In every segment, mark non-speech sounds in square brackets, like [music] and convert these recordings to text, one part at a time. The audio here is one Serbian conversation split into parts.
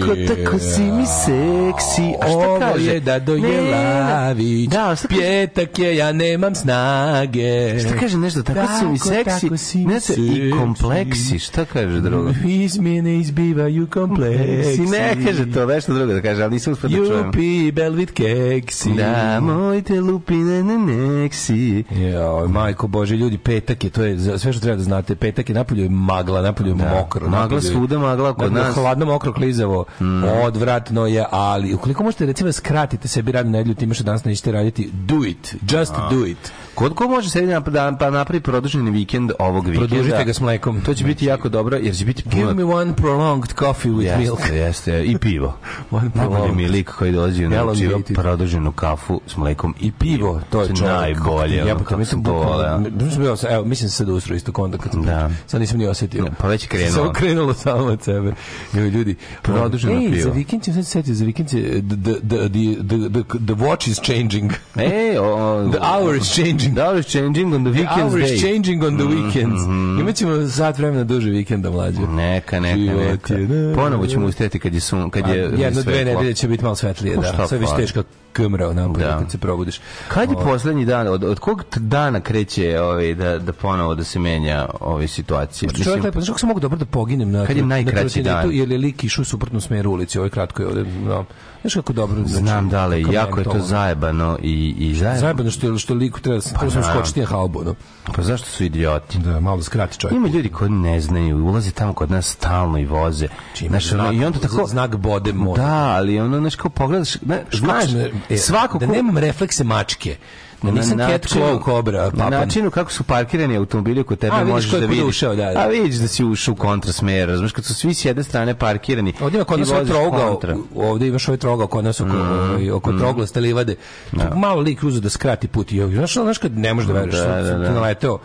Tako, tako si mi seksi. A je da, kaže? da dojelavić. Da, šta Pjetak je, ja nemam snage. Šta kaže nešto? Tako, tako si mi seksi. Tako si mi seksi. I kompleksi. Šta kaže drugo? Iz mene izbivaju kompleksi. Ne kaže to, nešto drugo da kaže, ali nisam uspio da čujem. Jupi, belvit keksi. Da, moj te lupine ne neksi. Joj, majko Bože, ljudi, petak je, to je sve što treba da znate. Petak je napolju magla, napolju da. mokro. Magla svuda, magla kod nas. Hladno, mokro, klizavo mm. odvratno je, ali ukoliko možete recimo skratite sebi radnu nedelju time što danas nećete raditi, do it, just do it. Kod ko može sebi da, da pa napravi produženi vikend ovog vikenda? Produžite ga s mlekom. To će biti jako dobro jer će biti puno. Give me one prolonged coffee with jeste, milk. Jeste, i pivo. [laughs] one Najbolji mi lik koji dolazi na učivo produženu kafu s mlekom i pivo. To je znači, čovjek. Najbolje. Ja pa mislim bukvalno. Da evo, mislim se da ustroji isto konta kad da. Sad nisam ni osetio. Pa već krenulo. Sve krenulo samo od sebe. Evo ljudi, produženo pivo. Ej, za vikend ću sad setiti, za vikend the, the, the, the, the watch is changing. Ej, [laughs] the hour is changing changing. The da, is changing on the weekends. hour is changing on the mm-hmm. weekends. Mm -hmm. Imaćemo sat vremena duže vikenda mlađe. Neka, neka, neka. Ponovo ćemo ustajati kad je sun, kad je A, pa, jedno dve nedelje će biti malo svetlije, pa da. Sve više pa? teško kmra na da. kad se probudiš. Kad je poslednji dan od, od kog dana kreće ovaj da da ponovo da se menja ove situacije? Mislim, čovjek lepo, znači kako se mogu dobro da poginem na Kad je najkraći na dan? Jer li lik išao suprotno smeru ulici, ovaj kratko je ovde, no. Znaš kako dobro znači, Znam da li, jako je to zajebano i i zajebano. Zajebano što što liku treba da pa, sam skočiti na halbu, no. Pa zašto su idioti? Da, malo da skrati čovjek. Ima ljudi koji ne znaju, ulaze tamo kod nas stalno i voze. Znaš, znak, i onda tako znak bode mora. Da, ali ono znači kao pogledaš, ne, znaš, znaš, e, svako da nemam reflekse mačke na, nisam na, načinu, kobra, na načinu kako su parkirani automobili kod tebe a, možeš da vidiš. Ušao, da, da. A vidiš da si ušao u kontrasmer, razumiješ, kad su svi s jedne strane parkirani. Ovdje ima kod nas ovaj trogao, ovdje imaš ovaj trogao kod nas oko, mm, oko mm. Mm-hmm. troglaste livade. No. Da. Malo lik uzu da skrati put i znaš, znaš kad ne možeš da veruješ, da, da, da. naleteo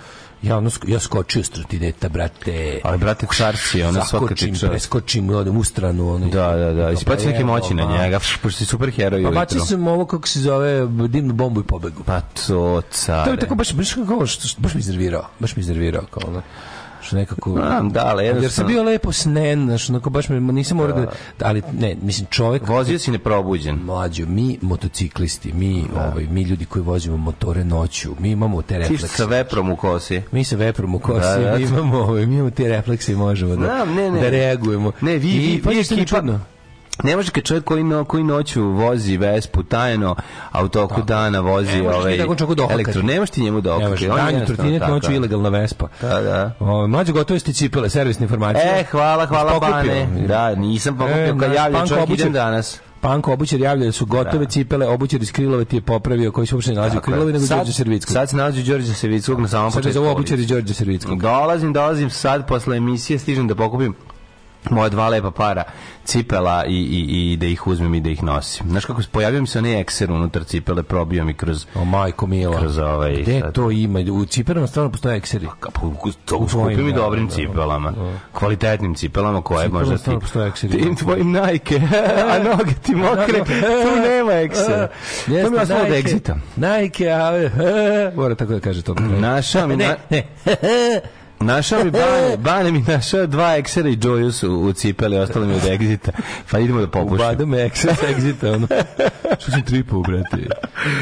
ja ono ja skočio deta brate ali brate ona svaka ono skočim preskočim odem u stranu ono da da da ispaci pa neke moći na njega [laughs] pošto si super heroj pa bacio se ovo kako se zove dimnu bombu i pobegu pa to car to je tako baš baš kako baš mi iznervirao baš mi iznervirao kao ono što nekako Znam, da, ali jer se bio lepo snen, znaš, onako baš mi nisi morao da-, da, ali ne, mislim čovjek vozio si neprobuđen. Mlađo, mi motociklisti, mi da. ovaj mi ljudi koji vozimo motore noću, mi imamo te reflekse. Ti sa veprom u kosi. Mi sa veprom u kosi, da, da. mi imamo, ovaj, mi imamo te reflekse možemo da, Znam, ne, ne. da reagujemo. Ne, vi, I, vi, pa, vi, vi, Ne može kad čovjek koji, no, koji noću vozi Vespu tajno, a u toku tako. dana vozi ovaj elektro. Ne možeš ti njemu da okati. Danju trotinet, noću ilegalna Vespa. Da, da. O, mlađe gotovo ste cipele, servisne informacije. E, hvala, hvala, Bane. Da, nisam pokupio e, kad javlja čovjek idem danas. Panko obućer javlja da su gotove da. cipele, obućer iz Krilova ti je popravio, koji se uopšte ne nalazi u Krilovi, nego Đorđe Servickog. Sad se nalazi Đorđe Servickog na samom početku. Sad je za obućer iz Đorđe Servickog. Dolazim, dolazim sad, posle emisije stižem da pokupim moja dva lepa para cipela i, i, i da ih uzmem i da ih nosim. Znaš kako, pojavio mi se onaj ekser unutar cipele, probio mi kroz... O majko mila. Kroz ovaj... Gde sad. to ima? U cipelama stvarno postoje ekseri. Pa, to u skupim i da, da, dobrim da, cipelama. Da, da. Kvalitetnim cipelama koje Cipela možda ti... postoje ekseri. Tim da. tvojim najke, [laughs] a noge ti mokre, tu nema eksera. [laughs] to mi vas od egzita. Najke, a... [laughs] Mora tako da kaže to. Našao mi... Ne, ne. Našao mi Bane, [laughs] Bane mi našao dva eksera i Joyus u, u cipeli, ostalo mi od Exita. Pa idemo da popušim. Ubada me Exit, Exita, ono. [laughs] Što sam tripao, brate?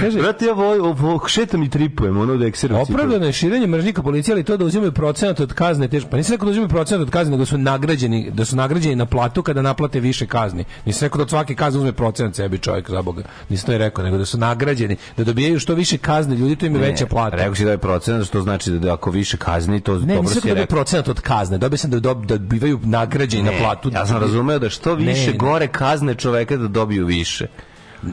Kaže, brate, ja voj, šetam i tripujem, ono od eksera u cipeli. Opravdano je širenje mržnika policije, ali to da uzimaju procenat od kazne, teško. Pa nisam rekao da uzimaju procenat od kazne, da su nagrađeni, da su nagrađeni na platu kada naplate više kazni. Nisam rekao da od svake kazne uzme procenat sebi čovjek, za Boga. Nisam to je rekao, nego da su nagrađeni, da dobijaju što više kazne, ljudi to im je veća plata. Rekao si da je procenat, što znači da ako više kazni, to, ne, nisam rekao da procenat od kazne, dobio sam da, dob, da bivaju nagrađeni na platu. Ja sam da razumeo da što više ne, gore kazne čoveka da dobiju više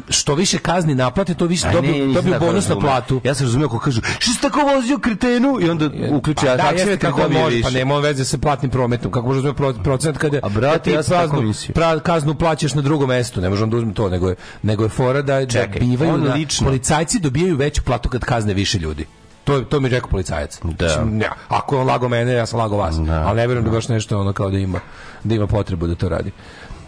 što više kazni naplate, to više dobiju, dobiju bonus na platu. Ja sam razumio ako kažu, što si tako vozio kretenu? I onda uključi pa, da, jeste da kako može, pa više. pa nema veze sa platnim prometom. Kako može da razumio procenat kada A brate, ti ja praznu, pra, kaznu plaćaš na drugom mestu. Ne možemo da uzmem to, nego je, nego je fora da, Čekaj, da bivaju na, lično. Policajci dobijaju veću platu kad kazne više ljudi. To, to mi je rekao policajac. Da. Ja, ako je on lago mene, ja sam lago vas. Da, ali ne verujem da. da baš nešto ono kao da ima, da ima potrebu da to radi.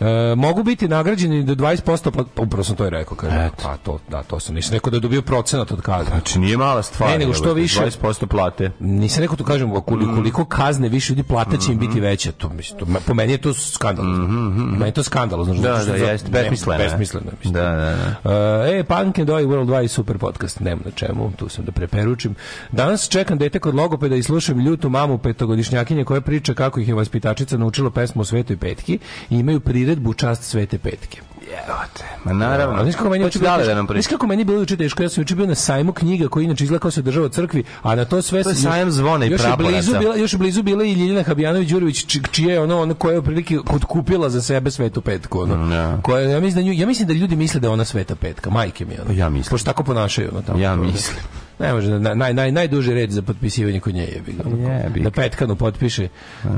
E, mogu biti nagrađeni do 20%, pa, upravo sam to i rekao. Kaže, pa to, da, to sam. nisi rekao da dobio procenat od kazne. Znači, nije mala stvar. Ne, nego što da više. 20% plate. nisi rekao to, kažem, koliko, mm-hmm. koliko kazne više ljudi plata će im biti mm-hmm. veća. To, mislim, to, po meni je to skandal. Mm -hmm. Meni je to skandal. Znači, da, da, jeste, besmisleno. Besmisleno, mislim. Da, da, da. E, Punk and I World 2 super podcast, nema na čemu, tu sam da preperučim. Danas čekam dete kod logopeda i slušam ljutu mamu petogodišnjakinje koja priča kako ih je vaspitačica naučila pesmu o svetoj petki i imaju prired priredbu u čast Svete Petke. Jebote. Ma naravno. Znaš kako meni pa dale da nam priča. Znaš kako meni bilo juče teško, ja sam juče bio na sajmu knjiga koji inače izgleda kao se održava crkvi, a na to sve to je sajam zvona i praboraca. Još je blizu bila, još blizu bila i Ljiljana Habjanović Đurović čija či je ono ono koja je u prilike kupila za sebe Svetu Petku, ono. Mm, ja. Da. Koja ja mislim da nju, ja mislim da ljudi misle da je ona Sveta Petka, majke mi ono. Pa ja mislim. Pošto tako ponašaju ono tamo. Ja mislim. Ne može, naj, naj, najduži red za potpisivanje kod nje je. Yeah, da petkanu potpiše.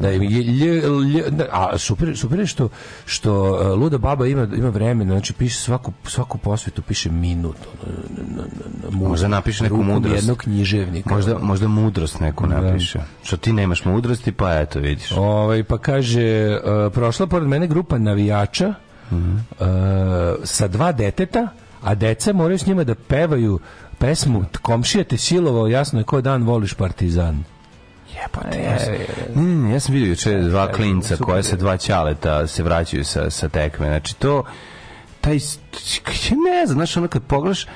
Da im je, lj, lj, a super, super je što, što e, luda baba ima, ima vremena, znači piše svaku, svaku posvetu, piše minut. Na, na, na, možda napiše neku mudrost. jedno književnik Možda, možda mudrost neku da. napiše. Što ti nemaš mudrosti, pa eto vidiš. Ovaj, pa kaže, e, prošla pored mene grupa navijača mm -hmm. sa dva deteta, a deca moraju s njima da pevaju pesmu Komšija te silovao, jasno je koji dan voliš partizan. Jebote, e, ja, sam, e, e. mm, ja sam vidio juče dva klinca koja se dva ćaleta se vraćaju sa, sa tekme. Znači to, taj, ne znam, znaš ono kad pogledaš,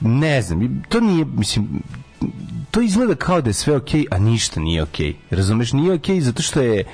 ne znam, to nije, mislim, to izgleda kao da je sve okej, okay, a ništa nije okej. Okay. Razumeš, nije okej okay zato što je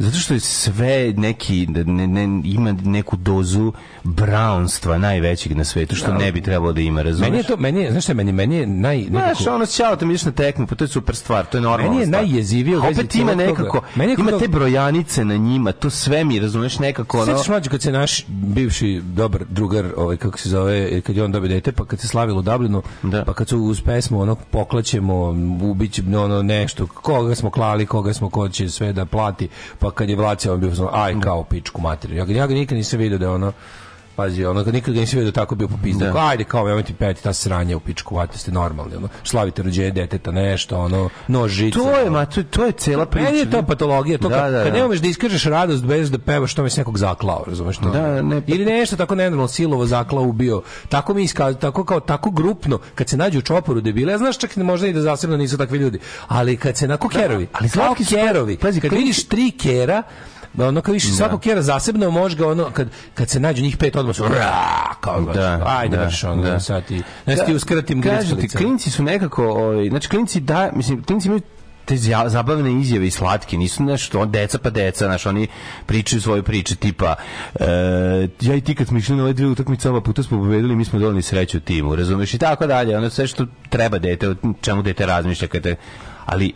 Zato što je sve neki, ne, ne, ima neku dozu brownstva najvećeg na svetu, što da. ne bi trebalo da ima, razumiješ? Meni je to, meni je, znaš što meni, meni je naj... Nekako... Znaš, ono ćao, te ideš na tekmu, pa to je super stvar, to je normalno Meni je najjezivije u vezi Opet ima nekako, meni ima te brojanice na njima, to sve mi, razumeš nekako... Ono... sećaš mlađe kad se naš bivši dobar drugar, ovaj, kako se zove, kad je on dobio dete, pa kad se slavilo u Dublinu, da. pa kad su uz pesmu ono, poklaćemo, ubići ono, nešto, koga smo klali, koga smo, koči sve da plati, pa pa kad je Vlacija on bio, aj kao pičku materiju. Ja, ga nikad nisam video da je ono, pazi, ono, nikad ga nisi vidio da tako bio popizda. da. ajde, kao, evo ti peti, ta sranja u pičku, vate ste normalni, ono, slavite rođendan deteta, nešto, ono, nož žica. To je, ma, to, to je cela priča. Meni je to patologija, to da, kad, da, kad da. ne umeš da iskažeš radost bez da pevaš, to mi se nekog zaklao, razumeš? to? Da, ne, pa Ili pa- nešto tako nenormalno silovo zaklao, ubio. Tako mi iskaz, tako kao, tako grupno, kad se nađu u čoporu debile, ja znaš čak ne da možda i da zasebno nisu takvi ljudi, ali kad se na da, kerovi, ali slatki kerovi, pazi, kad vidiš tri kera, da ono kao više da. svakog kjera zasebno može ga ono kad, kad se nađu njih pet odmah su ra, kao baš, da, ajde da, baš ono da. sad ti, znači ti uskratim kažu ti, klinci su nekako, ovaj, znači klinci da, mislim, klinci imaju te zabavne izjave i slatke nisu nešto on deca pa deca znaš oni pričaju svoje priče tipa e, ja i ti kad smo išli na ove dve utakmice oba puta smo pobedili mi smo doneli sreću timu razumeš i tako dalje ono sve što treba dete o čemu dete razmišlja kada ali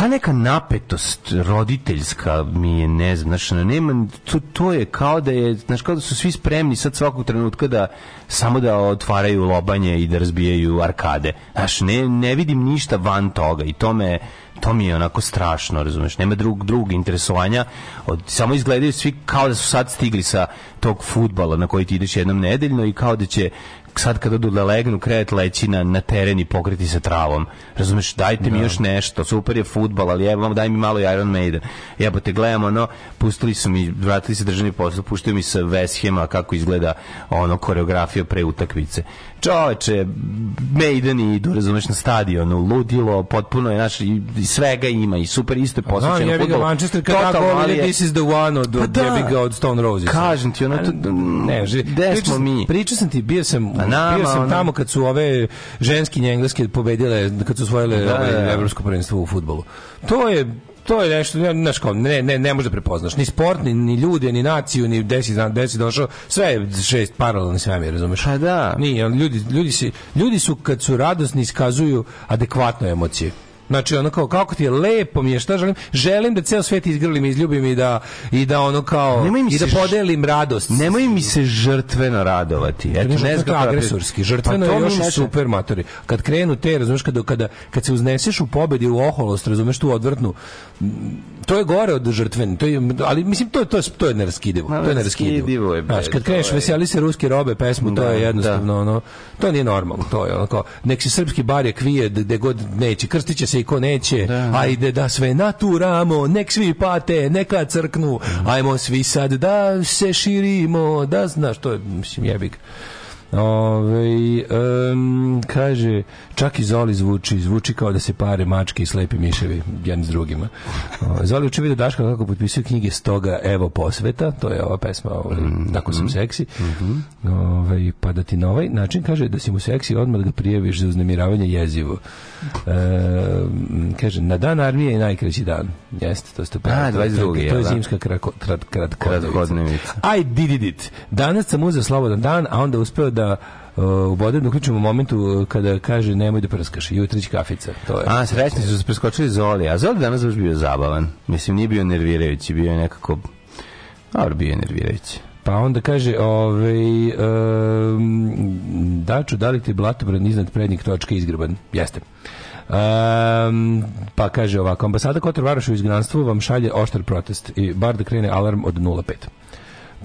ta neka napetost roditeljska mi je ne znam, znaš, nema, to, to je kao da je, znaš, kao da su svi spremni sad svakog trenutka da samo da otvaraju lobanje i da razbijaju arkade. Znaš, ne, ne vidim ništa van toga i to me to mi je onako strašno, razumeš, nema drug drug interesovanja, od, samo izgledaju svi kao da su sad stigli sa tog futbala na koji ti ideš jednom nedeljno i kao da će sad kad odu da legnu krevet leći na, na teren i pokriti se travom. Razumeš, dajte mi no. Da. još nešto, super je futbal, ali evo, daj mi malo Iron Maiden. Jebote, gledam ono, pustili su mi, vratili se državni posao, puštaju mi sa Veshema kako izgleda ono koreografija pre utakmice čoveče, Maiden i idu, razumeš, na stadionu, ludilo, potpuno je, znaš, i, svega ima, i super, isto je pa da, posvećeno futbolu. Znam, Manchester, kada govori, je... this is the one od, pa da, jebi od Stone Roses. Kažem ti, ono, to, ne, ži, gde smo mi? Pričao sam ti, bio sam, pa nama, bio sam tamo kad su ove ženski engleske pobedile, kad su osvojile da, ovaj, da, da. evropsko prvenstvo u futbolu. To je to je nešto, znaš kao, ne, ne, ne može da prepoznaš. Ni sport, ni, ni ljude, ni naciju, ni desi, desi došao. Sve je šest paralelni svemir, razumeš? Pa da. ni ljudi, ljudi, se ljudi su, kad su radosni, iskazuju adekvatno emocije. Znači ono kao kako ti je lepo mi je, šta želim? Želim da ceo svet izgrlim, izljubim i da i da ono kao nemoj mi i da podelim radost. Nemoj mi se žrtveno radovati. Eto ne znam agresorski, pa žrtveno pa je još neče... super matori. Kad krenu te, razumeš kada kada kad se uzneseš u pobedi u oholost, razumeš tu odvrtnu. To je gore od žrtven, to je, ali mislim to je to je to je neraskidivo. To je neraskidivo. Je, znači kad kreneš veseli se ruski robe pesmu, to je da, jednostavno da. ono to nije normalno, to je ono kao nek se srpski bar je kvije gde god neće krstiće se i ko neće. Da. Ajde da sve naturamo, nek svi pate, neka crknu. Ajmo svi sad da se širimo, da znaš, to je, mislim, jebik. Ove, um, kaže, čak i Zoli zvuči, zvuči kao da se pare mačke i slepi miševi jedni s drugima. O, Zoli uče video Daška kako potpisuje knjige Stoga evo posveta, to je ova pesma, ove, tako mhm. sam seksi. Mm -hmm. ove, pa da ti na ovaj način kaže da si mu seksi odmah ga prijeviš za uznemiravanje jezivo. E, kaže, na dan armije je najkraći dan. Jeste, to ste pravi. A, 22. To, to je da? zimska kratkodnevica. Krat, krat, krat, I did it. Danas sam uzeo slobodan dan, a onda uspeo da da e, u bodem da uključimo u momentu e, kada kaže nemoj da prskaš, jutrić kafica. To je. A, srećni su da se preskočili Zoli, a Zoli danas baš bio zabavan. Mislim, nije bio nervirajući, bio je nekako... Dobro, bio je nervirajući. Pa onda kaže, ovaj, um, daču, da li ti blatobran iznad prednjih točka izgriban? Jeste. Um, pa kaže ovako, ambasada Kotor Varoša u izgnanstvu vam šalje oštar protest i bar da krene alarm od 05.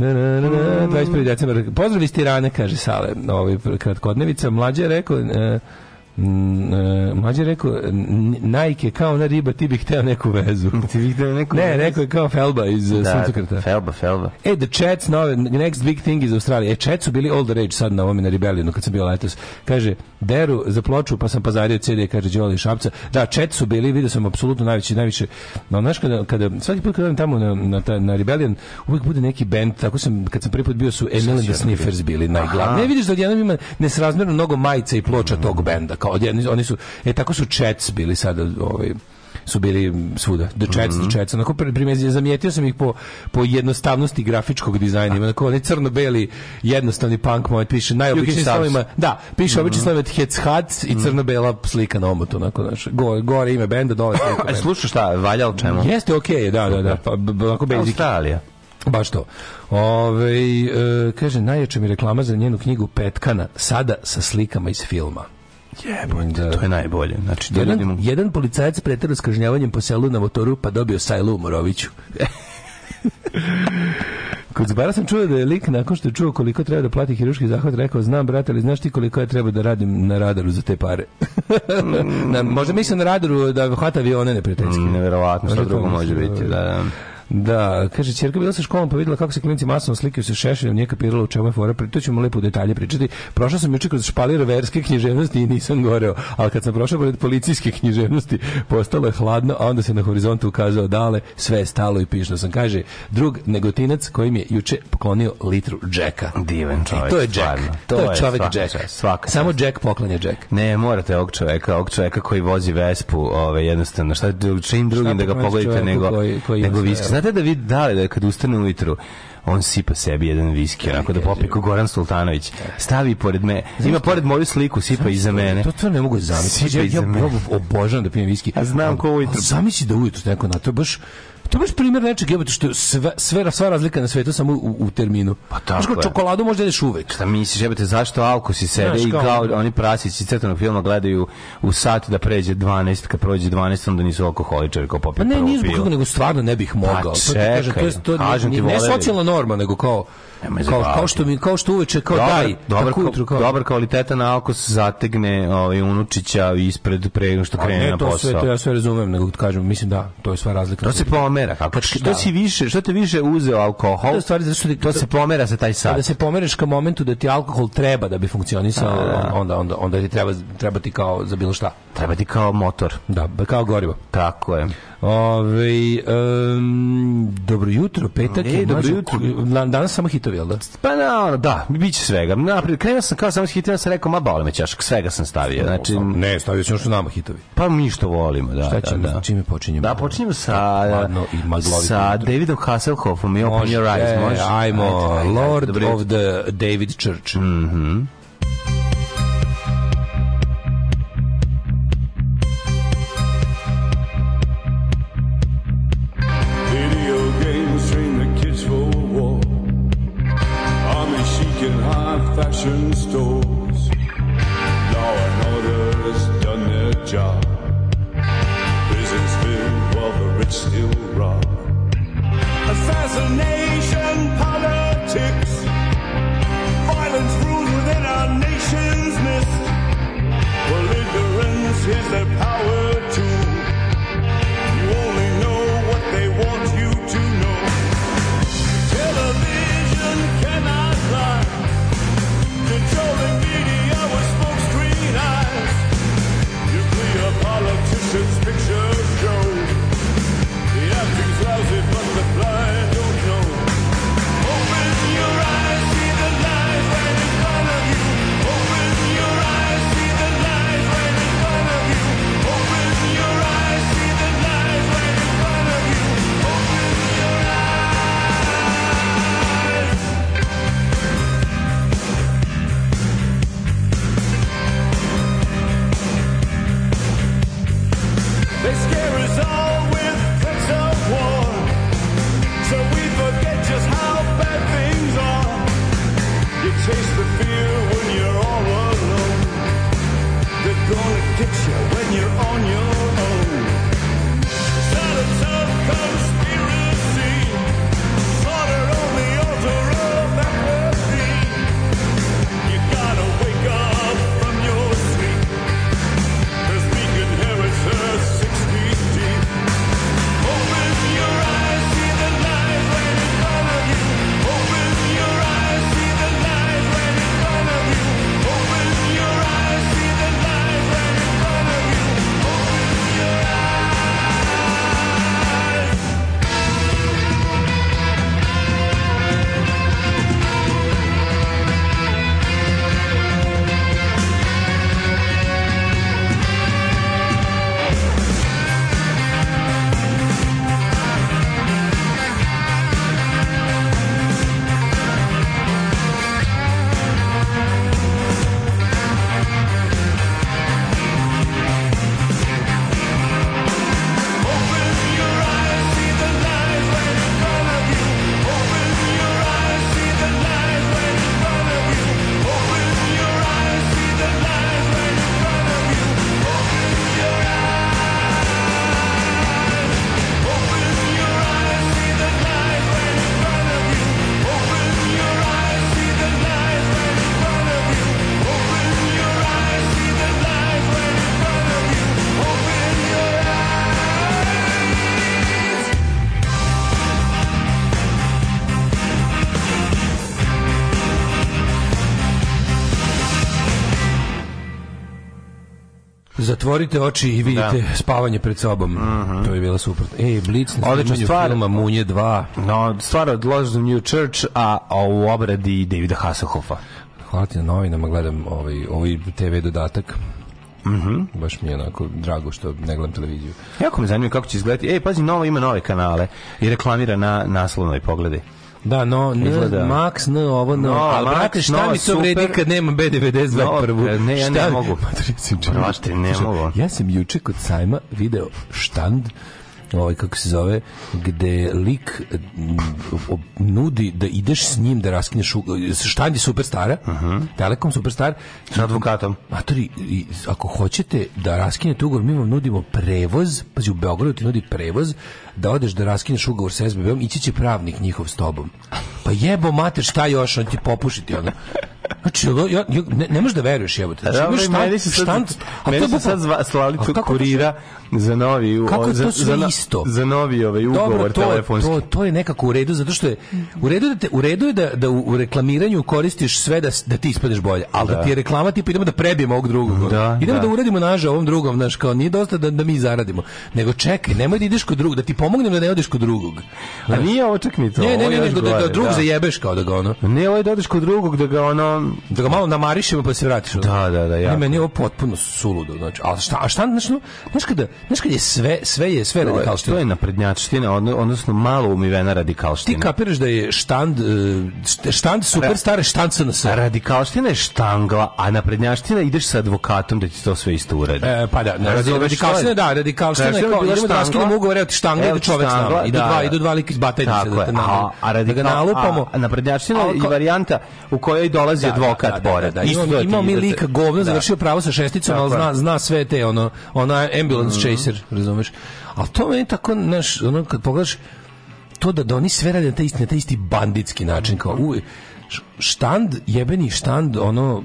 21. decembar. Pozdrav iz Tirane, kaže Sale. Ovaj kratkodnevica mlađe je rekao e, Mm, e, mlađe je rekao, Nike kao na riba, ti bi hteo neku vezu. [laughs] ti bi hteo neku Ne, vezu. rekao je kao Felba iz e, da, Suncokrta. Felba, Felba. E, the Chats, nove, next big thing iz Australije. E, Chats su bili all the rage sad na ovome na Rebellionu, kad sam bio letos. Kaže, deru za ploču, pa sam pazario CD, kaže Đoli Šapca. Da, Chats su bili, vidio sam apsolutno najveći, najviše. No, znaš, kada, kada, svaki put kad idem tamo na, na, ta, na Rebellion, uvijek bude neki band, tako sam, kad sam prvi put bio su Emil and the Sniffers bili najglavni. Ne vidiš da jedan ima nesrazmerno mnogo majica i ploča tog benda kao odjedni, oni su, e tako su Jets bili sada, ovaj, su bili svuda. The Jets, mm -hmm. The Jets. Onako, primjezio, zamijetio sam ih po, po jednostavnosti grafičkog dizajna. Ima onako onaj crno-beli jednostavni punk moj Piše najobičnijim slovima. Da, piše mm -hmm. obični Hec Hac i mhm. crno-bela slika na omotu. Onako, znači gore, gore ime benda, dole [laughs] slika. E, Aj, slušaj šta, valja li čemu? Jeste, okej, okay, da, da, da. Pa, onako basic. Australija. Baš to. Ove, e, kaže, najjača mi reklama za njenu knjigu Petkana, sada sa slikama iz filma. Jebote, to je najbolje. Znači, da jedan, radimo... jedan policajac pretrao s kažnjavanjem po selu na motoru pa dobio sajlu u Moroviću. [laughs] Kod Zbara sam čuo da je lik nakon što je čuo koliko treba da plati hiruški zahvat rekao znam brate ali znaš ti koliko ja treba da radim na radaru za te pare. [laughs] na, možda mislim na radaru da hvata avione neprijateljski. Mm, neverovatno što drugo može biti. Da, da. da. Da, kaže, čerka bila sa školom pa videla kako se klinci masno slikaju sa šešeljom, nije kapirala u čemu je fora, to ćemo lepo detalje pričati. Prošao sam juče kroz špalir verske književnosti i nisam goreo, ali kad sam prošao pored policijske književnosti, postalo je hladno, a onda se na horizontu ukazao dale, sve je stalo i pišno sam. Kaže, drug negotinac koji mi je juče poklonio litru džeka. Divan čovjek, I to je Jack. To, to, je čovjek svaka, Jack. Svaka, Samo Jack poklanja Jack. Ne, morate ovog čoveka, ovog čovjeka koji vozi Vespu, ove, ovaj, jednostavno, šta čim drugim šta da ga pogledate nego, koji, koji nego viski znate da vidi da li da kad ustane ujutru on sipa sebi jedan viski, onako da popije ko Goran Sultanović. Stavi pored me, ima pored moju sliku, sipa Zamisli, iza mene. To, to ne mogu da zamisliti. Ja, ja, ja obožavam da pijem viski. A znam ko ujutro. Zamisli da ujutro neko na to baš To baš primjer nečeg jebote što je sve, sve, sva razlika na svetu samo u, u terminu. Pa tako Znaš, čokoladu možda jedeš uvek. Šta misliš, jebote, zašto si sede i kao oni prasići crtanog filma gledaju u sat da pređe 12, kad prođe 12, onda nisu alkoholičari kao popio pa ne, prvo zbog nego stvarno ne bih pa mogao. Pa čekaj, to, ti kažem, to, je, to, kažem ti, ne, ne socijalna norma, nego kao kao, kao što mi kao što uveče kao dobar, daj dobar, tako utru, kao. dobar kvaliteta na se zategne ovaj unučića ispred pre nego što krene na posao. to sve to ja sve razumem, nego kažem mislim da to je sva razlika. To se pomera kako kad, što da. si više, što te više uzeo alkohol? To stvari zašto to, se pomera sa taj sat. Kada se pomeriš ka momentu da ti alkohol treba da bi funkcionisao, onda, da, da. onda onda onda ti treba treba ti kao za bilo šta. Treba ti kao motor. Da, kao gorivo. Tako je. Ove, um, dobro jutro, petak e, je. Dobro jutro. Danas samo hitovi, jel da? Pa na, da, bit će svega. Naprijed, krenuo sam kao samo s hitovima, sam rekao, ma bole me ćašak, svega sam stavio. Znači, ne, stavio sam još nama hitovi. Pa mi što volimo, da. Šta da, ćemo, da, da. čime počinjemo? Da, počinjemo sa, Ladno i sa Davidom Hasselhoffom i Open Your Eyes. E, može, ajmo, Lord of the David Church. Mhm. Mm picture when you're on your own. tough solid, Zatvorite oči i vidite da. spavanje pred sobom. Mm -hmm. To je bila super. Ej, Blitz na Odlična stvar, filma Munje 2. No, stvar od Lodge New Church, a, a u obradi Davida Hasselhoffa. Hvala ti na novinama, gledam ovaj, ovaj TV dodatak. Mm -hmm. Baš mi je onako drago što ne gledam televiziju. Jako me zanima kako će izgledati. Ej, pazi, novo ima nove kanale i reklamira na naslovnoj pogledi. Da, no, n, Izgleda. Max, n, ovo, no. no ali, brate, šta no, mi to vredi kad nema B92 no, prvu? E, ne, ja ne mogu. Brate, [laughs] ne mogu. Ja sam juče kod sajma video štand ovaj kako se zove gde lik mm, nudi da ideš s njim da raskineš štand je superstara uh mhm. -huh. Telekom superstar s advokatom matori ako hoćete da raskinete ugovor mi vam nudimo prevoz pazi u Beogradu ti nudi prevoz da odeš da raskineš ugovor sa SBB-om, ići će pravnik njihov s tobom. Pa jebo mater, šta još, on ti popušiti, ono. Znači, ja, ne, ne možeš da veruješ, evo te. Znači, imaš štan, meni su sad, štant, a meni to su sad slali tu kurira za novi, kako o, za, za, isto? za novi ovaj ugovor Dobro, to, telefonski. To, to je nekako u redu, zato što je u redu, da te, u redu je da, da u, reklamiranju koristiš sve da, da ti ispadeš bolje, al da. da ti je reklama tipa idemo da prebijemo ovog drugog. Da, idemo da. da uradimo naža ovom drugom, znaš, kao nije dosta da, da mi zaradimo. Nego čekaj, nemoj da ideš kod drugog, da ti pomognem da ne odeš kod drugog. A nije ovo čak ni to. Ne, ne, ne, ne da, da, da drug da. zajebeš kao da ga ono. Ne, ovo je da odeš kod drugog da ga ono... Da ga malo namarišimo pa se vratiš. Da, da, da, ja. Ne, meni je ovo potpuno suludo. Znači, a šta, a šta, znači, znaš kada, znaš kada je sve, sve je, sve radikalština. To je naprednjačtina, odnosno malo umivena radikalština. Ti kapiraš da je štand, e, štand super stare štance na SNS. Radikalština je štangla, a naprednjačtina ideš sa advokatom da ti to sve isto uradi. E, pa da, radikalština, da, radikalština znači, je kao, idemo da raskinemo ugovore, ti štangla ceo čovek s nama. Da, da. idu dva, idu dva lika iz batajnice da, te nalup, a, a da ga nalupamo. A, a naprednjačina i varijanta u kojoj dolazi da, da, advokat da, da, pored. Da, da, Isto imamo, imamo mi lika govno, završio pravo sa šesticom, ali zna, zna sve te, ono, ona ambulance mm -hmm. chaser, razumeš? Ali to meni tako, znaš, ono, kad pogledaš, to da, da oni sve rade na taj isti, na taj isti banditski način, kao uj, štand, jebeni štand, ono,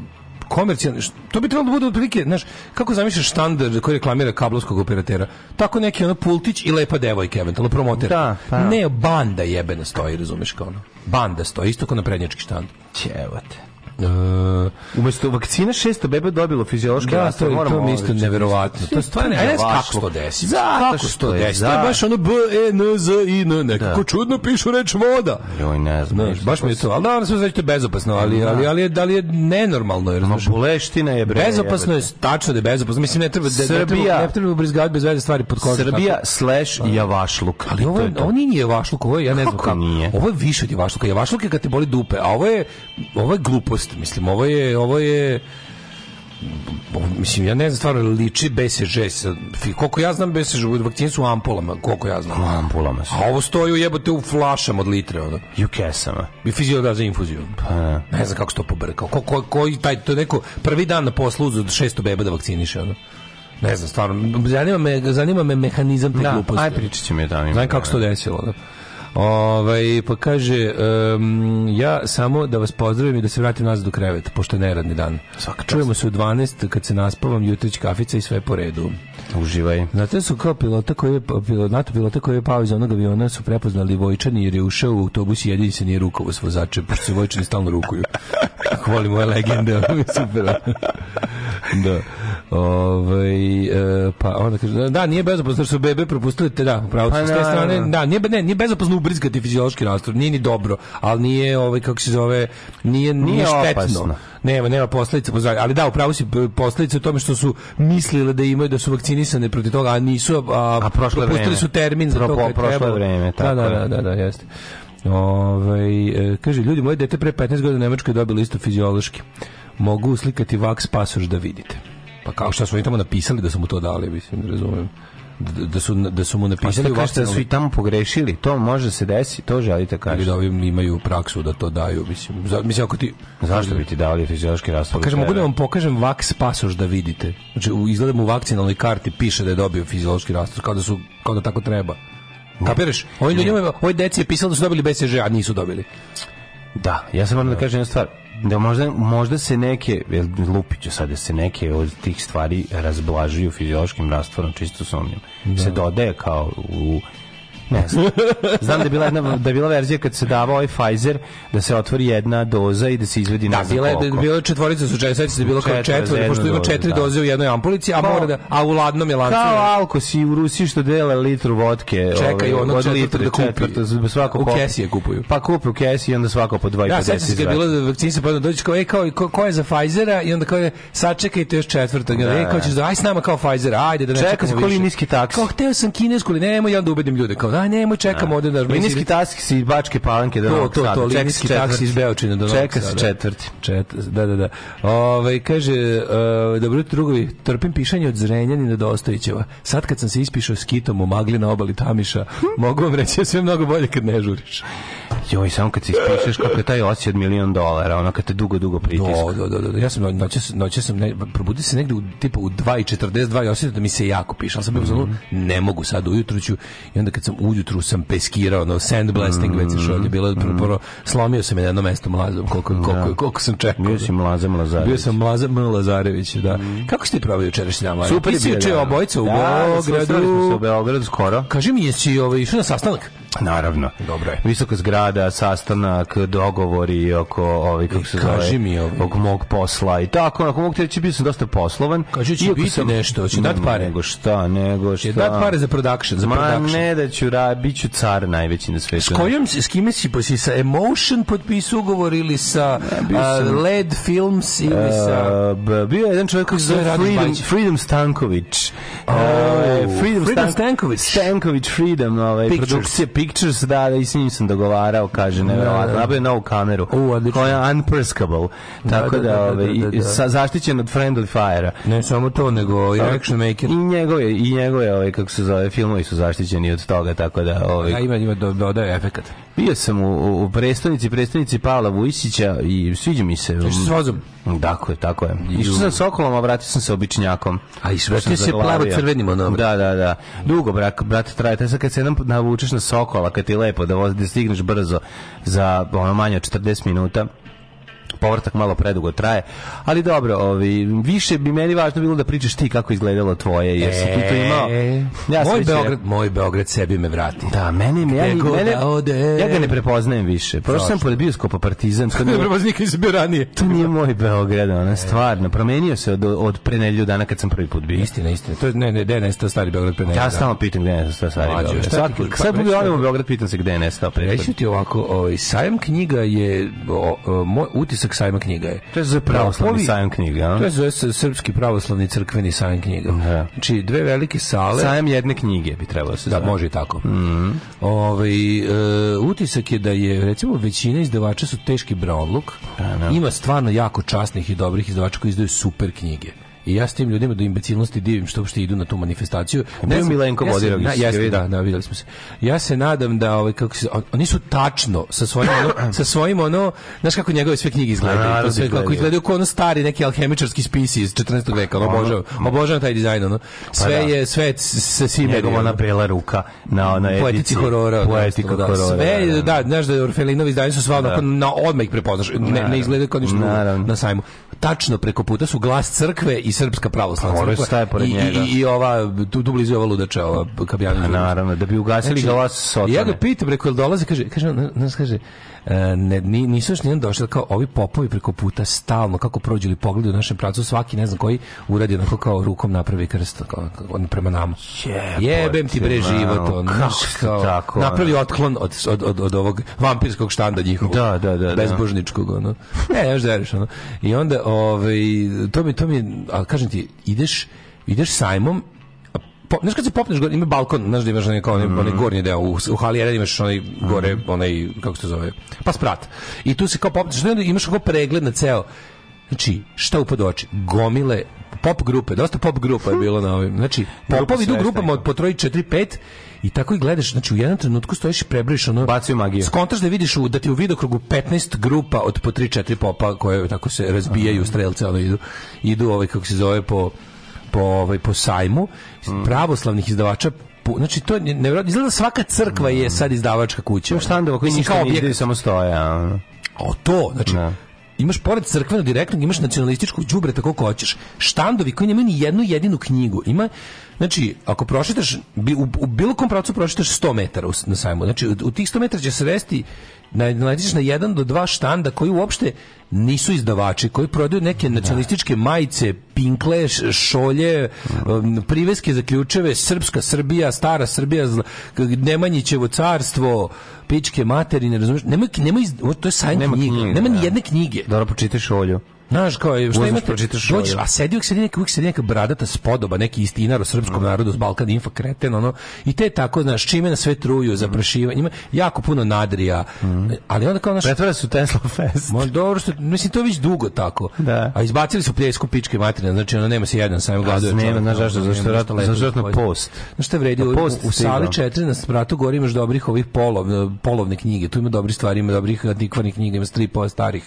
komercijalni, to bi trebalo da bude otprilike, znaš, kako zamišljaš standard koji reklamira kablovskog operatera? Tako neki ono pultić i lepa devojka eventualno promoter. Da, pa. Ne, banda jebena stoji, razumeš kao ono. Banda stoji, isto kao na prednjački štand. Čevate. Uh, Umesto vakcina 600 beba dobilo fiziološki da, to, je, to mi isto neverovatno. To stvarno je kako to desi. Zato što je, to je baš ono B, E, N, Z, I, N, nekako da. čudno pišu reč voda. Joj, ne znam. Znaš, baš mi je to, ali da, ono sve znači bezopasno, ali, da. ali, ali, da li je nenormalno? Jer, Ma, boleština je bre. Bezopasno je, tačno da je bezopasno. Mislim, ne treba, Srbija, ne treba, ne treba bez veze stvari pod kožu. Srbija slash javašluk. Ali ovo, ovo nije javašluk, ovo je, ja ne znam kako. Ovo je više od javašluka. Javašluk je kad te boli dupe, a ovo je, ovo je glupost tekst. Mislim, ovo je, ovo je mislim ja ne znam stvarno liči BSG koliko ja znam BSG vakcine su u ampulama koliko ja znam u ampulama su a ovo stoji u jebote u flašama od litre ono i u kesama i fizio da za infuziju pa da. ne. znam kako se to pobrkao ko, ko, koji taj to neko prvi dan na poslu uz 600 beba da vakciniše ono ne znam stvarno zanima me zanima me mehanizam te da, gluposti aj mi je tamo znam kako se to desilo da Ovaj, pa kaže, um, ja samo da vas pozdravim i da se vratim nazad u krevet, pošto je neradni dan. Svaka Čujemo se u 12 kad se naspavam, jutrić kafica i sve po redu. Uživaj. Znate da su kao pilota koji je, pilot, NATO pilota koji je pao iz onog aviona su prepoznali Vojčani jer je ušao u autobus i jedini se nije rukovo s vozačem, pošto se Vojčani stalno rukuju. Hvalimo [laughs] moje legende, super. [laughs] da. Ovaj e, pa onda kaže da nije bezopasno su bebe propustili te da, pravo pa, s te strane, da, nije ne, nije bezopasno ubrizgati fiziološki rastror, nije ni dobro, ali nije ovaj kako se zove, nije nije, nije štetno. Opasno. Nema, nema posledica po Ali da, upravo si posledice u tome što su mislile da imaju da su vakcinisane protiv toga, a nisu, a, a propustili vreme. su termin za Propo, to prošlo vreme, da, tako. Da, da, da, da, jeste. Ove, ovaj, kaže, ljudi, moje dete pre 15 godina u je dobilo isto fiziološki. Mogu uslikati vaks pasoš da vidite. Pa kao šta su oni tamo napisali da su mu to dali, mislim, ne razumijem. Da, da su, da su mu napisali... Pa kažete da su i tamo pogrešili, to može se desiti, to želite kažete. Ili da ovi imaju praksu da to daju, mislim. Za, mislim, ako ti... Zašto bi ti dali fiziološki raspored? Pa kažem, mogu da vam pokažem vaks pasoš da vidite. Znači, izgleda mu u vakcinalnoj karti piše da je dobio fiziološki raspored, kao da, su, kao da tako treba. Kapiraš? Ovi ljudima, ovoj deci je pisalo da su dobili BCG, a nisu dobili. Da, ja sam moram da, da. kažem jednu stvar da možda, možda se neke, lupiću sad, da se neke od tih stvari razblažuju fiziološkim rastvorom, čisto sumnjam. Da. Se dodaje kao u Ne znam. Znam da je bila, jedna, da je bila verzija kad se davao ovaj Pfizer, da se otvori jedna doza i da se izvedi da, bila, koliko. bila četvorica su četiri, se bilo kao četvore, pošto ima četiri da. doze u jednoj ampulici, a, pa, mora da, a u ladnom je lancu. Kao alkos si u Rusiji što dele litru vodke. Čekaj, ovaj, ono četvrte da kupi. Četvrta, svako u kesi je kupuju. Pa kupi u kesi i onda svako po 2,50. Ja, sad se kad bilo da vakcini se podno pa dođe kao, ej, kao, ko, ko je za Pfizera i onda kao je, sačekajte još četvrtog. E, da, ej, kao ćeš da, aj s nama kao Pfizera, ajde da ne čekamo više. Čekaj, kolininski taksi Kao, hteo sam kinesku, ali nemoj, ja da ubedim ljude. Kao, ono, a da, nemoj, čekamo da. ovde da... Linijski taksi iz Bačke Palanke do Novog To, to, to, linijski taksi iz Beočina do Čeka se četvrti. Čet, da, da, da. Ove, kaže, uh, dobro jutro drugovi, trpim pišanje od Zrenjanina do Ostojićeva. Sad kad sam se ispišao skitom u magli na obali Tamiša, [laughs] mogu vam reći da sve mnogo bolje kad ne žuriš. Joj, samo kad se ispišeš kako je taj osje od milion dolara, ono kad te dugo, dugo pritiska. Da, do, da, do, da, do, Ja sam noćas, noćas sam, ne, probudi se negde u, tipa u 2.42 i osjetim da mi se jako piše, ali sam bio mm -hmm. ne mogu sad ujutru ću i onda kad sam ujutru sam peskirao, ono, sandblasting mm -hmm. već se šolje, mhm. bilo mm -hmm. prvo, slomio sam je na jedno mesto mlazom, koliko, koliko, koliko, koliko sam čekao. Bio si mlaza Mlazarević. Bio sam mlaza Lazarević, da. Mm. Kako ste probali jučerašnji dan? Super, ti si juče obojica u da, Beogradu. Da, u Beogradu skoro. Kaži mi, jesi ovaj, išao na sastanak? Naravno. Dobro je. Visoka zgrada, sastanak, dogovori oko ovih ovaj, kako se zove, kaži mi ovi. Ovaj. oko mog posla i tako, ako mogu reći bio sam dosta poslovan. Kaže će biti sam, nešto, hoće dat pare. Nego šta, nego šta. Će dat pare za production, za Ma production. ne da ću ra, biću car najveći na svetu. S kojom s kime si pa si sa Emotion potpisao ugovor ili sa ne, uh, LED Films ili uh, sa bio je jedan čovjek koji se zove e, Freedom, Freedom Stanković. Oh, uh, Freedom, Freedom Stanković. Stanković Freedom, ovaj Pictures. produkcija Pictures, da, da i s njim sam dogovarao, kaže, da, da, da. nevjerovatno. Nabio novu kameru, U, koja je unperskable. Tako da, ove, ovaj, i, sa, zaštićen od friendly Fire-a. Ne samo to, nego i Action Maker. I njegove, i njegove ove, ovaj, kako se zove, filmovi su zaštićeni od toga, tako da... Ove, ovaj. ja ima, ima dodaje efekat. Bio sam u, u predstavnici, predstavnici Pavla Vujsića i sviđa mi se. Što um, s vozom? Dakle, tako je. Išao sam sokolom, a vratio sam se običnjakom. A i vratio se plavo crvenim onom. Da, da, da. Dugo, brak, brate, traje. Taj sad kad se jednom navučeš na sokola, kad ti je lepo, da, voz, da stigneš brzo za ono manje od 40 minuta, povratak malo predugo traje. Ali dobro, ovi, više bi meni važno bilo da pričaš ti kako izgledalo tvoje, jer si ti to e. imao. Ja moj, Beograd, moj Beograd sebi me vrati. Da, meni, ja, mene, da ode. ja ga ne prepoznajem više. Prošao sam pored bioskopa Partizan. To nije, [laughs] bio ranije. To nije moj Beograd, ona e. stvarno. Promenio se od, od pre nedelju dana kad sam prvi put bio. Istina, istina. To je, ne, ne, gde je nestao stari Beograd pre nedelju Ja stalno pitam gde je nestao stari Mađo, Beograd. Sad, pa, sad bih odem u Beograd, pitam se gde je nestao. Reći ti ovako, ovaj, sajam knjiga je o, o, moj utisak Srpskog sajma knjiga je. To je za pravoslavni sajam knjiga, a? To je za Srpski pravoslavni crkveni sajam knjiga. Da. Znači, dve velike sale. Sajam jedne knjige bi trebalo da se Da, sajam. može i tako. Mm -hmm. Ove, ovaj, uh, utisak je da je, recimo, većina izdavača su teški brown look. Da, da. Ima stvarno jako časnih i dobrih izdavača koji izdaju super knjige. I ja s tim ljudima do imbecilnosti divim što uopšte idu na tu manifestaciju. Ne znam, Milenko ja Bodirović. Ja da, da, da, videli smo se. Ja se nadam da ovaj kako se, oni su tačno sa svojim ono, sa svojim ono, znaš kako njegove sve knjige izgledaju, A, to da sve kako izgledaju kao ono stari neki alhemičarski spisi iz 14. veka, ono, obožavam, mm. obožavam taj dizajn, ono. Pa sve pa da. je sve se sime njegova ona bela ruka na ona poetici horora, da, poetika da, horora. Sve da, znaš da je Orfelinovi izdanje su sva da. na odmah ih prepoznaš, ne, ne izgleda kao ništa na sajmu. Tačno preko puta su glas crkve i srpska pravoslavna pa crkva i, i, i ova tu, tu blizu ova ludača ova kabjana pa naravno da bi ugasili znači, glas ja ga pitam rekao jel dolazi kaže kaže nas kaže E, ne, nisu još nijedan došli kao ovi popovi preko puta stalno, kako prođu ili pogledaju u našem pracu, svaki ne znam koji uradi onako kao rukom napravi krst kao, on prema nama. Jebote, Jebem ti bre život. On, kako tako? Napravi otklon od, od, od, od ovog vampirskog štanda njihovog. Da, da, da. da. Bezbožničkog, ono. Ne, još deriš, ono. I onda, ovaj, to mi, to mi, a kažem ti, ideš ideš sajmom po, znaš kad se popneš gore, ima balkon, znaš da imaš onaj, kao onaj, mm. onaj mhm. gornji deo, u, u hali 1 imaš onaj mhm. gore, onaj, kako se zove, pa sprat. I tu se kao popneš, onda imaš kao pregled na ceo, znači, šta upad oči? Gomile pop grupe, dosta da pop grupa je bilo na ovim. Znači, popovi idu grupama od po 3, 4, 5 i tako i gledaš, znači u jednom trenutku stojiš i prebrojiš ono bacio magiju. Skontaš da vidiš u, da ti u vidokrugu 15 grupa od po 3 4 popa koje tako se razbijaju strelce, ono idu idu ovaj kako se zove po po, ovaj, po sajmu pravoslavnih izdavača znači to ne nevjerojatno izgleda svaka crkva je sad izdavačka kuća štandova koji ništa kao ne samo stoje o to znači ne da. imaš pored crkveno direktnog, imaš nacionalističku đubre tako ko hoćeš. Štandovi koji nemaju ni jednu jedinu knjigu. Ima znači ako prošetaš u, u bilo kom pravcu prošetaš 100 metara na sajmu. Znači u, u tih 100 metara će se vesti na, na jedan do dva štanda koji uopšte nisu izdavači koji prodaju neke da. nacionalističke majice, pinkle, šolje, um, priveske za ključeve, srpska Srbija, stara Srbija, Nemanjićevo carstvo, pičke materine, razumiješ? Nema, nema, to je sajn knjiga. Nema ni da. jedne knjige. Dobro, pročitaš šolju. Znaš kao, šta Uzmeš, imate, pročitaš dođeš, a sedi uvijek sedi neka, uvijek sedi neka bradata spodoba, neki istinar o srpskom mm. narodu s Balkan info kreten, ono, i te tako, znaš, čime na sve truju, za mhm. prašivanje, ima jako puno nadrija, mm. ali onda kao, znaš... Pretvara su Tesla Fest. Možda dobro, što, mislim, to je već dugo tako. Da. A izbacili su pljesku pičke materine, znači, ono, nema se jedan, sam gledao. Nema, znaš, zašto, zašto, zašto, post. Znaš šta vredi, pa u, u sali četiri na spratu gori imaš dobrih ovih polov, polovne knjige, tu ima dobri stvari, ima dobrih antikvarnih knjiga, ima stripa starih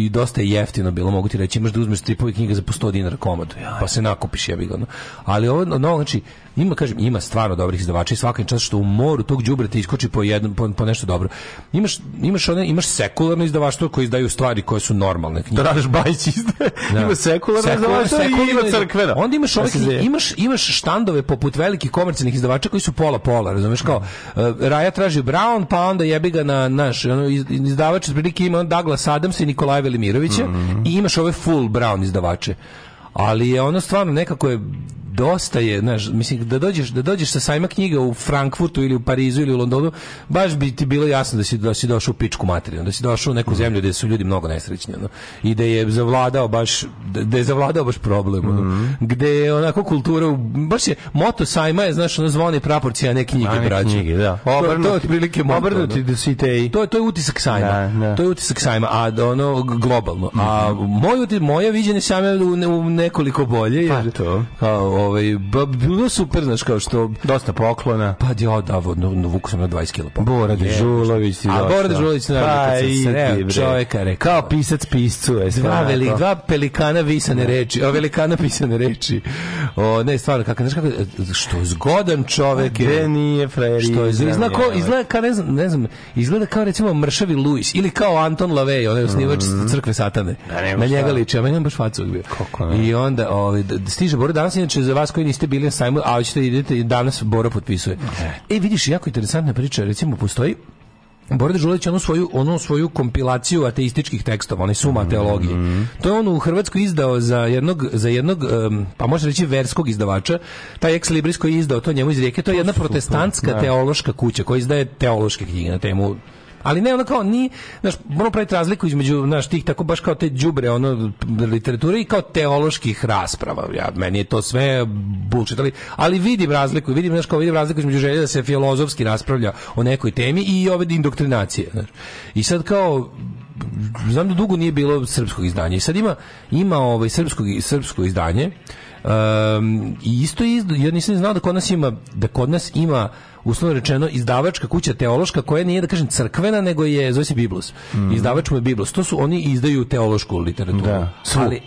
i dosta je jeftino bilo, mogu ti reći, imaš da uzmeš tripove knjige za po 100 dinara komadu, pa se nakupiš jebi ga. Ali ovo, no, znači, ima, kažem, ima stvarno dobrih izdavača i svaka čast što u moru tog đubra ti iskoči po, jedno, po, po, nešto dobro. Imaš, imaš, one, imaš sekularno izdavaštvo koje izdaju stvari koje su normalne knjige. radiš Bajić izdaje, da. ima sekularno izdavaštvo i ima crkvena. Onda imaš, da ove, knjige, imaš, imaš štandove poput velikih komercijalnih izdavača koji su pola-pola, razumeš, kao uh, Raja traži Brown, pa onda jebi ga na naš, ono, izdavač, prilike ima Douglas Adams i Nikolaj Velimirovića mm -hmm. i imaš ove full brown izdavače ali je ono stvarno nekako je dosta je, znaš, mislim da dođeš da dođeš sa sajma knjiga u Frankfurtu ili u Parizu ili u Londonu, baš bi ti bilo jasno da si da si došao u pičku materiju, da si došao u neku da. zemlju gde su ljudi mnogo nesrećni, ono, i da je zavladao baš da je zavladao baš problem, ono, mm -hmm. gde je onako kultura baš je moto sajma je znaš, ono zvoni proporcija ne knjige, braće. da. Obrnuti, to, to je otprilike obrnuti da si te To je to je utisak sajma. Da, da. To je utisak sajma, a da, ono globalno. Mm -hmm. A mhm. moj moje viđenje sajma u, u nekoliko bolje pa jer, pa to. Kao, ovaj bilo super znaš kao što dosta poklona. Pa ja da, no, no vuku sam na 20 kg. Bora Dežulović i A Bora Dežulović na čoveka rekao kao pisac piscu, je dva velik, dva pelikana visane da. reči, o velikana pisane reči. O ne, stvarno kako znaš kako što je zgodan čovek je. nije frajer. Što je izgleda kao izgleda kao ne znam, ne znam, izgleda kao recimo mršavi Luis ili kao Anton Lavej, onaj osnivač mhm. crkve Satane. Da, na njega liči, a meni baš facu bio. Kako I onda ovaj stiže Bora danas inače za vas koji niste bili na sajmu, a hoćete da idete danas Bora potpisuje. E vidiš, jako interesantna priča, recimo postoji Bore Žulić onu svoju onu svoju kompilaciju ateističkih tekstova, onaj suma mm -hmm. teologije. To je on u Hrvatskoj izdao za jednog za jednog um, pa može reći verskog izdavača. Taj ex libris koji je izdao to njemu iz rijeke, to je jedna protestantska da. teološka kuća koja izdaje teološke knjige na temu Ali ne, ono kao ni, znaš, moram praviti razliku između, znaš, tih tako baš kao te đubre ono, literature i kao teoloških rasprava. Ja, meni je to sve bullshit, ali, ali vidim razliku, vidim, znaš, kao vidim razliku između želje da se filozofski raspravlja o nekoj temi i ove indoktrinacije. Znaš. I sad kao, znam da dugo nije bilo srpskog izdanja i sad ima, ima ovaj srpsko, srpsko izdanje um, i isto je, ja nisam znao da kod nas ima da kod nas ima uslovno rečeno izdavačka kuća teološka koja nije da kažem crkvena nego je zove se Biblos. Mm. Izdavač mu je Biblos. To su oni izdaju teološku literaturu. Da. Ali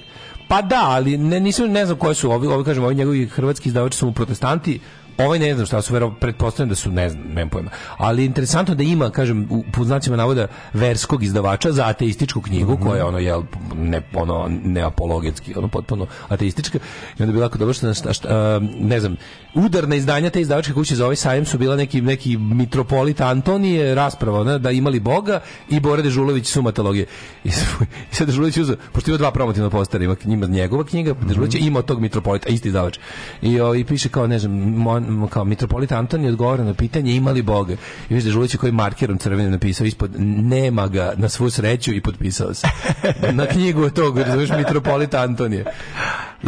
pa da, ali ne, nisu ne znam koje su ovi, ovi kažem, ovi njegovi hrvatski izdavači su mu protestanti, Ovaj ne znam šta su, vero, pretpostavljam da su, ne znam, nemam pojma. Ali interesantno da ima, kažem, u, po navoda verskog izdavača za ateističku knjigu, mm -hmm. koja je ono, je ne, ono, neapologetski, ono, potpuno ateistička. I onda je bilo jako dobro što, šta, šta, um, ne znam, udarna izdanja te izdavačke kuće za ovaj sajem su bila neki, neki mitropolit Antonije, rasprava, ona, da imali Boga i Bore Dežulović sumatologije. I, [laughs] i sad Dežulović uzeo, pošto ima dva promotivna postara, ima njima njegova knjiga, Dežulović mhm. ima tog mitropolita, isti izdavač. I, o, i piše kao, ne znam, mon, kao mitropolit Antonije odgovara na pitanje ima li Boga. I vidiš da Žulić koji markerom crvenim napisao ispod nema ga na svu sreću i potpisao se. [laughs] Na knjigu tog, razumiješ, da mitropolit Antonije.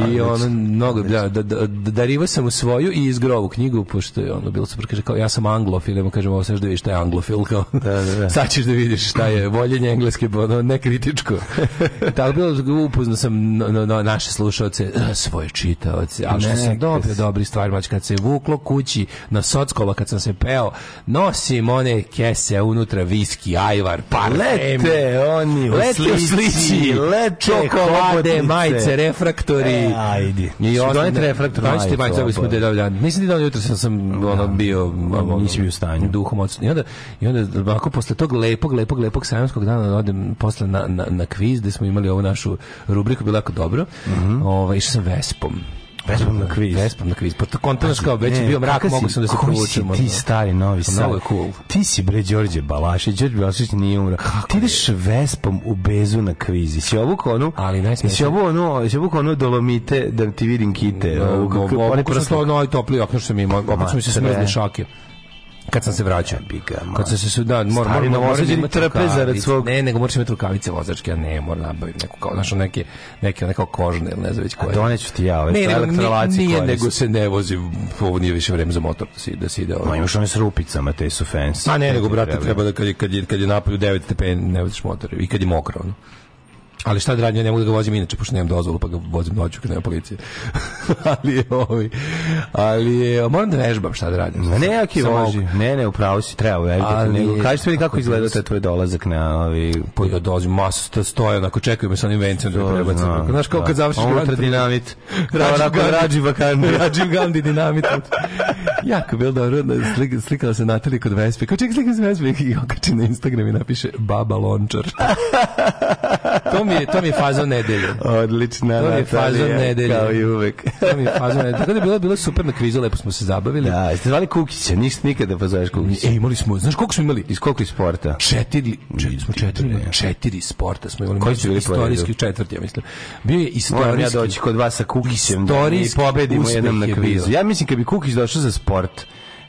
I ono, mnogo, da, da, da, darivo sam u svoju i iz grovu knjigu, pošto je ono, bilo super, kaže, kao, ja sam anglofil, ja mu kažem, ovo sad da vidiš šta je anglofil, kao, da, da, da. sad ćeš da vidiš šta je voljenje engleske, ono, ne kritičko. Tako bilo, upoznao sam na, na, na, naše slušalce, svoje čitaoce, a što sam dobio dobri stvari, mać, kad se vuklo kući na sockova, kad sam se peo, nosim one kese unutra, viski, ajvar, parfem. Lete oni u slici, lete čokolade, majice, refraktori, ajde. I donet reflektor, majte, majte, dobili smo da Nisam ti dao jutro, sam sam da. ono bio, da, ono, nisi bio u stanju. Duhom odsutno. I onda, i onda, ovako, posle tog lepog, lepog, lepog sajamskog dana, da odem posle na, na, na kviz, gde smo imali ovu našu rubriku, bilo jako dobro. Mm -hmm. Ovo, ovaj, išao Vespom. Vespam na kviz. Vespam na kviz. Pa kontaš znači, kao već je bio e, mrak, mogu sam da se provučem. Ti stari novi sad. Pa mnogo je cool. Ti si bre Đorđe Balašić, Đorđe Balašić nije umro. Ti ideš Vespom u bezu na kviz. Si ovu konu? Ali najsmešnije. Si ovu ono, si ovu konu dolomite da ti vidim kite. Ovo je prosto ono najtoplije okno što mi ima. Opet mi se smrzli šake kad sam se vraćao pigama. Kad sam se da, mor, mor, mor, da trpe zarad svog. Ne, nego moraš imati rukavice vozačke, a ne, mora nabaviti neku kao našo neke neke neka kožne ili ne znam već koje. Doneću ti ja, ove ne, elektrolaci koje. Nije, nego se ne vozi, ovo nije više vreme za motor da se da se ide. Ma imaš one s rupicama, te su fancy. A ne, nego brate treba da kad je kad je kad je napolju 9 stepeni ne voziš motor i kad je mokro. Ali šta da radim, ja ne mogu da ga vozim inače, pošto nemam dozvolu, pa ga vozim noću kad nema policije. [laughs] ali je ovaj, ali je, moram da vežbam šta da radim. Ne, ne, ok, vozi. Ne, ne, upravo si, treba vežbati. Nego, kaži mi kako izgleda taj tvoj dolazak na ovi... Ovaj, po pa ja dolazim, masa stoje, onako čekaju me sa onim vencem da prebacim. Da, Znaš, kao da. kad završiš... Unutra dinamit. Rađiv Gandhi. [laughs] Rađiv Gandhi dinamit. jako bilo dobro, da slikala se Natali kod Vespe. Kao ček, slika se Vespe i okači na Instagram i napiše Baba Lončar. [laughs] to mi je, to mi je fazon nedelje. Odlična to mi je nedelje. Kao i uvek. to mi je fazon nedelje. Tako da je bilo, bilo super na krizu, lepo smo se zabavili. Da, ste zvali Kukića, nisi nikada pozoveš pa Kukića. E, imali smo, znaš koliko smo imali? Iz koliko sporta? Četiri, četiri, smo četiri, četiri, sporta smo imali. Koji su bili Istorijski četvrti, ja mislim. Bio je istorijski. Moram ja doći kod vas sa Kukićem da i pobedimo jednom na kvizu. Ja mislim kad bi Kukić došao za sport,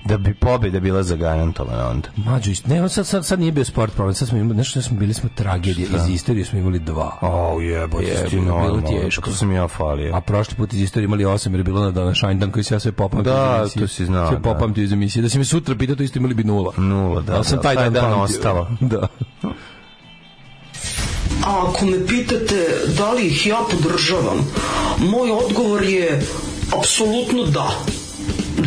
da bi pobeda bila zagarantovana onda. Mađo, ne, on sad, sad, sad nije bio sport problem, sad smo imali, nešto smo bili smo tragedije, iz istorije smo imali dva. O, oh, jebote, je, bilo teško. To sam ja falio. A prošli put iz istorije imali osam, jer je bilo na današnji dan koji se ja sve popamtio da, iz emisije. Da, to si znao. Sve popamtio iz emisije. Da si me sutra pitao, to isto imali bi nula. Nula, da. Ali sam da. taj, taj dan, dan ostalo. [laughs] Da. A ako me pitate da li ih ja podržavam, moj odgovor je apsolutno da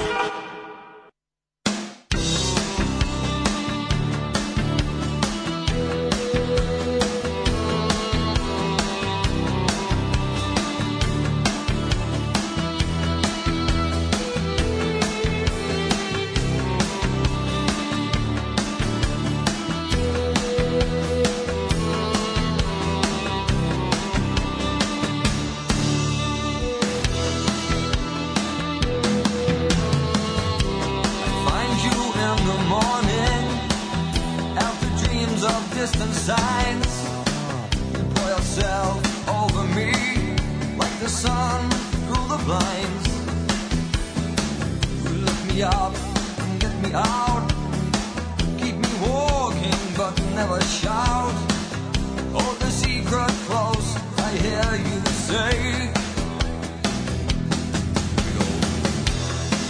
say.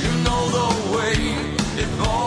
You know the way. all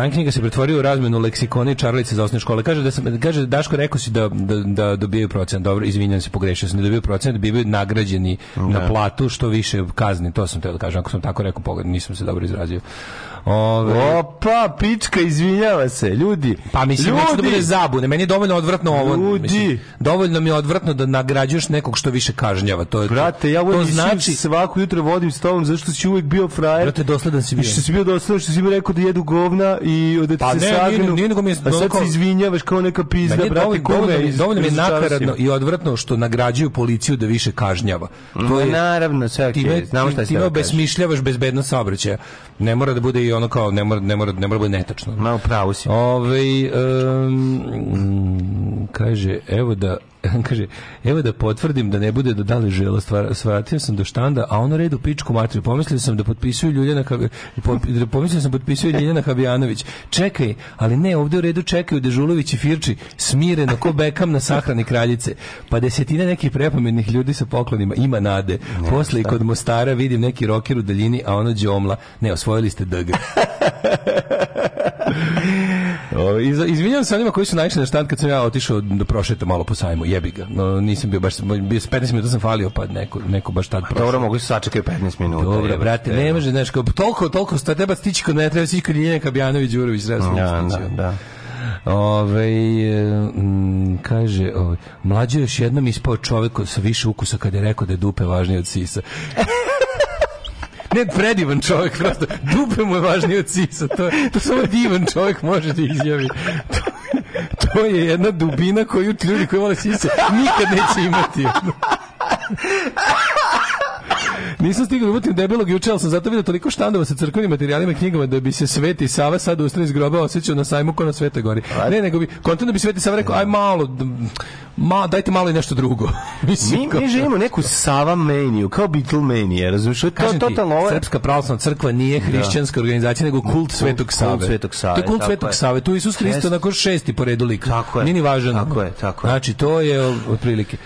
San knjiga se pretvorio u razmenu leksikona i čarlice za osnovne škole. Kaže da sam, kaže Daško rekao si da, da, da dobijaju procenat. Dobro, izvinjam se, pogrešio sam. Ne da dobijaju procenat, da bivaju nagrađeni okay. na da. platu što više kazni. To sam teo da kažem. Ako sam tako rekao, pogledaj, nisam se dobro izrazio. Ove, Op pa, pička, izvinjava se, ljudi. Pa mislim, da ljudi. da bude zabune, meni je dovoljno odvratno ovo. Ljudi. Mislim, dovoljno mi je odvratno da nagrađuješ nekog što više kažnjava. To, je Brate, ja uvijek znači... svako jutro vodim s tobom, zašto si uvek bio frajer. Brate, dosledan si bio. Što si bio dosledan, što si mi rekao da jedu govna i da ti pa, se ne, sagnu, nije, nije, nije mi se izvinjavaš kao neka pizda, brate, dovoljno, kome dovoljno, iz, dovoljno mi je nakaradno i odvratno što nagrađuju policiju da više kažnjava. To je, no, naravno, sve okej, znamo šta se Ti da besmišljavaš bezbednost saobraćaja. Ne mora da bude i ono kao, ne mora, ne mora mora, ne mora da bude netačno. Ma, upravo si. Ove, ovaj, um, kaže, evo da [laughs] kaže, evo da potvrdim da ne bude da dali žela, svratio sam do štanda, a ono redu pičku materiju. Pomislio sam da potpisuju Ljuljana, da pomislio sam da potpisuje Ljiljana Habijanović. Čekaj, ali ne, ovde u redu čekaju Dežulović i Firči, smireno, ko bekam na sahrani kraljice. Pa desetina nekih prepomenih ljudi sa poklonima, ima nade. Posle i kod Mostara vidim neki roker u daljini, a ono džomla. Ne, osvojili ste DG. [laughs] Iz, izvinjam se onima koji su naišli na štand kad sam ja otišao da prošetam malo po sajmu, jebi ga. No, nisam bio baš, bio 15 minuta sam falio, pa neko, neko baš tad prošao. Dobro, mogu se sačekati 15 minuta. Dobro, brate, ne može, znaš, kao, toliko, toliko, sta treba stići kod ne treba stići kod Ljenja Kabjanović, Đurović, treba no, da, da, da. Ove, mm, kaže, ove, mlađe još jednom ispao čovjek sa više ukusa kad je rekao da je dupe važnije od sisa. [laughs] Ne, predivan čovjek, prosto. Dupe mu je važnije od sisa. To, to samo divan čovjek može da izjavi. To, to je jedna dubina koju ljudi koji vole sise nikad neće imati. Nisam stigao da uvatim debelog juče, ali sam zato vidio toliko štandova sa crkvenim materijalima i knjigama da bi se Sveti Sava sad ustane iz groba osjećao na sajmu kao na Svete Gori. Ne, nego bi, kontent da bi Sveti Sava rekao, aj malo, ma, dajte malo i nešto drugo. [laughs] Mislim, mi, kao, mi živimo neku Sava meniju, kao Beatlemanija, razumiješ? To, Kažem totalno Srpska pravoslavna crkva nije da. hrišćanska organizacija, nego kult Svetog Save. Kult Svetog Save. To je kult Svetog Save. Tu Isus Hrist nakon šesti po redu lik. Tako je. Nije ni važan. Tako je, tako je. Znači, to je otprilike.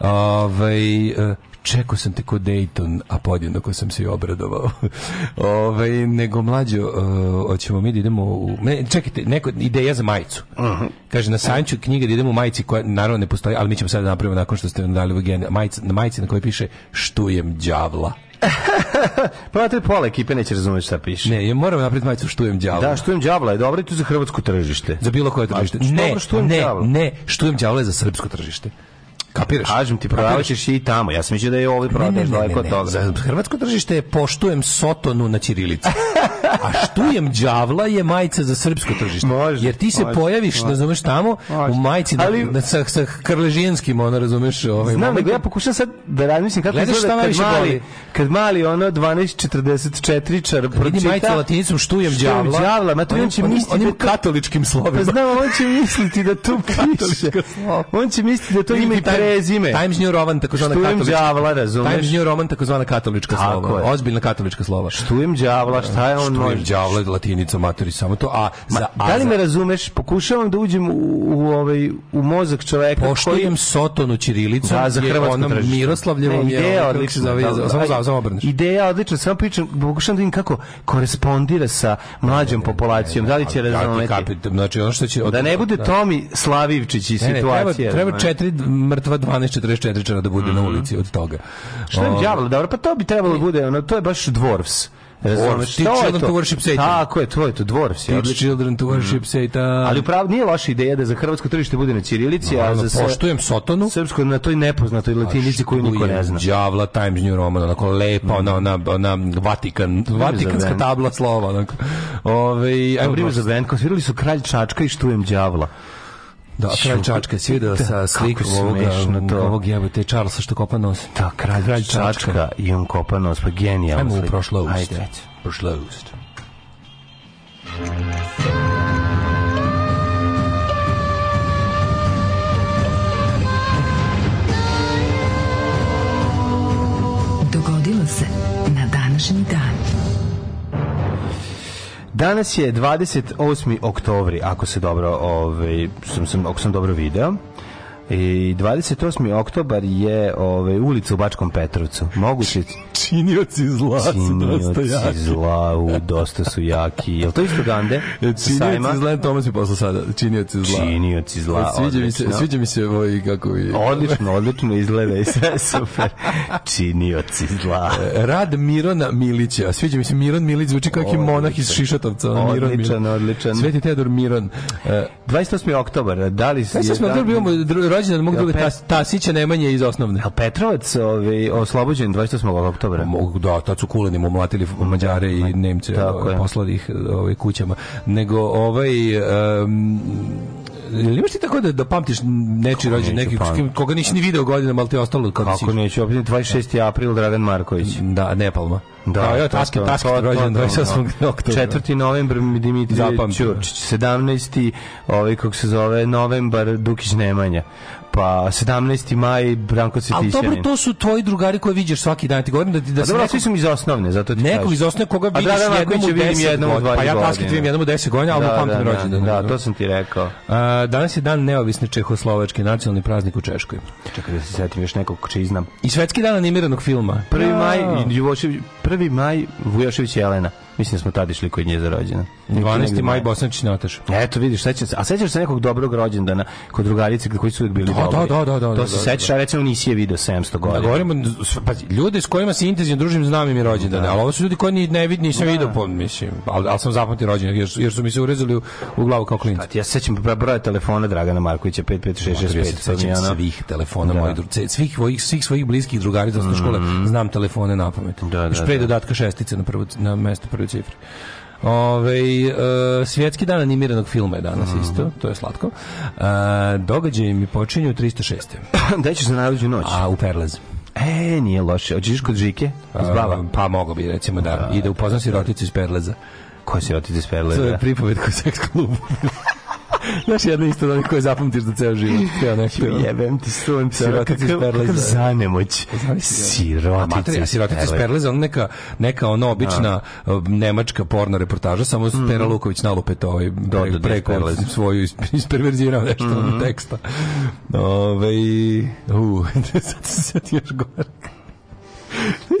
Ovaj, e, čekao sam te kod Dayton, a podjednako sam se i obradovao. [laughs] Ove, nego mlađo, uh, hoćemo mi da idemo u... Ne, čekajte, neko, ideja za majicu. Uh -huh. Kaže, na sanju knjiga da idemo u majici koja naravno ne postoji, ali mi ćemo sada da napraviti nakon što ste nam dali vegen, ovaj majica, na majici na kojoj piše štujem đavla. [laughs] pa te pola ekipe neće razumjeti šta piše. Ne, ja moram napraviti majicu štujem đavla. Da, štujem đavla je dobro i tu za hrvatsko tržište. Za bilo koje pa, tržište. Ne, ne, ne, štujem đavla je za srpsko tržište. Kapiraš? Kažem ti, prodavat ćeš i tamo. Ja sam mislio da je ovaj prodaješ daleko od toga. Za hrvatsko tržište je poštujem sotonu na ćirilici. A štujem đavla je majica za srpsko tržište. Može, Jer ti se može, pojaviš, može, razumeš, tamo može. u majici Ali, na, na, sa, sa krležijenskim, ono, razumeš, ovaj Znam, nego ja pokušam sad da razmislim kako Gledaš izgleda kad mali, boli. kad mali, ono, 1244 čar pročita. Vidi majica latinicom štujem đavla. Štujem đavla, ma da to on, on će misliti... Onim katoličkim slovima. Pa znam, on će misliti da tu [laughs] piše. On će misliti da to ima i prezime. Times New Roman, takozvana katolička. Štujem đavola, razumeš? Times New Roman, takozvana katolička Tako slova. Je. Ozbiljna katolička slova. Štujem đavola, da. šta je on? Štujem djavla, latinica, materi, samo to. A, Ma, za, a da li me razumeš? Pokušavam da uđem u, u, ovaj, u mozak čoveka. Poštujem koji... Sotonu Čirilicom. Da, za Hrvatsko tražiš. Miroslavljevom ne, ideja ovaj, odlična. Da, za da, samo, da, samo obrneš. Ideja odlična, samo pričam, pokušam da vidim kako korespondira sa mlađom populacijom. Da li će razumeti? Znači, ono što će... Da ne bude da. Tomi Slavivčić i situacija. Treba četiri mrtva žrtva 12.44 čara da bude mm -hmm. na mhm. ulici od toga. Šta je ovaj, djavolo? Dobro, pa to bi trebalo da bude, ono, to je baš dvorfs. E, Razumeš, Children to Worship Satan. Tako je, to je to, Dvorfs. Ja, Teach Children to Worship mm. Satan. Ali upravo nije vaša ideja da za hrvatsko tržište bude na Ćirilici, a za sve... Poštujem Sotonu. Srpsko na toj nepoznatoj latinici koju niko ne zna. Đavla, Times New Roman, onako lepa, ona, ona, ona Vatikan, Vatikanska tabla slova, onako. Ove, ajmo, za band, svirali su Kralj Čačka i Štujem Đavla. Da, kralj Čačka da si da, video sa slikom ovoga, to. ovog jebote Charlesa što kopa nos. Da, kralj, kralj Čačka. Čačka i on kopa nos, pa genijalno. Ajmo u prošlo usta. Ajde, prošlo usta. Danas je 28. oktobri, ako se dobro, ovaj, sam, sam, ako sam dobro video. E, I 28. oktobar je ovaj ulica u Bačkom Petrovcu. Moguće činioci zla činioci dosta jaki. zla u dosta su jaki. Jel to isto Gande? E, činioci Sajma? zla, tome se posle sada. Činioci zla. Činioci zla. E, sviđa odlično. mi se, sviđa mi se ovaj kako je. Odlično, odlično izgleda i sve super. Činioci zla. Rad Mirona Milića. Sviđa mi se Miron Milić zvuči kao neki monah iz Šišatovca. Odličan, Miron, odličan. odličan. Sveti Teodor Miron. 28. oktobar. Da li se 28. oktobar da bio rođendan mog druga Pet... Tasića Nemanje iz osnovne. Al Petrovac ovaj oslobođen 28. oktobra. Pa mogu da, ta su kuleni mu mlatili Mađare i Nemce, ovaj, poslali ih ovaj kućama. Nego ovaj um, Jel imaš ti tako da, da pamtiš neči rođen, neki pam... koga nisi ni video godinama, ali ti je ostalo kao Kako si... neću, opet 26. april Dragan Marković. Da, Nepalma. Da, ja, Taski, Taski, rođen 28. oktobra. 4. novembar Dimitrije da. Ćurčić, 17. ovaj, kako se zove, novembar Dukić Nemanja pa 17. maj Branko Cvetićanin. Ali dobro, to su tvoji drugari koje viđaš svaki dan. Ti govorim da, ti da A pa nekog, su mi iz osnovne, zato ti Nekog iz osnovne koga vidiš jednom u 10 godina. Pa ja Daski vidim jednom u 10 godina, al da, pamtim da, rođendan. Da, da, da, da to sam ti rekao. A, danas je dan neovisne Čehoslovačke, nacionalni praznik u Češkoj. Čekaj da se setim još nekog koji znam. I svetski dan animiranog filma. 1. maj, 1. maj Vujošević Jelena. Mislim da smo tad išli kod nje za rođendan. 12. maj Bosančić Nataša. Eto vidiš, sećaš se. A sećaš se nekog dobrog rođendana kod drugarice koji su uvek bili da, da, dobri? Da, da, da, da. To da, se sećaš, a recimo nisi je video 700 godina. Da govorimo, pa ljudi s kojima se intenzivno družim znam im je rođendan, al ovo su ljudi koji ni ne vidni, nisam da. video, po, mislim, al, ali sam zapamtio rođendan jer, jer su mi se urezali u, u glavu kao klinci. Ja se sećam broja telefona Dragana Markovića 55665. Sećam svih telefona mojih svih svojih svih svojih bliskih drugarica iz škole, mhm. znam telefone na pamet. Da, da, Još pre dodatka šestice na prvo na mesto prve cifre. Ove, e, svjetski dan animiranog filma je danas mm. isto, to je slatko. Uh, e, događaj mi počinju u 306. [clears throat] Gde ćeš se najluđu noć? A, u Perlez. E, nije loše. Ođeš kod Žike? E, Zbava? pa mogo bi, recimo, da. da Ide da, upoznam da. siroticu iz Perleza. Koja sirotica iz Perleza? To je pripovetku seks klubu. [laughs] [laughs] Znaš, jedna isto od onih koje zapamtiš za ceo život. Kao neko. Jebem ti sunce. Sirotica iz Perleza. zanemoć. Sirotica iz Sirotica iz Perleza, ona neka, neka ono obična da. nemačka porno reportaža, samo mm. Pera Luković nalupet ovaj da, da, preko, preko svoju isperverzirao nešto mm -hmm. teksta. Ove, ovaj, uh, [laughs] sad, sad još gore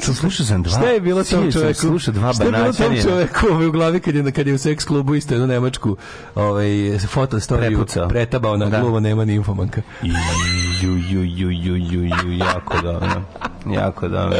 sam slušao sam dva. Šta je bilo tom čoveku? Slušao dva Šta je bilo tom čoveku ovaj u glavi kad je kad je u seks klubu isto jednu nemačku ovaj foto storiju pretabao na da. gluvo nema ni infomanka. Ju ju ju ju ju jako dobro. Jako dobro.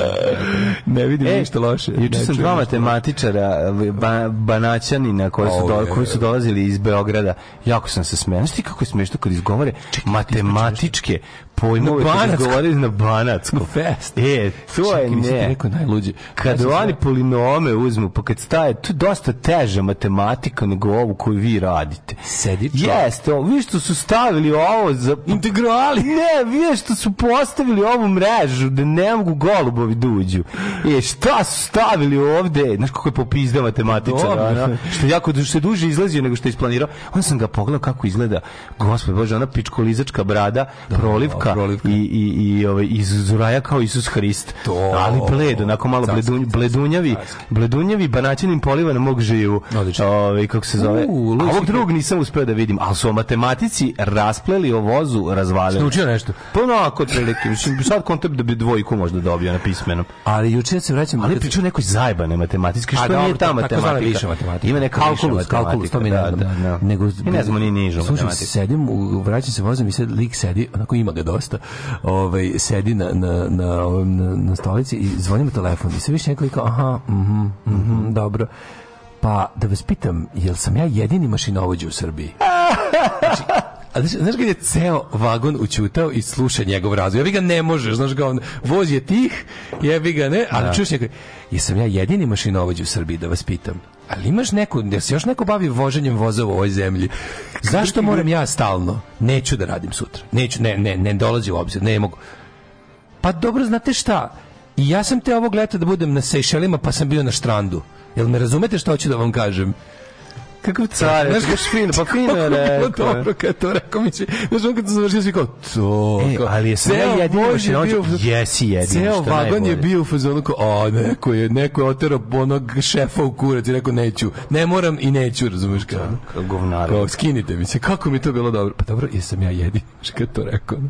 ne vidim e, ništa loše. Juče sam dva matematičara ba, banaćanina koji su, do, koji su dolazili iz Beograda. Jako sam se smejao. Znaš ti kako je smešno kad izgovore Čekaj, matematičke pojmove na kad izgovore na banacko. Fest. E, to Čekaj, da je ne. Rekao najluđe. Kad oni da- polinome uzmu, pa kad staje, to je dosta teža matematika nego ovu koju vi radite. Sedi Jeste, vi što su stavili ovo za... Integrali. Ne, vi što su postavili ovu mrežu, da ne ne mogu golubovi duđu. Da I e, šta su stavili ovde? Znaš kako je popizda matematičar, da, ono, što jako što je duže izlazio nego što je isplanirao. Onda sam ga pogledao kako izgleda. Gospod Bože, ona pičkolizačka brada, Dobro, da, prolivka, prolivka, i, i, i ovaj, iz izuraja kao Isus Hrist. To, Ali bled, onako malo bledunj, bledunjavi, bledunjavi banaćinim poliva na mog živu. Ovaj, kako se zove. U, A ovog drugog nisam uspeo da vidim, ali su o matematici raspleli o vozu razvalili. Naučio nešto? Pa onako, otprilike. Sad koncept da bi dvojku možda dobio na pismenom. Ali juče se vraćam, ali pričao nekoj zajebane matematičke, što nije ta matematika. Ima neka kalkulus, kalkulus, to mi da, ne znam. Da, da. Nego ne znamo ni nižu matematiku. Sedim, vraćam se vozom i sad lik sedi, onako ima ga dosta. Ovaj sedi na na na na stolici i zvoni mu telefon. I sve više neko kao, aha, mhm, mhm, mhm, dobro. Pa da vas pitam, jel sam ja jedini mašinovođa u Srbiji? [laughs] Znači, ali znaš kad je ceo vagon učutao i sluša njegov razvoj. jebi ga ne možeš, znaš ga on voz je tih, jebi ga ne, ali da. čuješ njegov, jesam ja jedini mašinovođ u Srbiji da vas pitam. Ali imaš neku, da se još neko bavi voženjem voza u ovoj zemlji. Zašto moram ja stalno? Neću da radim sutra. Neću, ne, ne, ne dolazi u obzir, ne mogu. Pa dobro, znate šta? I ja sam te ovog leta da budem na Sejšelima, pa sam bio na štrandu. Jel me razumete što hoću da vam kažem? Kakav car, znaš kako fino, pa fino je rekao. Dobro, kad to rekao mi se, znaš on kad to završio, svi kao, to, e, ali je sve jedino mašinođe, jesi jedino, ceo što vagon je bio u fazonu kao, a, neko je, neko je otero onog šefa u kurac i rekao, neću, ne moram i neću, razumeš kao. Kao govnara. Kao, skinite mi se, kako mi to bilo dobro. Pa dobro, jesam ja jedin, [laughs] što kad to rekao. Um,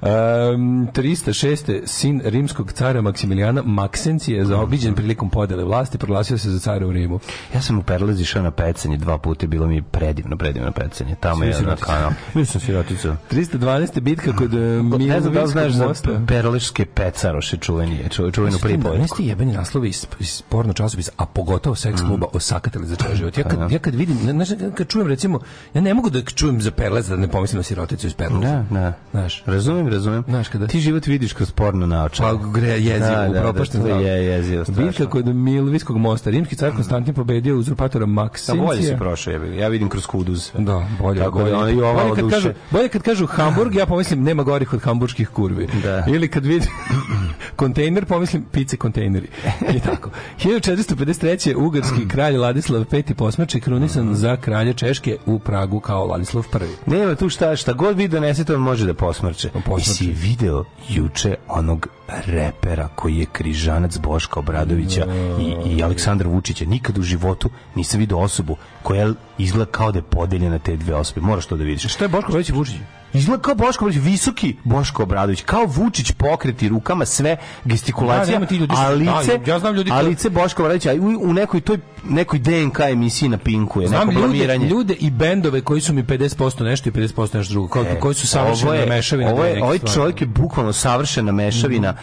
306. sin rimskog cara Maksimilijana Maksenci je zaobiđen mhm. prilikom podele vlasti, proglasio se za cara u Rimu. Ja sam u Perlezi šao na pecanje dva puta, bilo mi predivno, predivno pecanje. Tamo je na kanal. Mislim sam sirotica. 312. bitka kod e, Ne znam da znaš za perliške pecaroše čuveni, čuvenu da pripovetku. Ne jebeni naslovi iz, iz porno časopisa, a pogotovo seks mm. kluba mm. osakatili za čeo život. Ja kad, da. ja kad vidim, znaš, kad čujem recimo, ja ne mogu da čujem za perlec da ne pomislim na siroticu iz perleza. Da, da. Znaš, razumem, razumem. Znaš, kada... Ti život vidiš kroz porno na Pa gre jezivo, da, da, da, je jezivo, strašno. Bitka kod Milviskog mosta, rimski car mm. Konstantin pobedio uzurpatora Maksimcija si prošao, ja vidim kroz kuduz. Da, bolje. Tako da bolje, da i ova bolje kad duše. Kažu, bolje kad kažu Hamburg, ja pomislim nema gorih od hamburških kurvi. Da. Ili kad vidim [clears throat] kontejner, pomislim pice kontejneri. I tako. 1453. je ugarski [clears throat] kralj Ladislav V. posmači krunisan mhm. za kralja Češke u Pragu kao Ladislav I. Nema tu šta, šta god vi donesete, on može da posmrče. I si video juče onog repera koji je križanac Boška Obradovića da. i, i Aleksandra Vučića. Nikad u životu nisam vidio osobu koja izgleda kao da je podeljena te dve osobe. Moraš to da vidiš. Šta je Boško Već Vučić? Izgleda kao Boško Obradović, visoki Boško Obradović, kao Vučić pokreti rukama sve gestikulacija, da, a lice, da, ja znam ljudi a lice Boško Obradovića u, u nekoj toj nekoj DNK emisiji na Pinku je znam neko ljude, ljude, i bendove koji su mi 50% nešto i 50% nešto drugo, kao, e, koji su savršena mešavina. Ovo je, ovaj čovjek je bukvalno savršena mešavina mm.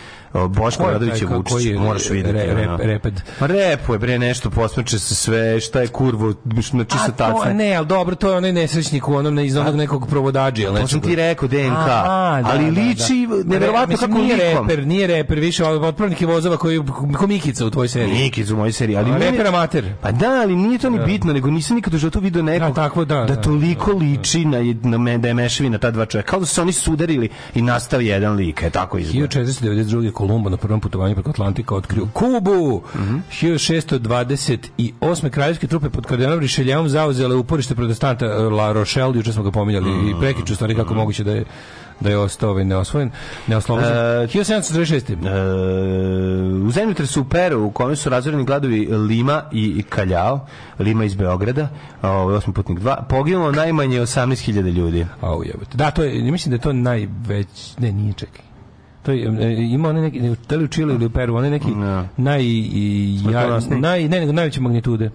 Boško Obradovića Vučića, moraš vidjeti. Re, rep, reped. je bre, nešto posmeće se sve, šta je kurvo, znači sa tacom. Ne, ali dobro, to je onaj nesrećnik u onom iz onog nekog provodađa, sam ti rekao DNK. A, da, ali da, da. liči neverovatno kako nije likom. reper, nije reper, više otpravnik je vozova koji komikica u tvojoj seriji. Komikica u mojoj seriji, ali reper amater. Pa da, ali nije to ni da. bitno, nego nisam nikad u životu video nekog tako, da, da toliko liči na, na, da je mešavina ta dva čovjeka. Kao da su se oni sudarili i nastao jedan lik, je tako izgleda. 1492. Kolumbo na prvom putovanju preko Atlantika otkrio Kubu. Mm -hmm. 1628. kraljevske trupe pod kardinalom Rišeljevom zauzele uporište protestanta eh, La Rochelle, juče smo ga pominjali mm -hmm. i prekiču stvari kako kako mm. moguće da je da je ostao ovaj neosvojen, neoslobođen. E, 1736. E, u zemljotresu u Peru, u kome su razvoreni gladovi Lima i Kaljao, Lima iz Beograda, ovaj osmoputnik 2, poginulo najmanje 18.000 ljudi. Au jebote. Da, to je, mislim da je to najveć, ne, nije čekaj to je, e, ima onaj neki, da li u Čile ili u Peru, one neki no. Da. naj, i, ja, naj, ne, nego najveće magnitude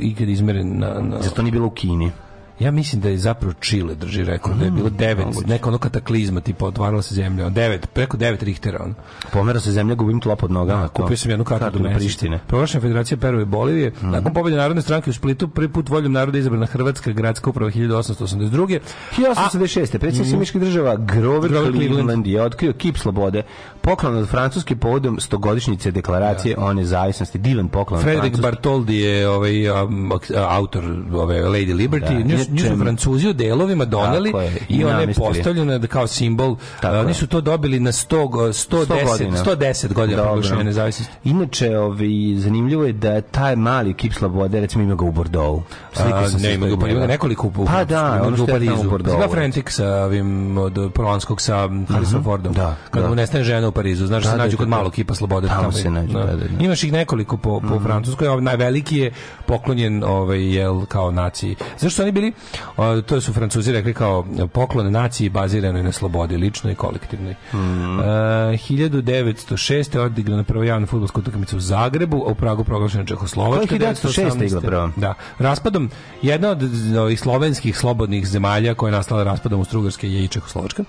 ikad izmeren na, na... Zato nije bilo u Kini. Ja mislim da je zapravo Chile drži rekord, mm, da je mm, bilo devet, moguće. neka ono kataklizma, tipa otvarala se zemlja, devet, preko devet rihtera. Ono. Pomera se zemlja, gubim tlop pod noga. Da, kupio sam jednu kartu do Prištine. Proglašena Federacija Peru i Bolivije. Mm. Nakon pobjede Narodne stranke u Splitu, prvi put voljom naroda izabrana Hrvatska gradska uprava 1882. 1886. Predsjednik mm. Miških država Grover, Grover Cleveland, Cleveland je otkrio kip slobode poklon od Francuske povodom stogodišnjice deklaracije ja. Da. o nezavisnosti. Divan poklon. Frederick Bartoldi je ovaj, um, autor ove Lady Liberty. Da. Nju, nju su Francuzi u delovima doneli i ona je postavljena da kao simbol. Tako Oni su to dobili na 100, 110, 100 godina, 110 godina proglašenja nezavisnosti. Inače, ovaj, zanimljivo je da taj mali kip slobode, recimo ima ga u Bordeaux. Slika sam ne, ima ga u Bordeauxu, da. nekoliko u Bordeauxu. Pa da, ono što je tamo u Bordeaux. Zga Frantik sa ovim, od Provanskog sa Harrison Fordom. Da, Kada mu nestane žena u Parizu, znaš da, se da, nađu da, kod da. malog kipa slobode. Tamo, tamo se nađu, da, da, da. Imaš ih nekoliko po, po mm. Francuskoj, ovaj najveliki je poklonjen ovaj, jel, kao naciji. što oni bili, o, to su Francuzi rekli kao poklon naciji baziranoj na slobodi, ličnoj i kolektivnoj. Mm. E, 1906. je odigrana prva javna futbolska utakmica u Zagrebu, a u Pragu proglašena Čehoslovačka. 1906. igla prva. Da. Raspadom, jedna od ovih slovenskih slobodnih zemalja koja je nastala raspadom Austrugarske je i Čehoslovačka.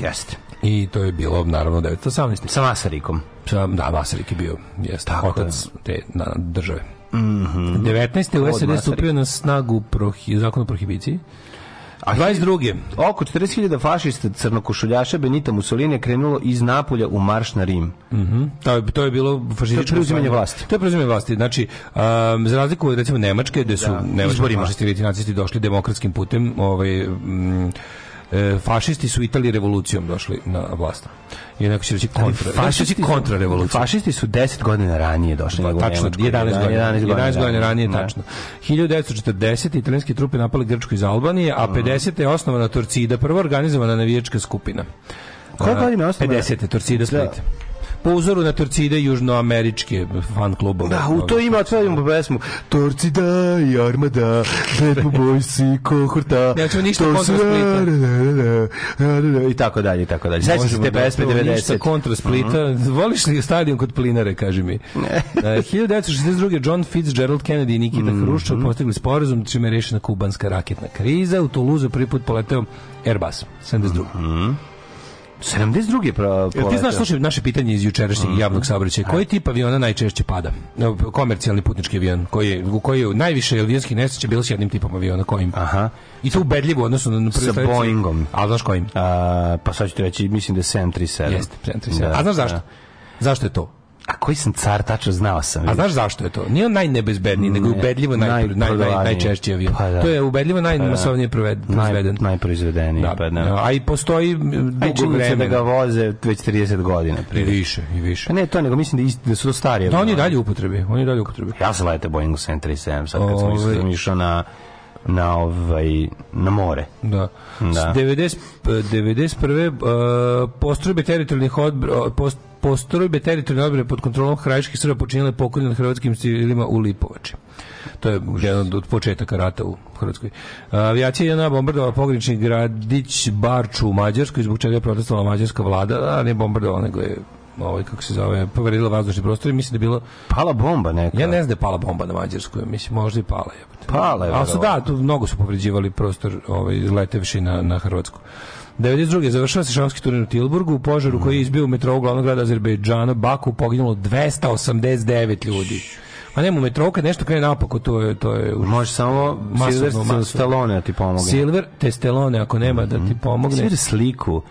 Jeste. I to je bilo, naravno, 1918. Sa Masarikom. Sa, da, Masarik je bio jest, Tako otac je. te na, države. Mm -hmm. 19. u SED stupio na snagu prohi, zakon o prohibiciji. A 22. Oko 40.000 fašista crnokošuljaša Benita Mussolini je krenulo iz Napolja u marš na Rim. Mm -hmm. to, je, to je bilo fašističko preuzimanje vlasti. To je preuzimanje vlasti. Znači, um, za razliku od recimo Nemačke, gde su da, nemački fašisti nacisti došli demokratskim putem, ovaj, mm, E, fašisti su u Italiji revolucijom došli na vlast. I neko će reći kontra. Ali fašisti, kontra revolucija. Fašisti su 10 godina ranije došli. Pa, tačno, 11, 11 godina, 11 godina, ranije, ne. Da. tačno. 1940. italijanske trupe napale Grčku iz Albanije, a 50. je osnovana Torcida, prva organizovana navijačka skupina. Koja godina je osnovana? 50. Torcida da. Split po uzoru na Torcide južnoameričke fan klubove. Da, u to ima otvorimo pesmu. Torcida i Armada, Bad Boys i Kohorta. Nećemo ništa kontra Splita. Da, da, da, I tako dalje, i tako dalje. Sećaš se te pesme 90. Ništa kontra Splita. Mhm. Voliš li stadion kod Plinare, kaže mi. 1962. [laughs] E, John Fitzgerald Kennedy i Nikita mhm. Hruščov postigli sporazum čime je rešena kubanska raketna kriza. U Tuluzu prvi put poleteo Airbus 72. Mm -hmm. 72. je pro, Ti znaš slušaj, naše pitanje iz jučerašnjeg mm javnog saobraćaja. Koji tip aviona najčešće pada? Komercijalni putnički avion koji u koji najviše avionskih nesreća bilo s jednim tipom aviona kojim. Aha. I to ubedljivo odnosno na prvi sa Boeingom. A znaš kojim? A, pa sad ću ti reći, mislim da je 737. Jeste, 737. Da, A znaš zašto? Da. Zašto je to? A koji sam car, tačno znao sam. A znaš zašto je to? Nije on najnebezbedniji, ne, nego je ubedljivo naj, naj, naj, najčešći avion. Pa, da. To je ubedljivo pa da. najmasovnije proizveden. Naj, najproizvedeniji. Da. Pa, da. A i postoji dugo vremena. da ga voze već 30 godina. Prije. I više, i više. Pa ne to, nego mislim da, isti, da su to starije. Da, on je dalje upotrebi. On je dalje upotrebi. Ja sam lete Boeing 737, sad kad sam ovaj. išao na na ovaj na more. Da. da. 90 91. Uh, postrojbe teritorijalnih odbr eh, post, postrojbe teritorijalne odbrane pod kontrolom krajiških Srba počinile pokolje nad hrvatskim civilima u Lipovači. To je jedan od početaka rata u Hrvatskoj. Eh, avijacija je jedna bombardovala pogranični gradić Barču u Mađarskoj, zbog čega je protestovala mađarska vlada, a ne bombardovala, nego je ovaj kako se zove, povredila vazdušni prostor i mislim da je bilo pala bomba neka. Ja ne znam da je pala bomba na Mađarskoj, mislim možda i pala je. Pala je. Al su da, tu mnogo su povređivali prostor, ovaj letevši na na Hrvatsku. 92. završava se šahovski turnir u Tilburgu, u požaru koji je mm. izbio u metrou glavnog grada Azerbejdžana, Baku, poginulo 289 ljudi. Pa nema u metrou kad nešto krene napako, to je to je užas. Može samo masovno, Silver Stallone da ti pomogne. Silver te ako nema mm -hmm. da ti mhm. pomogne. Silver da sliku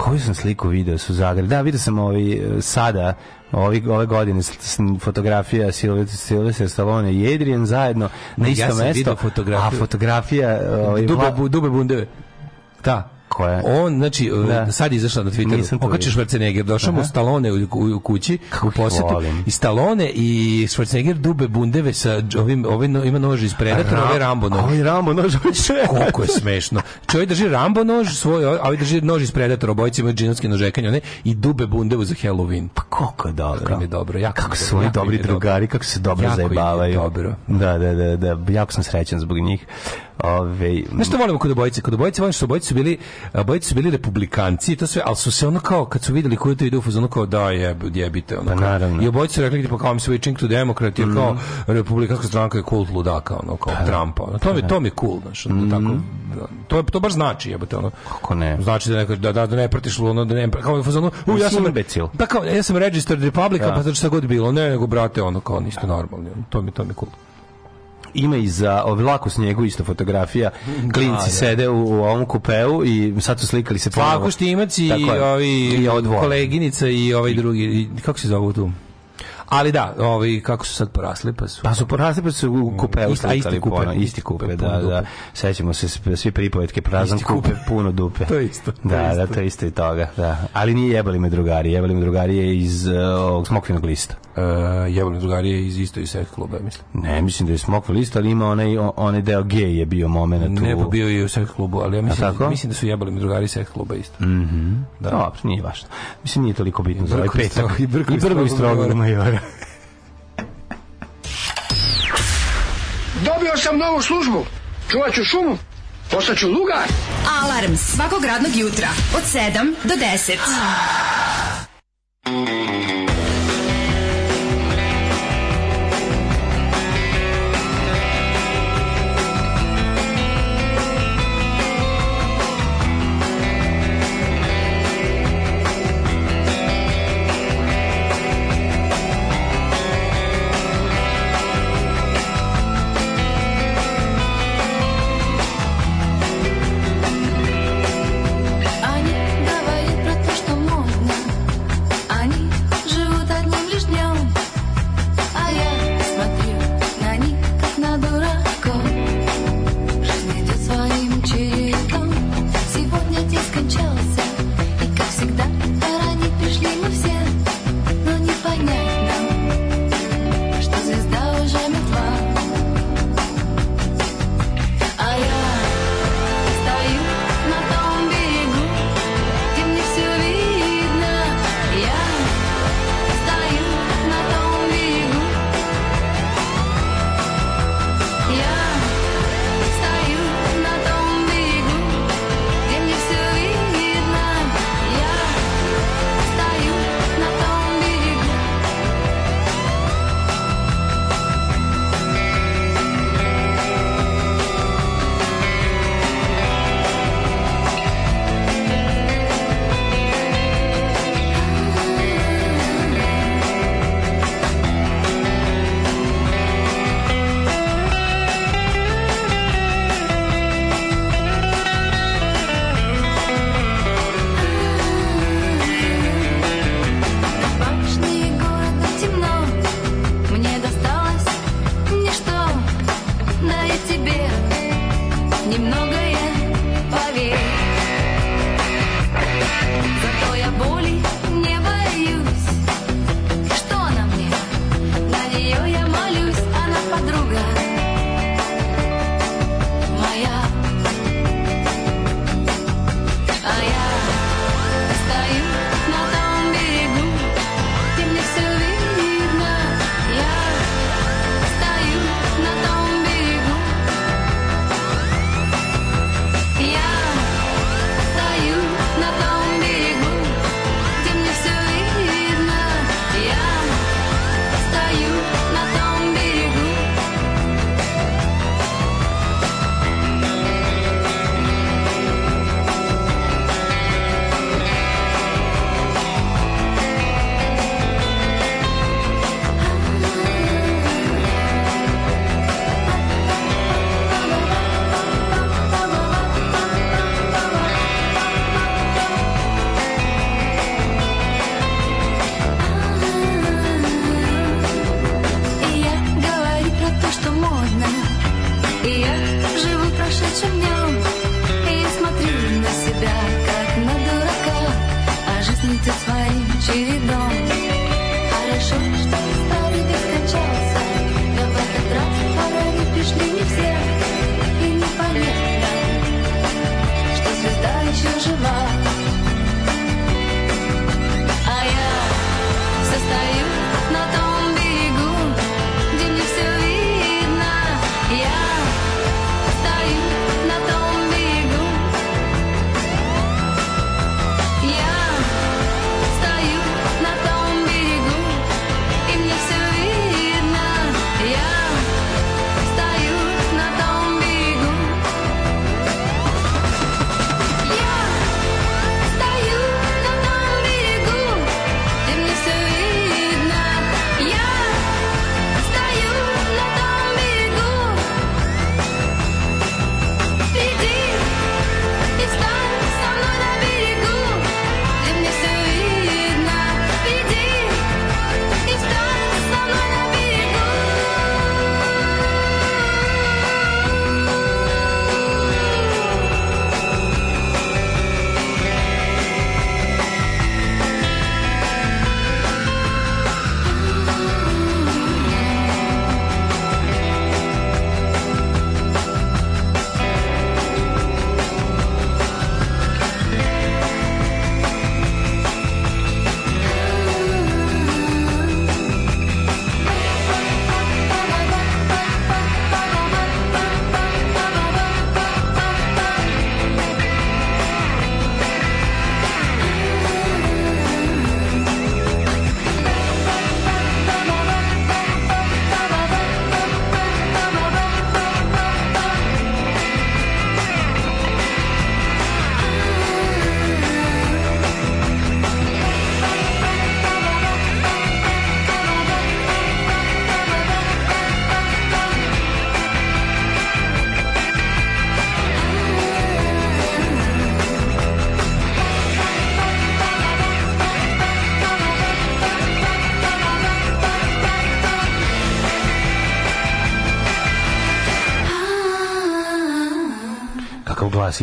Koju sam sliku video su Zagreb? Da, video sam ovi e, sada, ovi, ove godine fotografija Silvestre Stallone i Adrian zajedno na isto ja sam mesto. Video fotografiju. A fotografija... ovi, ovaj, dube, dube bundeve. Da, Koja? On, znači, e, da. sad izašao na Twitteru. Okače Schwarzenegger, došao mu Stallone u, u, u kući, Kako u posetu. I Stallone i Schwarzenegger dube bundeve sa ovim, ovaj no, ima nož iz Predatora, ovaj, ovaj Rambo nož. Ovaj Rambo nož. Koliko je smešno. Čovjek drži Rambo nož, svoj, a ovaj drži nož iz Predatora, obojice imaju džinovske nožekanje, one, i dube bundevu za Halloween. Pa koliko je dobro. Kako mi je dobro. Jako kako su dobri, dobri drugari, kako se dobro jako zajebavaju. Dobro. Da, da, da, da. Jako sam srećan zbog njih. Ove, Znaš što volimo kod obojice? Kod obojice volim što obojice su bili, obojice su bili republikanci i to sve, ali su se ono kao, kad su vidjeli koju to ide u fazonu, kao da je, jebite. Ono, pa naravno. I obojice su rekli, tipa, kao mi switching to demokrat, jer mm. kao mhm. republikanska stranka je kult ludaka, ono, kao pa, da. Trumpa. Ono, to, mi, pa da. to mi je cool, znaš, ono, mm. tako, da, to, je to baš znači, jebate, ono. Kako ne? Znači da, neka da, da, ne pratiš ono, da ne, kao u fazonu, u, ja sam, imbecil. da, kao, ja sam registered republika, ja. pa znači šta god bilo, ne, nego, brate, ono, kao, niste normalno to mi, to mi je cool ima i za vlak u snijegu isto fotografija. Klinci da, da, sede u, u ovom kupeu i sad su slikali se ponovo. Vlako Štimac i, ovi, i koleginica i ovaj drugi, i, kako se zove tu? Ali da, ovi kako su sad porasli, pa su... Pa su porasli, pa su u mm, kupe mm, isti, isti kupe, ono, isti kupe, da, da, da. Sećamo se svi pripovetke prazan kupe, kupe, puno dupe. [laughs] to isto. To da, da isto. da, to isto i toga, da. Ali nije jebali me drugari, jebali me drugari je iz uh, ovog smokvinog lista. Uh, jebali me drugari je iz isto i set kluba, mislim. Ne, mislim da je smokvin list, ali ima onaj, onaj deo G je bio moment tu. Ne, pa bio je u set klubu, ali ja mislim, mislim da su jebali me drugari iz kluba isto. Mhm. Mm da. Dobro, nije važno. Mislim, nije toliko bitno za ovaj petak. I brko i strogo majora. Čekam novu službu. Čuvat ću šumu. Postaću lugar. Alarm svakog radnog jutra od 7 do 10.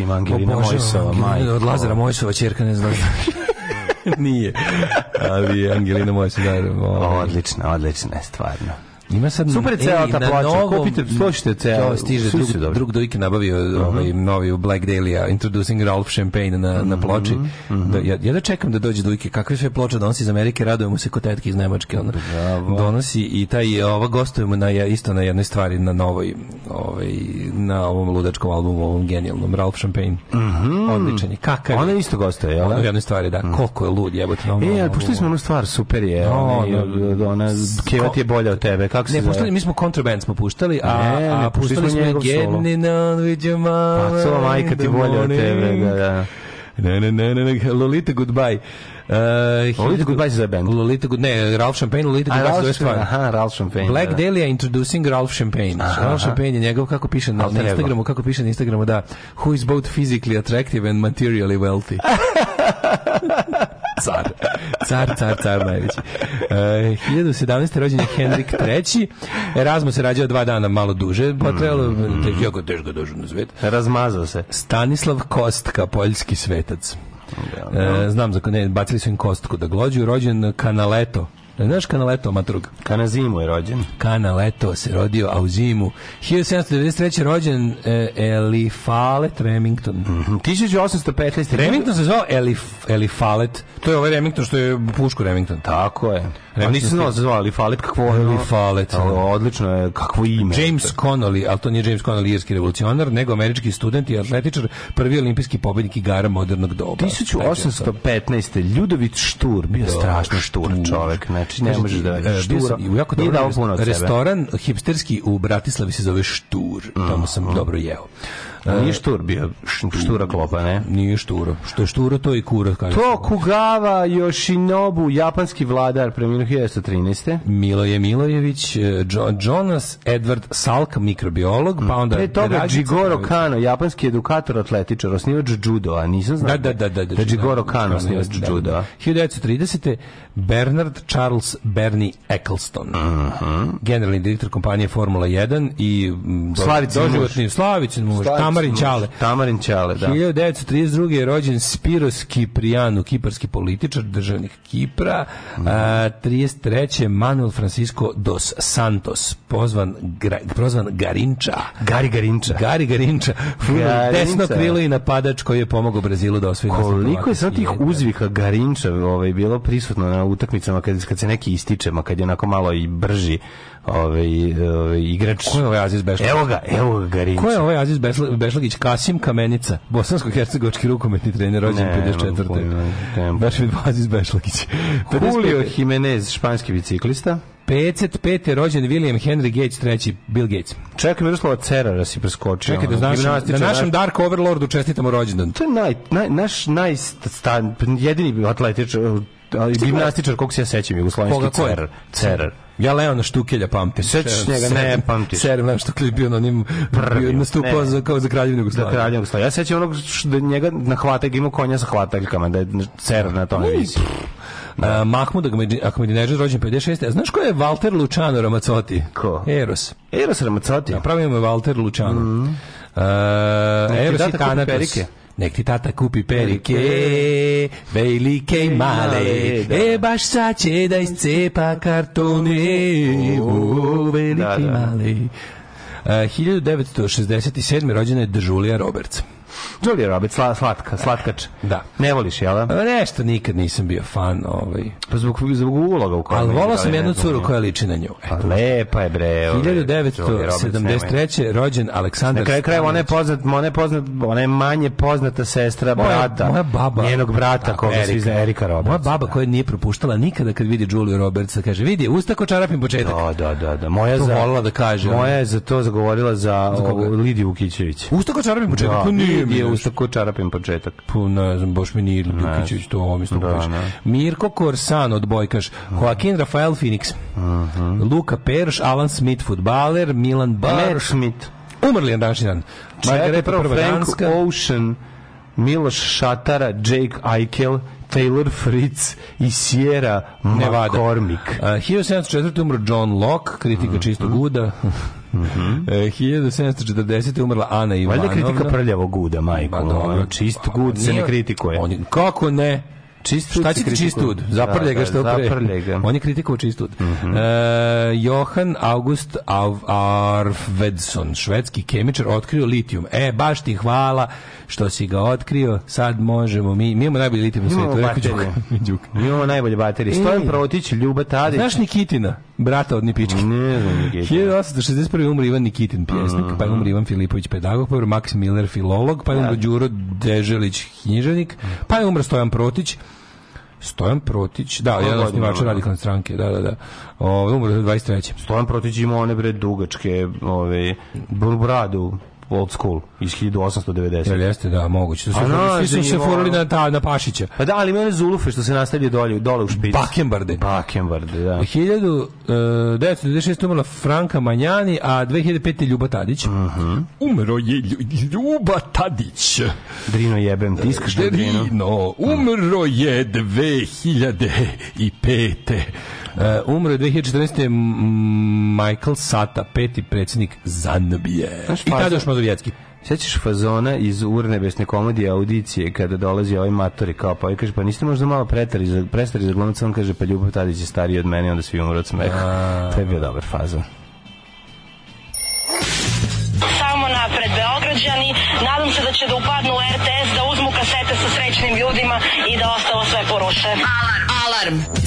Mojs Angelina Bože, Mojsova, majka. Od Lazara Mojsova čerka, ne znam. [laughs] Nije. Ali Angelina Mojsova, da. da, da. Odlično, odlična je stvarno. Ima sad super je cela ta plaća. Novom, Kupite, slušajte cela. stiže drug, dobro. drug Dojke nabavio uh mhm. -huh. ovaj novi Black Dahlia Introducing Ralph Champagne na uh -huh. na mhm, ploči. Uh mhm. -huh. da, ja, ja da čekam da dođe Dojke. Kakve sve ploče donosi iz Amerike, radujemo se kotetke iz Nemačke ona. Bravo. Donosi i taj ova gostujemo na isto na jednoj stvari na novoj ovaj, na ovom ludačkom albumu, ovom genijalnom Ralph Champagne. Mm -hmm. Odličan je. Kakav Ona isto gostuje, jel? Ona jedne stvari, da. Mm. Koliko je lud, jebote. E, ono, e, ali puštili smo onu stvar, super je. No, da, ona, da, da, ona, ona ti je bolja od tebe. Kako ne, puštali, mi smo kontraband smo puštali, a, ne, a puštali smo njegov solo. Pa, solo majka ti bolja od tebe, da, da. Ne, ne, ne, ne, Lolita, goodbye. Uh, Lolita Goodbye za band. Lolita Good, ne, Ralph Champagne, Lolita Goodbye za dve Aha, Ralph Champagne. Black da. Dahlia introducing Ralph Champagne. Aha, Ralph Champagne je njegov, kako piše na, na Instagramu, kako piše na Instagramu, da, who is both physically attractive and materially wealthy. [laughs] car. Car, car, car najveći. Uh, eh, 1017. rođen je Henrik III. Erasmus se rađao dva dana malo duže, pa trebalo, mm. jako teško došao na svet. Razmazao se. Stanislav Kostka, poljski svetac. E, znam za ne, bacili su im kostku da glođu, rođen Kanaleto, Znaš Kana Leto, Matrug? Kana Zimu je rođen. Kana Leto se rodio, a u zimu. 1793. rođen e, Elifalet Remington. Mm -hmm. 1815. Remington se zvao Elif, Elifalet. To je ovaj Remington što je pušku Remington. Tako je. Remington a nisam da se zvao Elifalet, kakvo je. Elifalet. Da. odlično je, kakvo ime. James Connolly, ali to nije James Connolly, irski revolucionar, nego američki student i atletičar, prvi olimpijski pobednik igara modernog doba. 1815. Ljudovic Štur, bio strašno štur čovek, ne znači ne možeš da e, štura. Bio jako dobro dao puno restoran hipsterski u Bratislavi se zove Štur. Mm, Tamo sam mm. dobro jeo. Nije e, štur bio, štura klopa, ne? Nije šturo. Što je šturo, to je i kura. Kaže. To Kugava Yoshinobu, japanski vladar, premijer 1913. Miloje Milojević, e, jo, Jonas Edward Salk, mikrobiolog, pa onda... Pre toga Jigoro Kano, japanski edukator atletičar, osnivač judo, a nisam znao da, da, da, da, da, da, da, da, da, da, da, da, Bernard Charles Bernie Eccleston. Aha. Generalni direktor kompanije Formula 1 i mm, do, Slavicin doživotni Slavicin muž, Slavicin Tamarin Ćale. Tamarin Ćale, da. 1932. je rođen Spiros Kiprijanu, kiparski političar, državnik Kipra. Mm. A, 33. Manuel Francisco dos Santos, pozvan, gra, prozvan Garinča. Gari Garinča. Gari Garinča. Garinča. Desno krilo i napadač koji je pomogao Brazilu da osvoji Koliko je sad tih uzvika Garinča ovaj, bilo prisutno na utakmicama kad, kad se neki ističe, ma kad je onako malo i brži ovaj, ovaj igrač. Ko je ovaj Aziz Bešlagić? Evo ga, evo ga Garinča. Ko je ovaj Aziz Bešlagić? Kasim Kamenica, bosansko-hercegovački rukometni trener, rođen 54. Baš mi Aziz Bešlagić. Julio Jimenez, španski biciklista. 55. je rođen William Henry Gates, treći Bill Gates. Čekaj, Miroslava Cerara si preskočio. Čekaj, da znaš, na da našem Dark Overlordu čestitamo rođendan. To je naj, naj, naš najstan, jedini atletič, ali gimnastičar kog se ja sećam jugoslovenski cer cer ja Leona Štukelja pamtim. Sećaš njega? Ne, pamtim. Sećam Leona Štukelj bio na njim bio nastupao za kao za kraljevinu Jugoslavije. Za kraljevinu Jugoslavije. Ja sećam onog da njega na hvataljku ima konja sa hvataljkama, da je cer na tome visi. Da. Uh, Mahmud Ahmedinežad rođen 56. A znaš ko je Walter Luciano Ramazzotti? Ko? Eros. Eros Ramazzotti. Napravio da, pravi je Walter Luciano. Mm -hmm. Uh, Eros i Thanatos nek ti tata kupi perike, velike i male, da. e baš sad će da iscepa kartone, o, velike i da, da. male. 1967. E, rođena je Dežulija Roberts. Julia Roberts, sla, slatka, slatkač. Da. Ne voliš, jel? Da? Nešto nikad nisam bio fan. Ovaj. Pa zbog, zbog uloga u kojoj... Ali volao sam jednu curu koja liči na nju. Pa lepa je, bre. 1973. rođen Aleksandar Na kraju kraju ona je poznat, ona je poznat, ona je manje poznata sestra brata. Moja baba. Njenog brata koga svi zna, Erika Roberts. Moja baba da. koja nije propuštala nikada kad vidi Juliju Roberts, kaže, vidi, usta ko čarapin početak. Da, da, da. da. Moja to za, volila da kaže. Moja je za to zagovorila za, za Lidiju Ukićević. Usta ko čarapin početak? Da. Pa nije, je ustav ko čarapin početak. Pa ne znam, baš mi nije Ljubikićević to ovo mislim. Da, Mirko Korsan odbojkaš, Joaquin Rafael Phoenix, uh mhm. -huh. Luka Perš, Alan Smith futbaler, Milan Bar... Schmidt. Umrli je današnji dan. Margareta Prva Frank Danska. Ocean, Miloš Šatara, Jake Eichel, Taylor Fritz i Sierra Nevada. McCormick. Uh, 1704. umro John Locke, kritika mm -hmm. čistog guda. Mm -hmm. e, 1740. umrla Ana Ivanovna. Valjda kritika prljavog guda, majko. Pa, dobro. Čist pa, gud se ne kritikuje. On, kako ne? Čist Šta će ti čist ud? Zaprlje ga da, da, što pre. Zaprlje ga. On je kritikovao čist ud. Mm -hmm. e, Johan August Arvedson, švedski kemičar, otkrio litijum. E, baš ti hvala što si ga otkrio. Sad možemo mi, mi imamo najbolji litijum na svetu. Imamo [laughs] Mi imamo najbolje baterije. Stojan Protić, Ljuba Tadić. Znaš Nikitina, brata od Nipičke? Ne znam Nikitina. 1861. umri Ivan Nikitin, pjesnik, mm -hmm. pa je umri Ivan Filipović, pedagog, pa je umri Miller, filolog, pa je umri ja. Da. Đuro Deželić, književnik, pa je umri Stojan Protić, Stojan Protić, da, jedan osnivač radikalne stranke, da, da, da. Ovaj umro 23. Stojan Protić ima one bre dugačke, ove bradu old school iz 1890. Jel jeste, da, moguće. Su, se furali na, ta, na Pašića. Pa da, ali imali Zulufe što se nastavlja dolje, dole u špici. Bakembarde. Bakembarde, da. 1996. E, umrla Franka Manjani, a 2005. Ljuba Tadić. Uh mhm. -huh. Umro je Ljuba Tadić. Drino jebem, tiskaš Drino. Drino, umro je 2005. Uh, umro je 2014. Michael Sata, peti predsjednik Zanabije. Znaš, I tada još Mazovjetski. Sećaš fazona iz urnebesne komedije audicije kada dolazi ovaj matori kao pa i kaže pa niste možda malo pretari za prestari za glumca on kaže pa Ljubav Tadić je stariji od mene onda svi umru od smeha. To je bio dobar fazon. Samo napred Beograđani, nadam se da će da upadnu u RTS, da uzmu kasete sa srećnim ljudima i da ostalo sve poruše. Alarm! Alarm!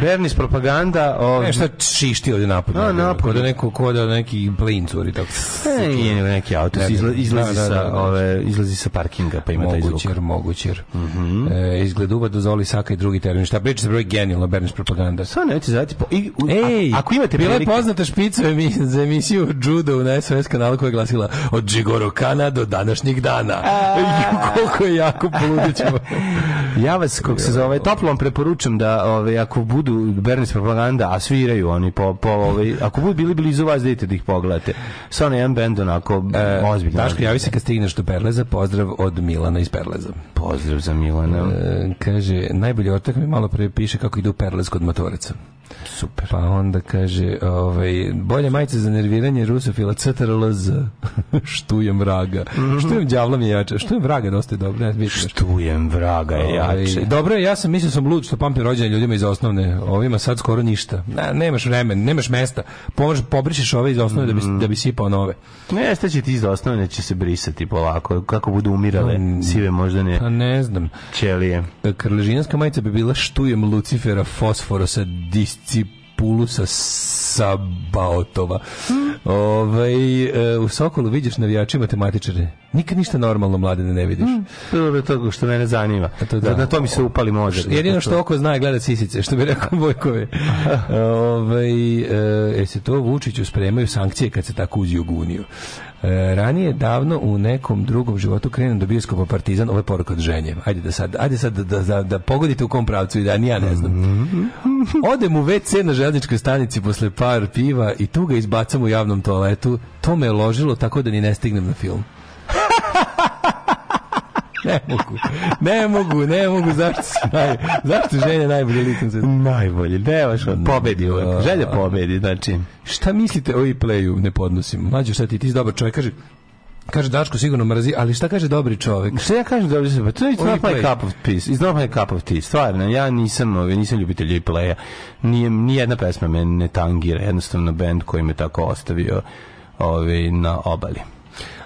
Bernis propaganda. O... Ne, šta šišti ovde napad? A, napad. Kod neko, kod neki plin curi, tako. E, neki auto izla, izlazi, da, da, da, sa, da, da, da. ove, izlazi sa parkinga, pa ima mogućer, taj zvuk. Mogućer, mogućer. Mhm. E, dozvoli Saka i drugi termin. Šta priča se broj genijalno, Bernis propaganda. Sa neće zati po... I, u, Ej, ako imate prilike... Bila je poznata špica za emisiju Judo na SMS kanalu koja je glasila od Džigoro Kana do današnjih dana. [laughs] Koliko je jako poludićemo. ja vas, kako se zove, toplom preporučam da ove, ako budu budu Bernis propaganda, a sviraju oni po, po ovaj, ako budu bili blizu vas, dajte da ih pogledate. Sa onaj jedan bend onako e, ozbiljno. Daško, javi se kad stigneš do Perleza, pozdrav od Milana iz Perleza. Pozdrav za Milana. E, kaže, najbolji ortak mi malo pre piše kako ide u Perlez kod Matoreca. Super. Pa onda kaže, ovaj, bolje majice za nerviranje rusofila CTRLZ. [laughs] štujem vraga. Mm -hmm. Štujem đavla mi je jače. Štujem vraga dosta je dobro. Ne, štujem vraga je ovaj, jače. Dobro, ja sam mislio sam lud što pamtim rođenje ljudima iz osnovne ovima sad skoro ništa. Na, nemaš vremena, nemaš mesta. Pomož, pobrišeš ove iz osnove da, bi, mm. da bi sipao nove. Ne, šta će ti iz osnovne će se brisati polako, kako budu umirale mm, sive možda ne. Pa ne znam. Ćelije. Krležinska majica bi bila štujem Lucifera fosforosa disciplinarno Pulu sa Sabaotova. Mm. Ove, ovaj, u Sokolu vidiš navijače i matematičare. Nikad ništa normalno mlade ne vidiš. Mm. To je to što mene zanima. to, da. Na to mi se upali može. Jedino što oko zna je gleda sisice, što bi rekao [laughs] Vojkove. Ove, ovaj, e, se to Vučiću spremaju sankcije kad se tako guniju. E, ranije davno u nekom drugom životu krenem do bioskopa Partizan, ovo je poruka od ženje. Ajde da sad, ajde sad da, da, da, da pogodite u kom pravcu i da ja ne znam. Mhm. Odem u WC na željezničkoj stanici posle par piva i tu ga izbacam u javnom toaletu. To me je ložilo tako da ni ne stignem na film ne mogu, ne mogu, ne mogu, zašto si naj, zašto želja najbolje lice sveta? Najbolje, ne da vaš od pobedi uvek, želja pobedi, znači. Šta mislite o e-playu, ne podnosim, mlađo šta ti, ti si dobar čovjek, kaže, Kaže Daško sigurno mrzi, ali šta kaže dobri čovjek? Šta ja kažem dobri čovjek? Pa to je not my cup of peace. It's not my cup of tea. Stvarno, ja nisam, ovaj, nisam ljubitelj i playa. Nije, nijedna pesma me ne tangira. Jednostavno band koji me tako ostavio ovaj, na obali.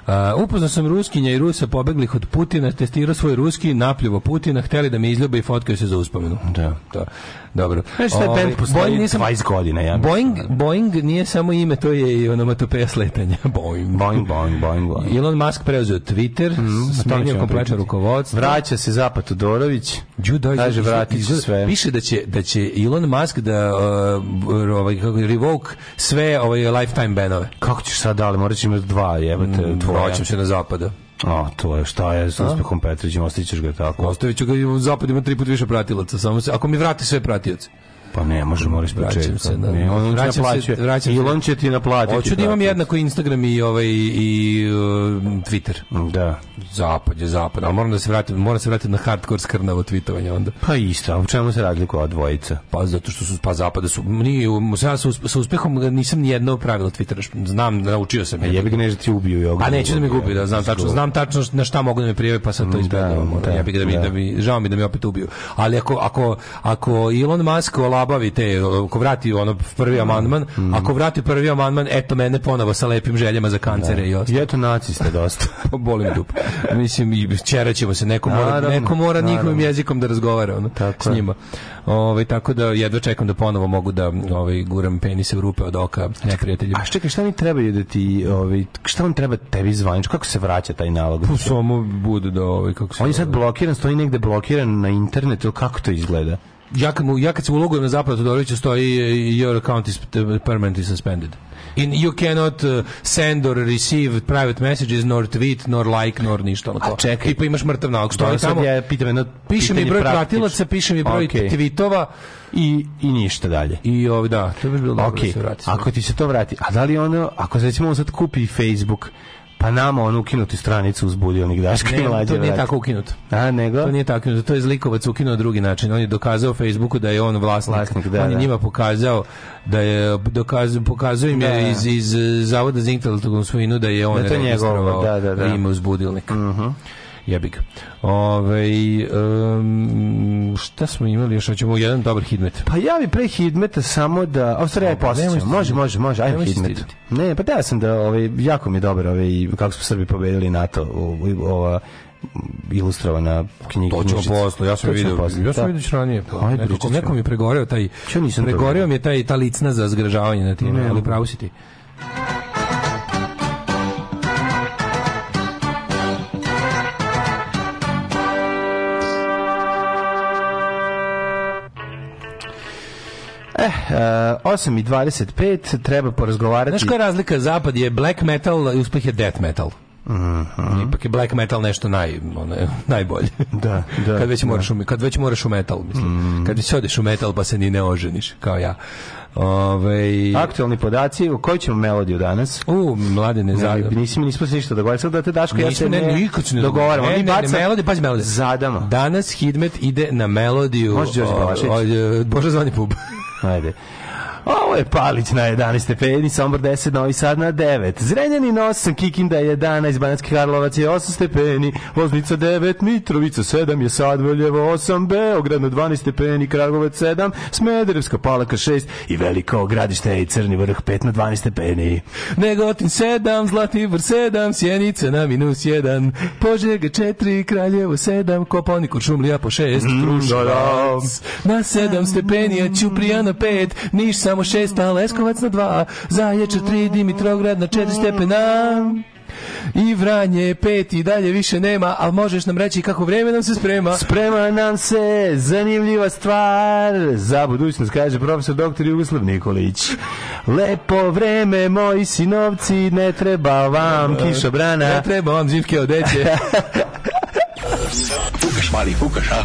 Uh, upoznao sam Ruskinja i Rusa pobeglih od Putina, testirao svoj ruski, napljivo Putina, hteli da me izljube i fotkaju se za uspomenu. Da. da. Dobro. Znaš šta je ovaj, band postoji 20 godina, ja Boeing, Boeing nije samo ime, to je i onomatopeja sletanja. [laughs] Boeing. Boeing, Boeing, Boeing, Boeing. Elon Musk preuzeo Twitter, mm, -hmm. smenio kompletno rukovodstvo. Vraća se Zapad Todorović. Kaže, vratit će sve. Piše da će, da će Elon Musk da uh, ovaj, kako, revoke sve ovaj, lifetime benove. Kako ćeš sad, da, ali morat ćeš imati dva jebate. Mm, tvoja. Vraćam se na Zapada. A, to je, šta je sa uspehom Petrićem, ostavićeš ga tako. Ostavit ću ga, zapad ima tri put više pratilaca, samo se, ako mi vrati sve pratioce. Pa ne, može moraš vraćam se, da. Ne, on vraćam će naplaćuje. Vraćam I on će ti naplatiti. Hoću da imam jednako Instagram i ovaj i uh, Twitter. Da. Zapad je zapad, ali moram da se vratim, moram da se vratiti na hardcore skrnavo tvitovanje onda. Pa isto, u čemu se razlikuje od dvojica? Pa zato što su pa zapada su ni ja sa, sa uspehom nisam ni jedno pravilo Twittera. Znam, naučio sam. A jebi ga neže da ti ubio i A neće da me gubi, da znam tačno, da- znam tačno na šta mogu da me prijave, pa sam to mm, izbegavam. Da, da, jebi ga da mi da mi žao mi da me opet ubiju. Ali ako ako ako Elon Musk zabavi te, ako vrati ono prvi amandman, mm. ako vrati prvi amandman, eto mene ponovo sa lepim željama za kancere da. i ostalo. I eto naciste dosta. [laughs] Pa bolim dupo. Mislim, i ćeraćemo se, neko mora, neko mora naravno. njihovim jezikom da razgovara ono, tako s njima. Ove, ovaj, tako da jedva čekam da ponovo mogu da ovaj, guram penise u rupe od oka neprijateljima. A čekaj, šta mi treba da ti, ovaj, šta vam treba tebi zvanič? Kako se vraća taj nalog? Pa samo bude da ovaj, kako se... On je sad blokiran, stoji negde blokiran na internetu, kako to izgleda? ja kad, mu, ja kad sam ulogujem na zapadu Todorovića stoji e, your account is permanently suspended. In you cannot uh, send or receive private messages, nor tweet, nor like, nor ništa. Ono A čekaj. Tipa imaš mrtav nauk, je tamo. Ja pitam jedno piše mi broj pratilaca, piše mi broj okay. tweetova. I, I ništa dalje. I ovdje, da, to bi bilo okay. dobro da se vrati. Ako ti se to vrati, a da li ono, ako se recimo on sad kupi Facebook, Pa nama on ukinuti stranicu uzbudio onih Daška ne, i mlađe. To nije vrati. tako ukinut. A, nego? To nije tako To je zlikovac ukinuo drugi način. On je dokazao Facebooku da je on vlasnik. vlasnik da, on je da. njima pokazao da je dokazao, pokazao im da, je da. iz, iz zavoda za intelektualnu svojinu da je on da, to njegovo, da, da, da. ime uzbudilnik. Uh mhm. -huh. Jebik. Ovaj um, šta smo imali još? Hoćemo jedan dobar hitmet. Pa ja bi pre hitmeta samo da... O, je ja je Može, može, može. Ajmo hidmet. Ne, pa da sam da, ovaj, jako mi dobar ovaj, kako su Srbi pobedili NATO. Ova, ilustrovana knjiga. To ćemo posle, ja sam vidio. Ja sam da. vidio ranije. Pa, Ajde, neko, neko mi je pregoreo taj... Što nisam pregoreo mi je taj, ta licna za zgražavanje na time, ali pravo si ti. Eh, 8 e, i 25 treba porazgovarati. Znaš koja je razlika? Zapad je black metal i uspeh je death metal. Mm -hmm. Ipak je black metal nešto naj, ono, najbolje. Da, da, kad, već da. Moraš u, kad već moraš u metal, mislim. Mm. Kad već odeš u metal pa se ni ne oženiš, kao ja. Ove... Aktualni podaci, u koju ćemo melodiju danas? U, mlade ne zadam. Ne, nismo, nismo se ništa dogovarali, da te Daško, ja se ne, ne, ne dogovaramo. Ne, ne, baca... ne, melodiju, pazi melodiju. Zadamo. Danas Hidmet ide na melodiju Može Đorđe Balašević. Ovaj, ovaj, Bože zvani pub. Ajde. Ovo je Palić na 11 stepeni, Sombor 10, Novi Sad na 9. Zrenjanin 8, Kikinda 11, Banacki Karlovac je 8 stepeni, Loznica 9, Mitrovica 7, je Sad Valjevo 8, Beograd na 12 stepeni, Kragovac 7, Smederevska Palaka 6 i Veliko gradište i Crni vrh 5 na 12 stepeni. Negotin 7, Zlatibor 7, Sjenica na minus 1, Požega 4, Kraljevo 7, Koponik Kuršumlija po 6, mm, da, da. Krušovac na 7 stepenija, Ćuprija na 5, Niš sam Dinamo 6, a Leskovac na 2, Zaječar 3, Dimitrograd na 4 stepena. I Vranje pet i dalje više nema, ali možeš nam reći kako vreme nam se sprema. Sprema nam se zanimljiva stvar za budućnost, kaže profesor dr. Jugoslav Nikolić. Lepo vreme, moji sinovci, ne treba vam kiša brana. Ne treba vam zimke odeće. fukaš, [laughs] mali, fukaš, a?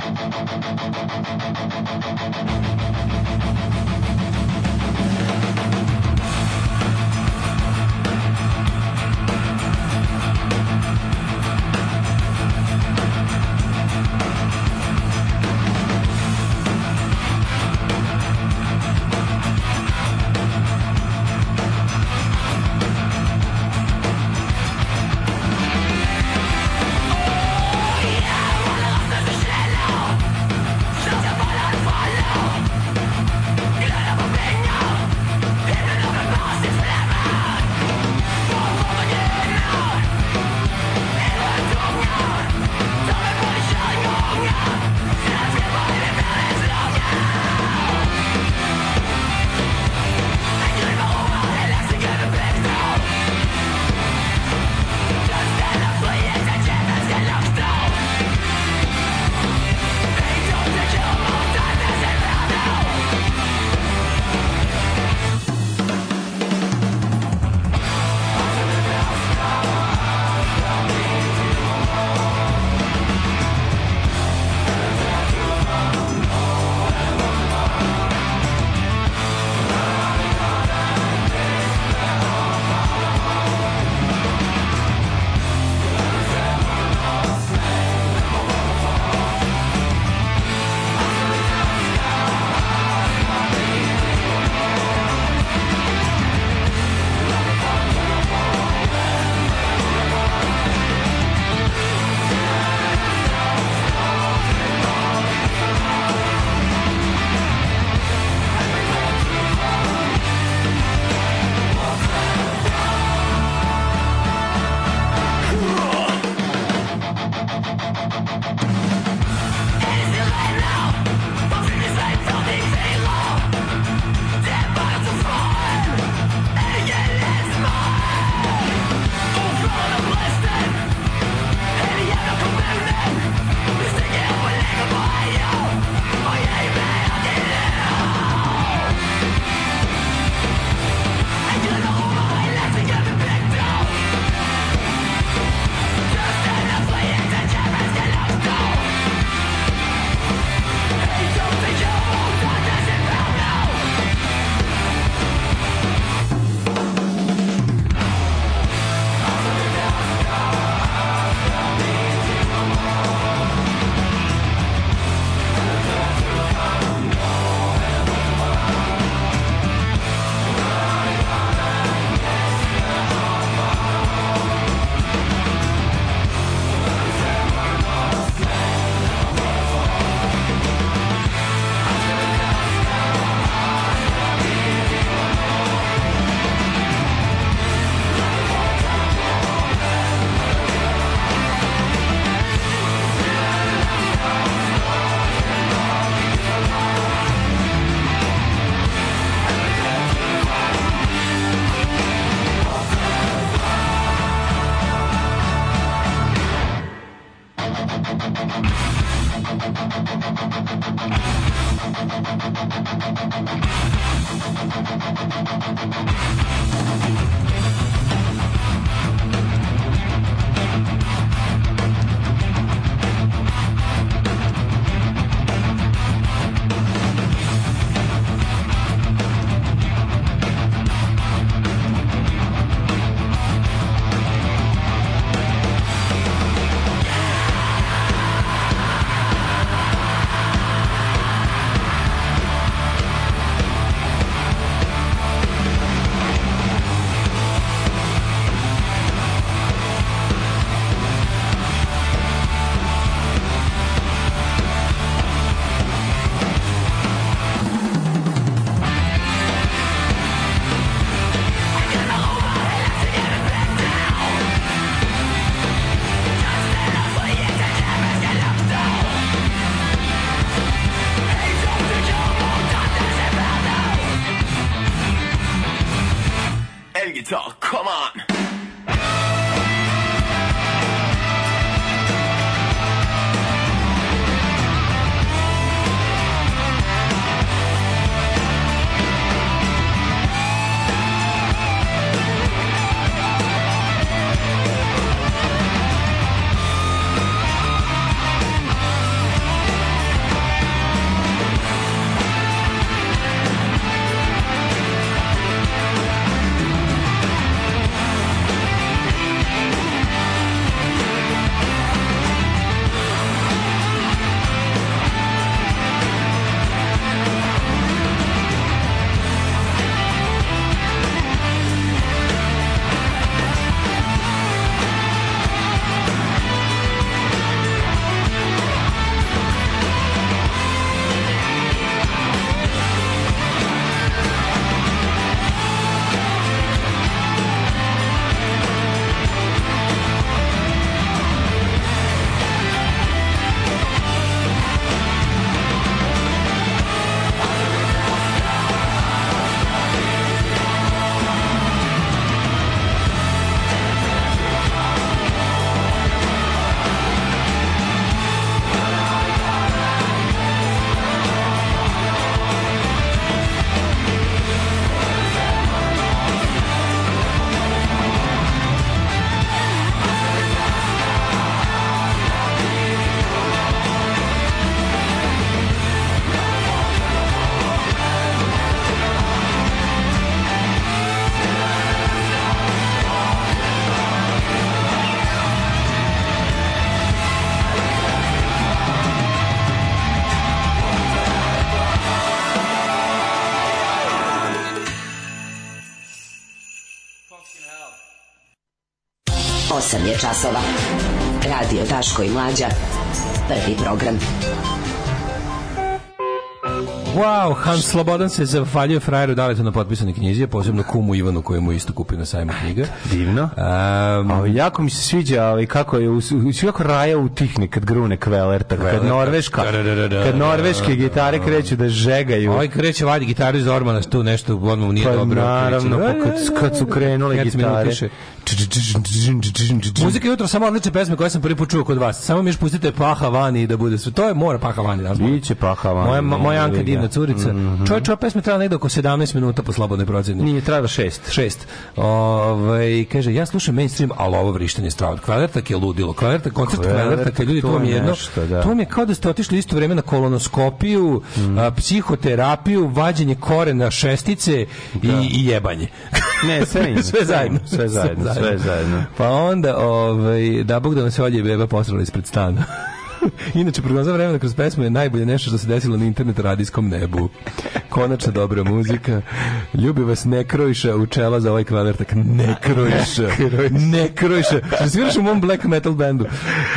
Thank you. časova. Radio Daško i Mlađa. Prvi program. Wow, Hans Slobodan se zahvaljuje frajeru Daletu na potpisanoj knjizi, posebno kumu Ivanu koji mu isto kupio na sajmu knjiga. Divno. Um, a, jako mi se sviđa ali kako je u, kako Raja utihne kad grune tako, kad norveška, kad norveške gitare kreću da žegaju. Ovaj kreće vadi gitaru iz Ormana, tu nešto odmah nije pa, dobro. Naravno, pa kad, kad su krenule gitare. Muzika jutro samo odlične pesme koje sam prvi put čuo kod vas. Samo mi još pustite Paha Vani da bude sve. To je mora Paha Vani. Da Biće Paha Vani. Moja, da, moja Anka da, da. divna curica. Mm -hmm. Čovječ, ova pesma treba negdje oko 17 minuta po slobodnoj procjeni. Nije, treba 6. 6. Ove, kaže, ja slušam mainstream, ali ovo vrištenje strava. Kvalertak je ludilo. Kvalertak, koncert Kvalertak, kad ljudi, to mi je jedno. Nešto, To vam je kao da ste otišli isto vreme na kolonoskopiju, mhm. psihoterapiju, vađenje korena šestice i, i jebanje. Ne, [laughs] sve, sve zajedno. Sve zajedno, sve zajedno. Sve zajedno. Pa onda, ovaj, da Bog da se odje beba posrali ispred stana. [laughs] Inače, prognoza vremena kroz pesmu je najbolje nešto što se desilo na internet radijskom nebu. Konačna dobra muzika. Ljubi vas Nekrojša u čela za ovaj kvadratak. Nekrojša. [laughs] Nekrojša. Što sviraš u mom black metal bandu.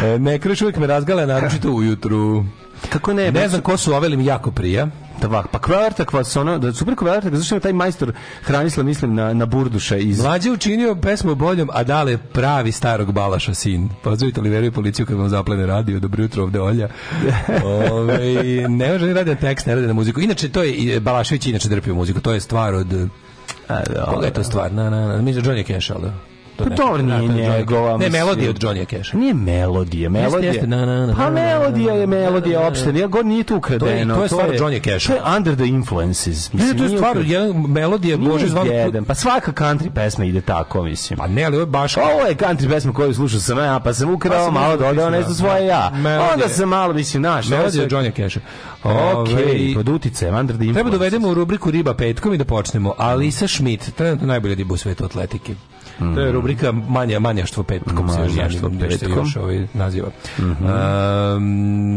E, Nekrojša uvijek me razgale, naročito ujutru. Kako ne? Ne znam ko su ovelim jako prija kvartvah. Pa kvartak vas ono, da super kvartak, zašto je taj majstor Hranislav, mislim, na, na Burduša iz... Mlađe učinio pesmu boljom, a dale pravi starog Balaša sin. Pozovite li veruju policiju kad vam zaplene radio, dobro jutro ovde Olja. [laughs] Ove, ovaj, ne može ni da radi na tekst, ne radi na muziku. Inače, to je, Balašević inače drpio muziku, to je stvar od... A, da, Koga je to stvar? Na, na, na, mislim, Johnny Cash, ali da? Pa to pa dobro nije da, njegova. Ne, melodija od Johnny Cash. Nije melodija, melodija. Jeste, na, na, na, pa melodija je melodija opštena. Ja god nije tu ukradeno. To je, to je stvar Johnny Cash. To je under the influences. Mislim, ne, to je stvar, jedan melodija, bože, zvan... Jedan. Pa svaka country pesma ide tako, mislim. Pa ne, ali ovo je baš... Ovo je country pesma koju slušao sam ja, pa sam ukrao, pa malo dodao nešto da. svoje ja. Onda sam malo, mislim, naš. Melodija od Johnny Cash. Okej, ovaj- pod utice, under the da influences. Treba dovedemo u rubriku Riba petkom i da počnemo. Alisa Schmidt, trenutno najbolja riba u svetu atletike. Mm. To je rubrika manja, manjaštvo petkom, manja, se još, petkom. još ovaj naziva. Mm -hmm.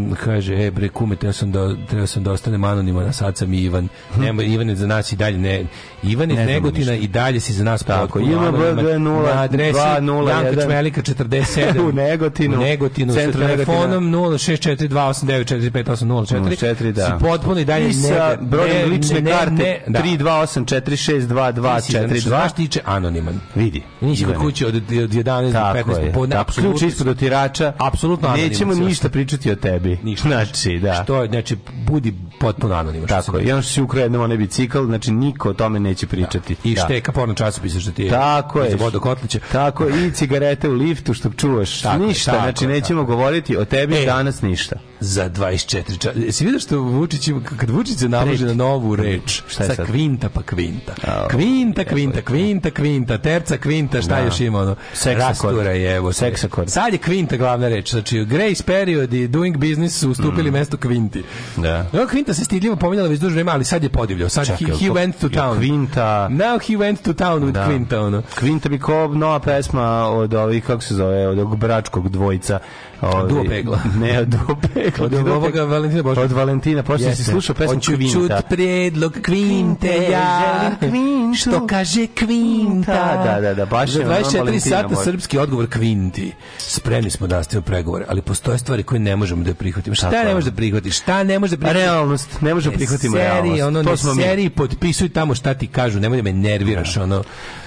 um, kaže, e, bre, kume, ja sam, da treba sam da ostanem anonima, na sad sam i Ivan. Mm. Ivan je za nas i dalje, ne, Ivan iz ne Negotina i dalje si za nas tako. Ima BG na adresi Janka Čmelika 47 u Negotinu. Negotinu sa telefonom 064289458044. Da. Si potpuno i dalje I sa brojem lične karte 32846224. Da. Što se tiče anoniman. Vidi. Nisi kod kuće od, od 11 do 15 podne. Apsolutno čisto do tirača. Apsolutno Nećemo ništa pričati o tebi. Ništa. Znači, da. Što je, znači, budi potpuno anoniman. Tako je. I onda si ukrao jednom onaj bicikl, znači niko o tome neće da. pričati. Da. I da. šteka porno časopisa što ti je. Tako je. Vodo kotliće. Tako je. I cigarete u liftu što čuvaš. Tako, ništa. Znači, tako, znači, nećemo tako. govoriti o tebi e, danas ništa. Za 24 časa. Jesi vidio što Vučić, kad Vučić se naloži na novu reč, sa kvinta pa kvinta. Kvinta, kvinta, kvinta, kvinta, terca, kvinta, Kvinta, šta da. još ima ono? Rastura je, evo. Seksakord. Sad je Kvinta glavna reč, znači Grace Period i Doing Business su ustupili mm. mesto Kvinti. Da. No, Kvinta se stidljivo pominjala već duže vreme, ali sad je podivljao. Sad Čak, he, he went to town. Kvinta. Now he went to town with da. Kvinta, ono. Kvinta bi kao nova pesma od ovih, kako se zove, od ovog bračkog dvojca. Ovi, ovaj, duo pegla. [laughs] Ne, od duo pegla. Od, od ovoga Valentina Božića. Od Valentina, pošto si slušao pesmu Kvinta. Čut predlog Kvinte, ja želim Kvintu. Što kaže Kvinta. Da, da, da, pa baš za 24 sata može. srpski odgovor Kvinti. Spremni smo da nastavimo pregovore, ali postoje stvari koje ne možemo da prihvatimo. Šta ne možeš da prihvatiš? Šta ne možeš da prihvatiš? Realnost, ne možemo da e, prihvatiti realnost. Ono, to smo seriji potpisuj tamo šta ti kažu, nemoj da me nerviraš da. ono.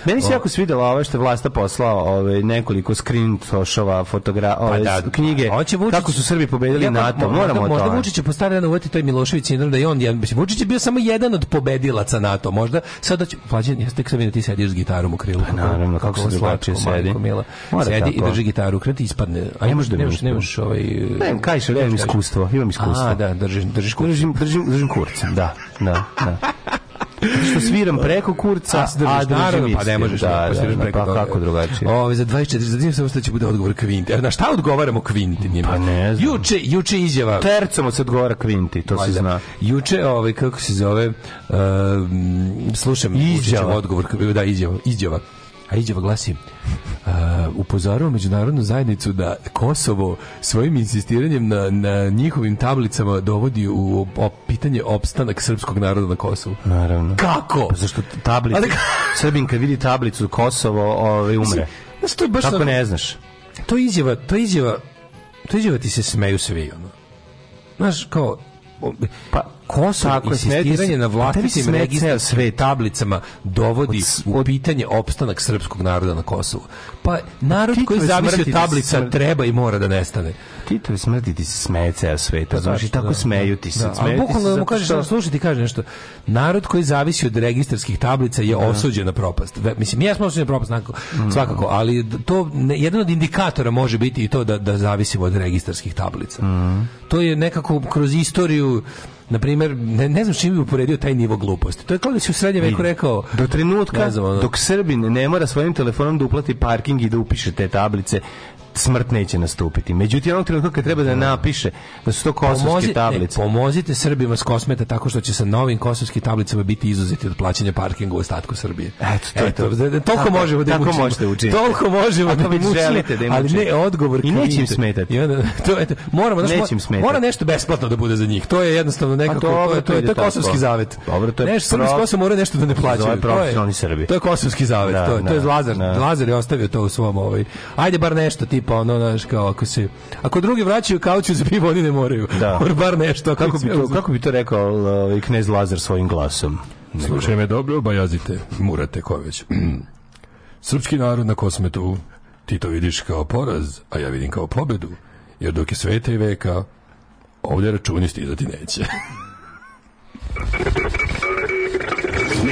Meni se jako svidelo ovo što je Vlasta poslao, ovaj nekoliko screenshoshova, fotogra, pa ove, pa da, knjige. Vučić kako su Srbi pobedili ja, pa NATO, moramo možda, možda Vučić je postara da uvati taj Milošević sindrom da i on jedan Vučić je bio samo jedan od pobedilaca NATO, možda sada će mlađe jeste tek sam da ti sediš s gitarom u krilu. Pa, naravno, kako, se drugačije sedi. Mila. Mora sedi tako. i drži gitaru, krati ispadne. A nemaš da nemaš, nemaš ovaj Ne, kaj se imam iskustvo, imam iskustvo. A, da, držiš, držiš kurc. Držim, držim, držim kurc. Da, da, da. što sviram preko kurca, a, a naravno, pa ne možeš da, pa da, da, da preko pa kako drugačije. Ove, za 24, za samo što će bude odgovor Kvinti. Na šta odgovaramo Kvinti? Njima? Pa ne znam. Juče, juče izjava. Tercom se odgovara Kvinti, to se zna. Juče, ovaj, kako se zove, uh, slušam, izjava. odgovor, da, izjava, izjava. Aidževa pa glasi uh, upozorava međunarodnu zajednicu da Kosovo svojim insistiranjem na, na njihovim tablicama dovodi u op pitanje opstanak srpskog naroda na Kosovu. Naravno. Kako? Pa zašto tablice? Ali... Da [laughs] Srbin kad vidi tablicu Kosovo, ovaj umre. Znači, to je baš Tako ne znaš? To izjava, to izjava, to izjava ti se smeju svi, ono. Znaš, kao... Pa, Kosor Tako insistiranje na vlastitim registra sve tablicama dovodi u pitanje opstanak srpskog naroda na Kosovu. Pa, pa narod koji zavisi od da tablica smrti. treba i mora da nestane. Titovi smrti ti se smeje ceo sveta, pa znaš, i tako da, smeju ti se. Da, ali bukvalno da mu kažeš, što... slušaj ti kaže nešto, narod koji zavisi od registarskih tablica je da. osuđen na propast. Mislim, ja smo osuđen na propast, mm. svakako, ali to, ne, jedan od indikatora može biti i to da, da zavisimo od registarskih tablica. Mm. To je nekako kroz istoriju na primer, ne, ne znam čim bi uporedio taj nivo gluposti. To je kao da si u srednjem veku rekao... Do trenutka, znam, dok Srbin ne mora svojim telefonom da uplati parking i da upiše te tablice, smrt neće nastupiti. Međutim, onog trenutka kad treba da, da. napiše da su to kosovske Pomozi, e, tablice. Ne, pomozite Srbima s kosmeta tako što će sa novim kosovskim tablicama biti izuzeti od plaćanja parkinga u ostatku Srbije. Eto, to je to. Da, da, toliko možemo da im tako možete učiniti. Toliko možemo da im želite da im Ali ne, odgovor I neće im smetati. I onda, [laughs] to, eto, moramo, daš, neće im smetati. Mora nešto besplatno da bude za njih. To je jednostavno pa nekako, to, to, je, to, je, to je kosovski zavet. Dobro, to je nešto, pro... Srbi s mora nešto da ne plaćaju. To je, to je kosovski zavet. to, je, to je Lazar. Lazar je ostavio to u svom ovaj. Ajde bar nešto, tipa tipa ono, znaš, kao ako se... Ako drugi vraćaju kauču za pivo, oni ne moraju. Da. [laughs] bar nešto. Kako, bi to, kako bi to rekao uh, knez Lazar svojim glasom? Slušaj me dobro, bajazite, murate ko već. [clears throat] Srpski narod na kosmetu ti to vidiš kao poraz, a ja vidim kao pobedu. Jer dok je sveta i veka, ovdje računi stizati neće. [laughs]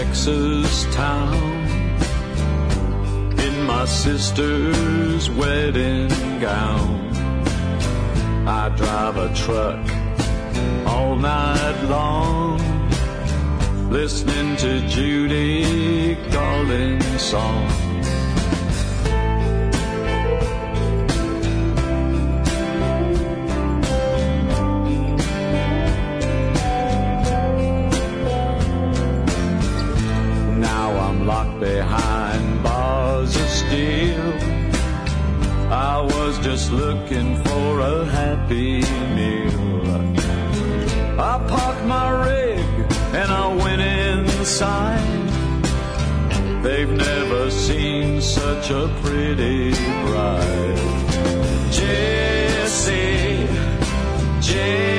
Texas town in my sister's wedding gown. I drive a truck all night long, listening to Judy Garland's song. such a pretty bride. Jesse, Jesse.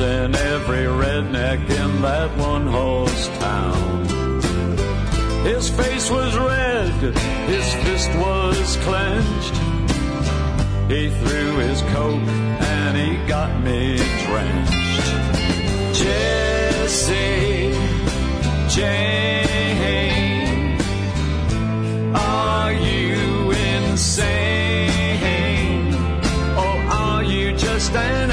and every redneck in that one horse town. His face was red, his fist was clenched. He threw his coat and he got me drenched. Jesse, Jane, are you insane? Or oh, are you just an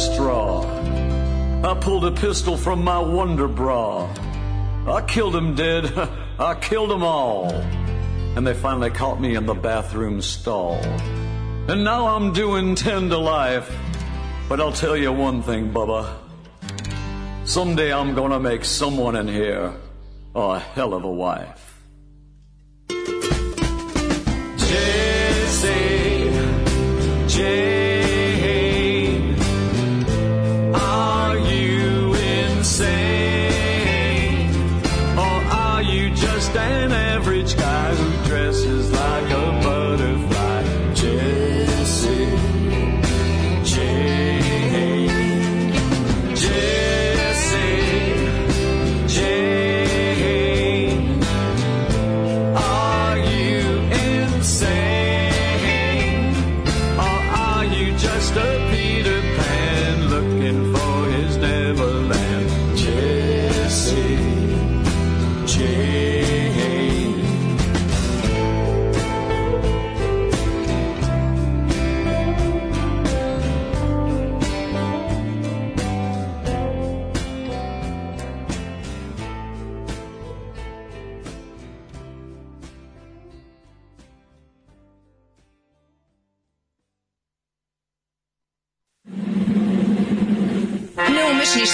straw. I pulled a pistol from my wonder bra. I killed 'em dead. [laughs] I killed 'em all. And they finally caught me in the bathroom stall. And now I'm doing ten to life. But I'll tell you one thing, Bubba. Someday I'm gonna make someone in here a hell of a wife. Jesse, Jesse.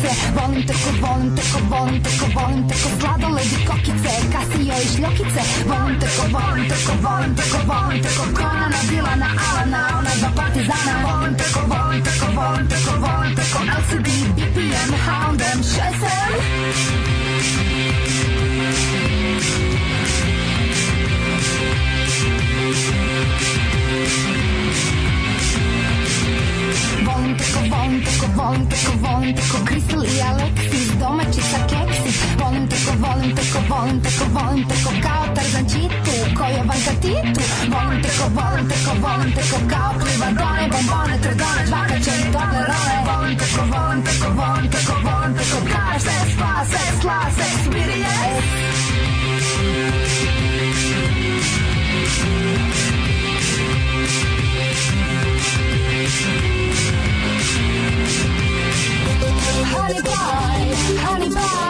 kokice Volim tako, volim tako, volim tako, volim tako Sladoled i kokice, kasio i šljokice Volim tako, volim tako, volim tako, volim tako Kona na Dilana, Alana, ona dva partizana Volim volim, tako volim, tako Kristal i Alexis Domaći sa keksi Volim, tako volim, tako volim, tako volim Tako kao Tarzan Čitu, koji je vanka Titu Volim, tako volim, tako volim, tako kao Plivadone, bombone, trgone, žvakače i toblerone Volim, tako volim, tako volim, tako volim Tako kao sve spa, sve sla, sve smirije honey pie, honey pie.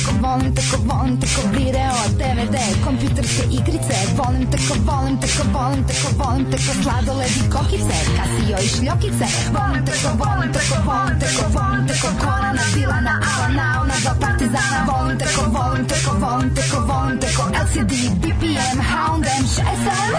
Tako volim, tako volim, tako video, DVD, kompjuterske igrice Volim, tako volim, tako volim, tako volim, tako sladoled i kokice Kasio i šljokice Volim, tako volim, tako volim, tako volim, tako Konana, Dilana, Alana, ona do partizana Volim, tako volim, tako volim, tako volim, tako LCD, BPM, Hound, 6M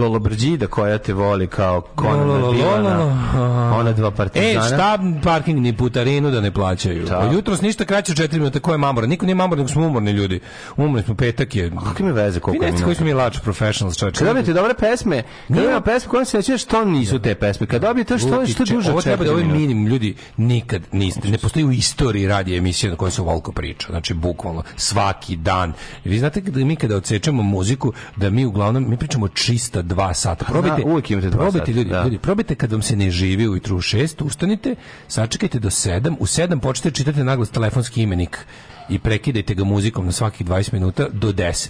Lolobrđida koja te voli kao Konana Dilana, ona dva partizana. E, štab parking ni putarinu da ne plaćaju. Da. Pa jutros ništa kraće od 4 minuta, ko je mamora? Niko nije mamor, nego smo umorni ljudi. Umorni smo, petak je. A kakve mi veze koliko minuta? koji smo mi lač professionals, čovječe. Kad dobijete dobre pesme, kad dobijete pesme koje se sećaš, što nisu te pesme. Kad dobijete što, što duže Ovo treba da ovaj minimum, ljudi, nikad niste. Ne postoji u istoriji radije emisije na kojoj se ovoliko priča. Znači, bukvalno, svaki dan. Vi znate da mi kada odsečemo muziku, da mi uglavnom, mi pričamo čista 2 sata. Probajte, na, imate dva sata. Ljudi, da. ljudi, probajte kad vam se ne živi ujutru u šest, ustanite, sačekajte do 7, u 7 počnete da čitate naglas telefonski imenik i prekidajte ga muzikom na svakih 20 minuta do 10.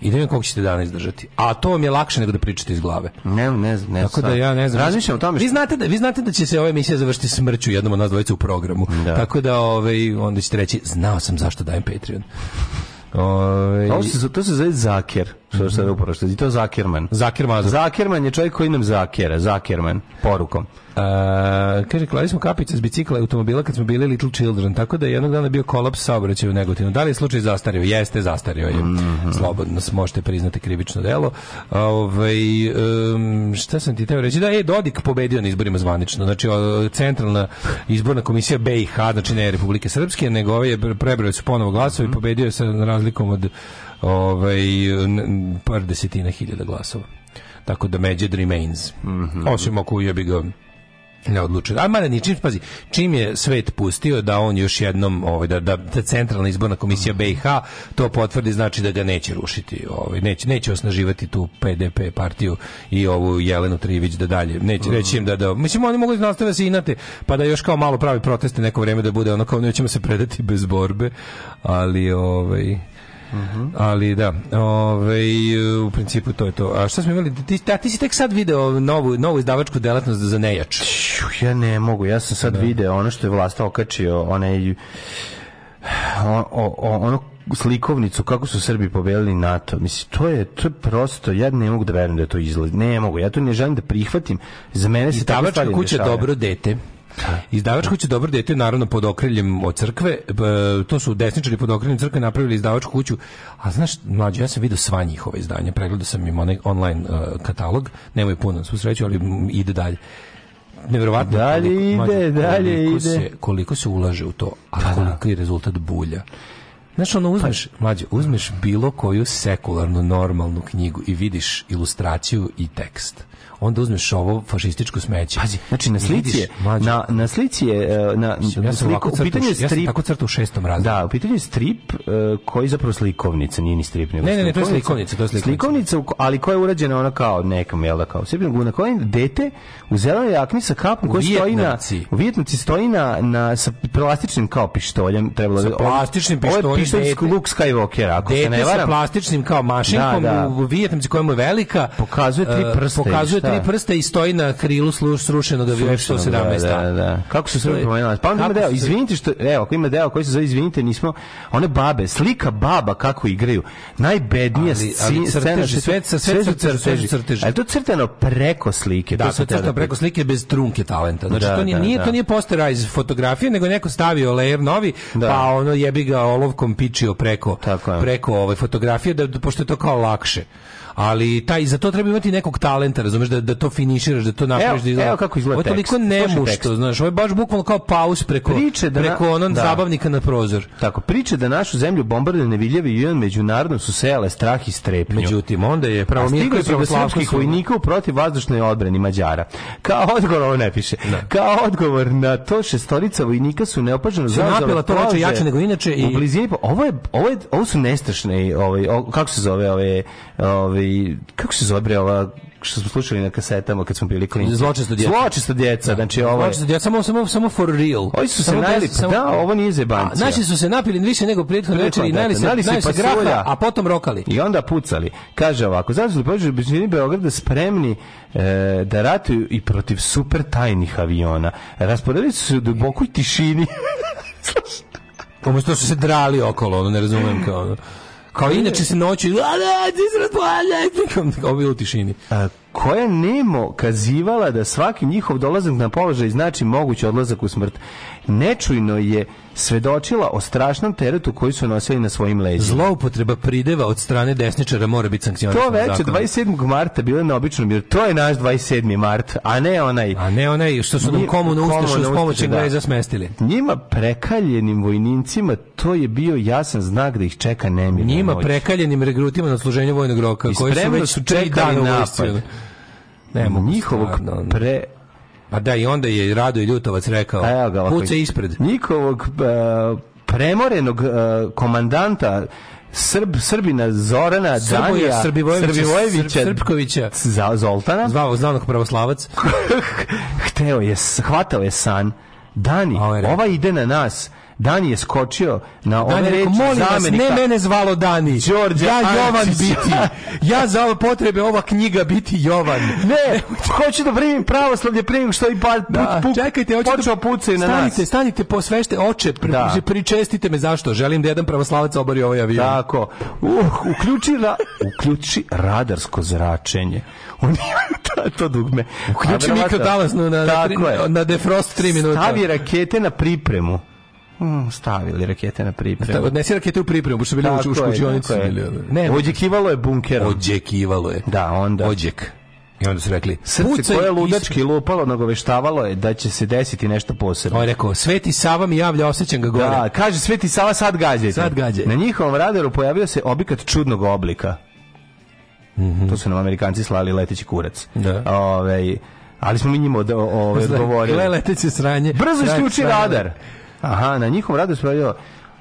I da koliko ćete dana izdržati. A to vam je lakše nego da pričate iz glave. Ne, ne, ne. Tako da ja ne znam. Razmišljam o tome što... Vi znate da vi znate da će se ova emisija završiti smrću jednom od nas dvojice u programu. Da. Tako da ovaj onda ćete reći znao sam zašto dajem Patreon. [laughs] Ove... To ovaj- se to se zove zaker što se upravo što i to Zakirman. Zakirman. Zakirman je čovjek koji nam zakjera, Zakirman porukom. Uh, kaže, klali smo kapice s bicikla i automobila kad smo bili Little Children, tako da je jednog dana bio kolaps saobraćaja u Negotinu. Da li je slučaj zastario? Jeste, zastario je. Mm -hmm. Slobodno možete priznati krivično delo. Ove, ovaj, um, šta sam ti teo reći? Da, je Dodik pobedio na izborima zvanično. Znači, centralna izborna komisija BiH, znači ne Republike Srpske, nego ove je prebrali su ponovo glasove mm -hmm. i pobedio je sa razlikom od ovaj, par desetina hiljada glasova. Tako da Međed remains. Mm -hmm. Osim ako je bi ga ne odlučio. A mada ni čim pazi, čim je svet pustio da on još jednom ovaj da da, da centralna izborna komisija mhm. BiH to potvrdi znači da ga neće rušiti, ovaj neće neće osnaživati tu PDP partiju i ovu Jelenu Trivić da dalje. Neće reći mhm. im da da mislim oni mogu da nastave se inate, pa da još kao malo pravi proteste neko vreme da bude ono kao nećemo se predati bez borbe, ali ovaj Uh mhm. -huh. Ali da, ovaj u principu to je to. A šta smo imali? Ti, da, ti si tek sad video novu, novu izdavačku delatnost za Nejač. Ja ne mogu, ja sam sad da. video ono što je Vlasta okačio, onaj ono slikovnicu kako su Srbi pobedili NATO. Mislim to je to je prosto ja ne mogu da verujem da to izlazi. Ne mogu, ja to ne želim da prihvatim. Za mene se tako stvari kuća dešava. dobro dete. Izdavačku kuću Dobro dete naravno pod okriljem od crkve. E, to su desničari pod okriljem crkve napravili izdavačku kuću. A znaš, mlađe, ja sam vidio sva njihova izdanja. Pregledao sam im onaj online uh, katalog. Nemoj puno, svu sreću, ali ide dalje Neverovatno. dalje koliko, ide, mlađe, dalje koliko ide. Se, koliko se ulaže u to, a da, da. koliko je rezultat bulja. Znaš, ono, uzmeš, mlađe, uzmeš bilo koju sekularnu, normalnu knjigu i vidiš ilustraciju i tekst onda uzmeš ovo fašističko smeće. Pazi, znači na slici je, na, na slici je, e, na, ja sam sliku, crtu, u pitanju je strip. Ja tako crtu u šestom razredu. Da, u pitanju je strip e, koji zapravo slikovnica, nije ni strip, nego ne, ne, ne, to je slikovnica. To je slikovnica. slikovnica, ali koja je urađena ona kao nekom, jel da kao, srebrnog, na kojoj dete u zelenoj jakni sa kapom koja stoji na, u Vjetnici stoji na, na, sa plastičnim kao pištoljem, trebalo sa plastičnim pištoljem, Bivši Luke Skywalker, ako se ne varam. sa plastičnim kao mašinkom, da, da. vijetnamci kojemu je velika. Pokazuje tri e, prste. Pokazuje tri prste i stoji na krilu sluš srušenog aviona 117. Da, da, da. Kako su se promenila? Pa onda ima deo, izvinite što, evo, ako ima deo koji se zove izvinite, nismo, one babe, slika baba kako igraju. Najbednija scena. Sve, sve, sve su crteži. crteži. Ali to crteno preko slike. Da, to je da crtano preko slike bez trunke talenta. Znači, da, to nije, da, to da. nije posterize fotografije, nego neko stavio layer novi, pa ono jebi ga olovkom pičio preko, preko ove ovaj, fotografije, da, da, pošto je to kao lakše ali taj za to treba imati nekog talenta, razumeš da da to finiširaš, da to napraviš da izgleda. Evo kako izgleda. Ovo je toliko nemušto, znaš, ovo je baš bukvalno kao pauz preko priče da preko onog da. zabavnika na prozor. Tako, priče da našu zemlju bombarduju neviljavi i on međunarodno su sejale strah i strep. Međutim, onda je pravo Mirko srpskih vojnika u protivvazdušnoj odbrani Mađara. Kao odgovor ovo ne piše. Ne. Da. Kao odgovor na to šestorica vojnika su neopaženo zauzela to jače, jače nego inače i u blizini pa, ovo je ovo je ovo su nestrašne ovaj kako se zove ove ove ovaj, kako se zove ova što smo slušali na kasetama kad smo bili klinci. Zločesto djeca. Zločesto djeca, da. znači ovo. Zločesto djeca, samo samo samo for real. Ovi su samo se najeli, samo... da, ovo nije zebancija. Naši su se napili više nego prethodne večeri, najeli se, najeli se, se graha, a potom rokali. I onda pucali. Kaže ovako, zato su pođu bićini Beograda spremni e, da ratuju i protiv super tajnih aviona. Rasporedili su se u dubokoj tišini. Pomoć [laughs] su se drali okolo, ono ne razumem kao Kao inače se noću, ovo da, je u tišini. A, koja nemo kazivala da svaki njihov dolazak na položaj znači mogući odlazak u smrt. Nečujno je svedočila o strašnom teretu koji su nosili na svojim leđima. Zloupotreba prideva od strane desničara mora biti sankcionisana. To veče 27. marta bilo je neobično, jer to je naš 27. mart, a ne onaj. A ne onaj što su nam komunu ustašu s pomoć Engleza da. smestili. Njima prekaljenim vojnicima to je bio jasan znak da ih čeka nemir. Njima noć. prekaljenim regrutima na služenju vojnog roka, koji su već su čekali napad. Ne njihovog stvarno. pre A pa da, i onda je Rado Ljutovac rekao, pa ga, puce ispred. Nikovog uh, e, premorenog uh, komandanta Srb, Srbina Zorana Danija Srbivojevića Srpkovića za, Zoltana zvao znanog pravoslavac [laughs] hteo je shvatao je san Dani, ovaj ova ide na nas Dani je skočio na ove Dani, reči molim zamenika. Vas, ne mene zvalo Dani. Đorđe ja Jovan biti. Ja za ove potrebe ova knjiga biti Jovan. Ne, hoću da primim pravoslavlje primim što i pa da, put, čekajte, hoću da pucaju na nas. Stanite, posvešte oče, pri, da. pričestite me zašto. Želim da jedan pravoslavac obori ovaj avion. Tako. Uh, uključi, ra, uključi radarsko zračenje. [laughs] On to dugme. Uključi mikrotalasnu na, na, na defrost 3 minuta. Stavi rakete na pripremu. Mm, stavili rakete na pripremu. Odnesi rakete u pripremu, pošto bili u škuđionicu. Ne, odjekivalo je bunker. Odjekivalo je. Da, onda. Odjek. I onda su rekli, srce koje je ludački lupalo, nagoveštavalo je da će se desiti nešto posebno. On je rekao, Sveti Sava mi javlja, osjećam ga gore. Da, kaže Sveti Sava, sad gađajte. Sad gađajte. Na njihovom radaru pojavio se objekat čudnog oblika. Mm -hmm. To su nam Amerikanci slali leteći kurac. Da. Ove, ovaj, ali smo mi njima da, ove, odgovorili. Le, leteće sranje. Brzo isključi radar. Aha, na njihovom radu se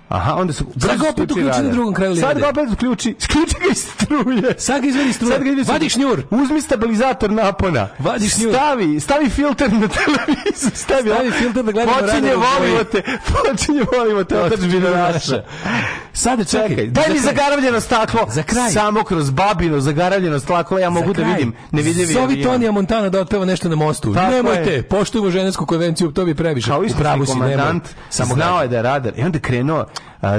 Aha, onda su brzo Sad opet uključi na drugom kraju Sad ga opet uključi, sključi [laughs] ga iz struje. Sad ga izvedi struje. Sad ga izvedi Vadi šnjur. Uzmi stabilizator napona. Vadi šnjur. Stavi, stavi filter na televizor. Stavi, stavi filter da gledamo radio. Počinje volimo te. Počinje volimo te. Otržbina naša. Sad čekaj. čekaj daj mi zagaravljeno staklo. Za kraj. Samo kroz babino zagaravljeno staklo ja mogu da vidim. Ne vidim. Sovi Tonija Montana da otpeva nešto na mostu. Nemojte, je. poštujemo ženevsku konvenciju, to bi previše. Kao isto komandant, samo znao je da je radar. I onda krenuo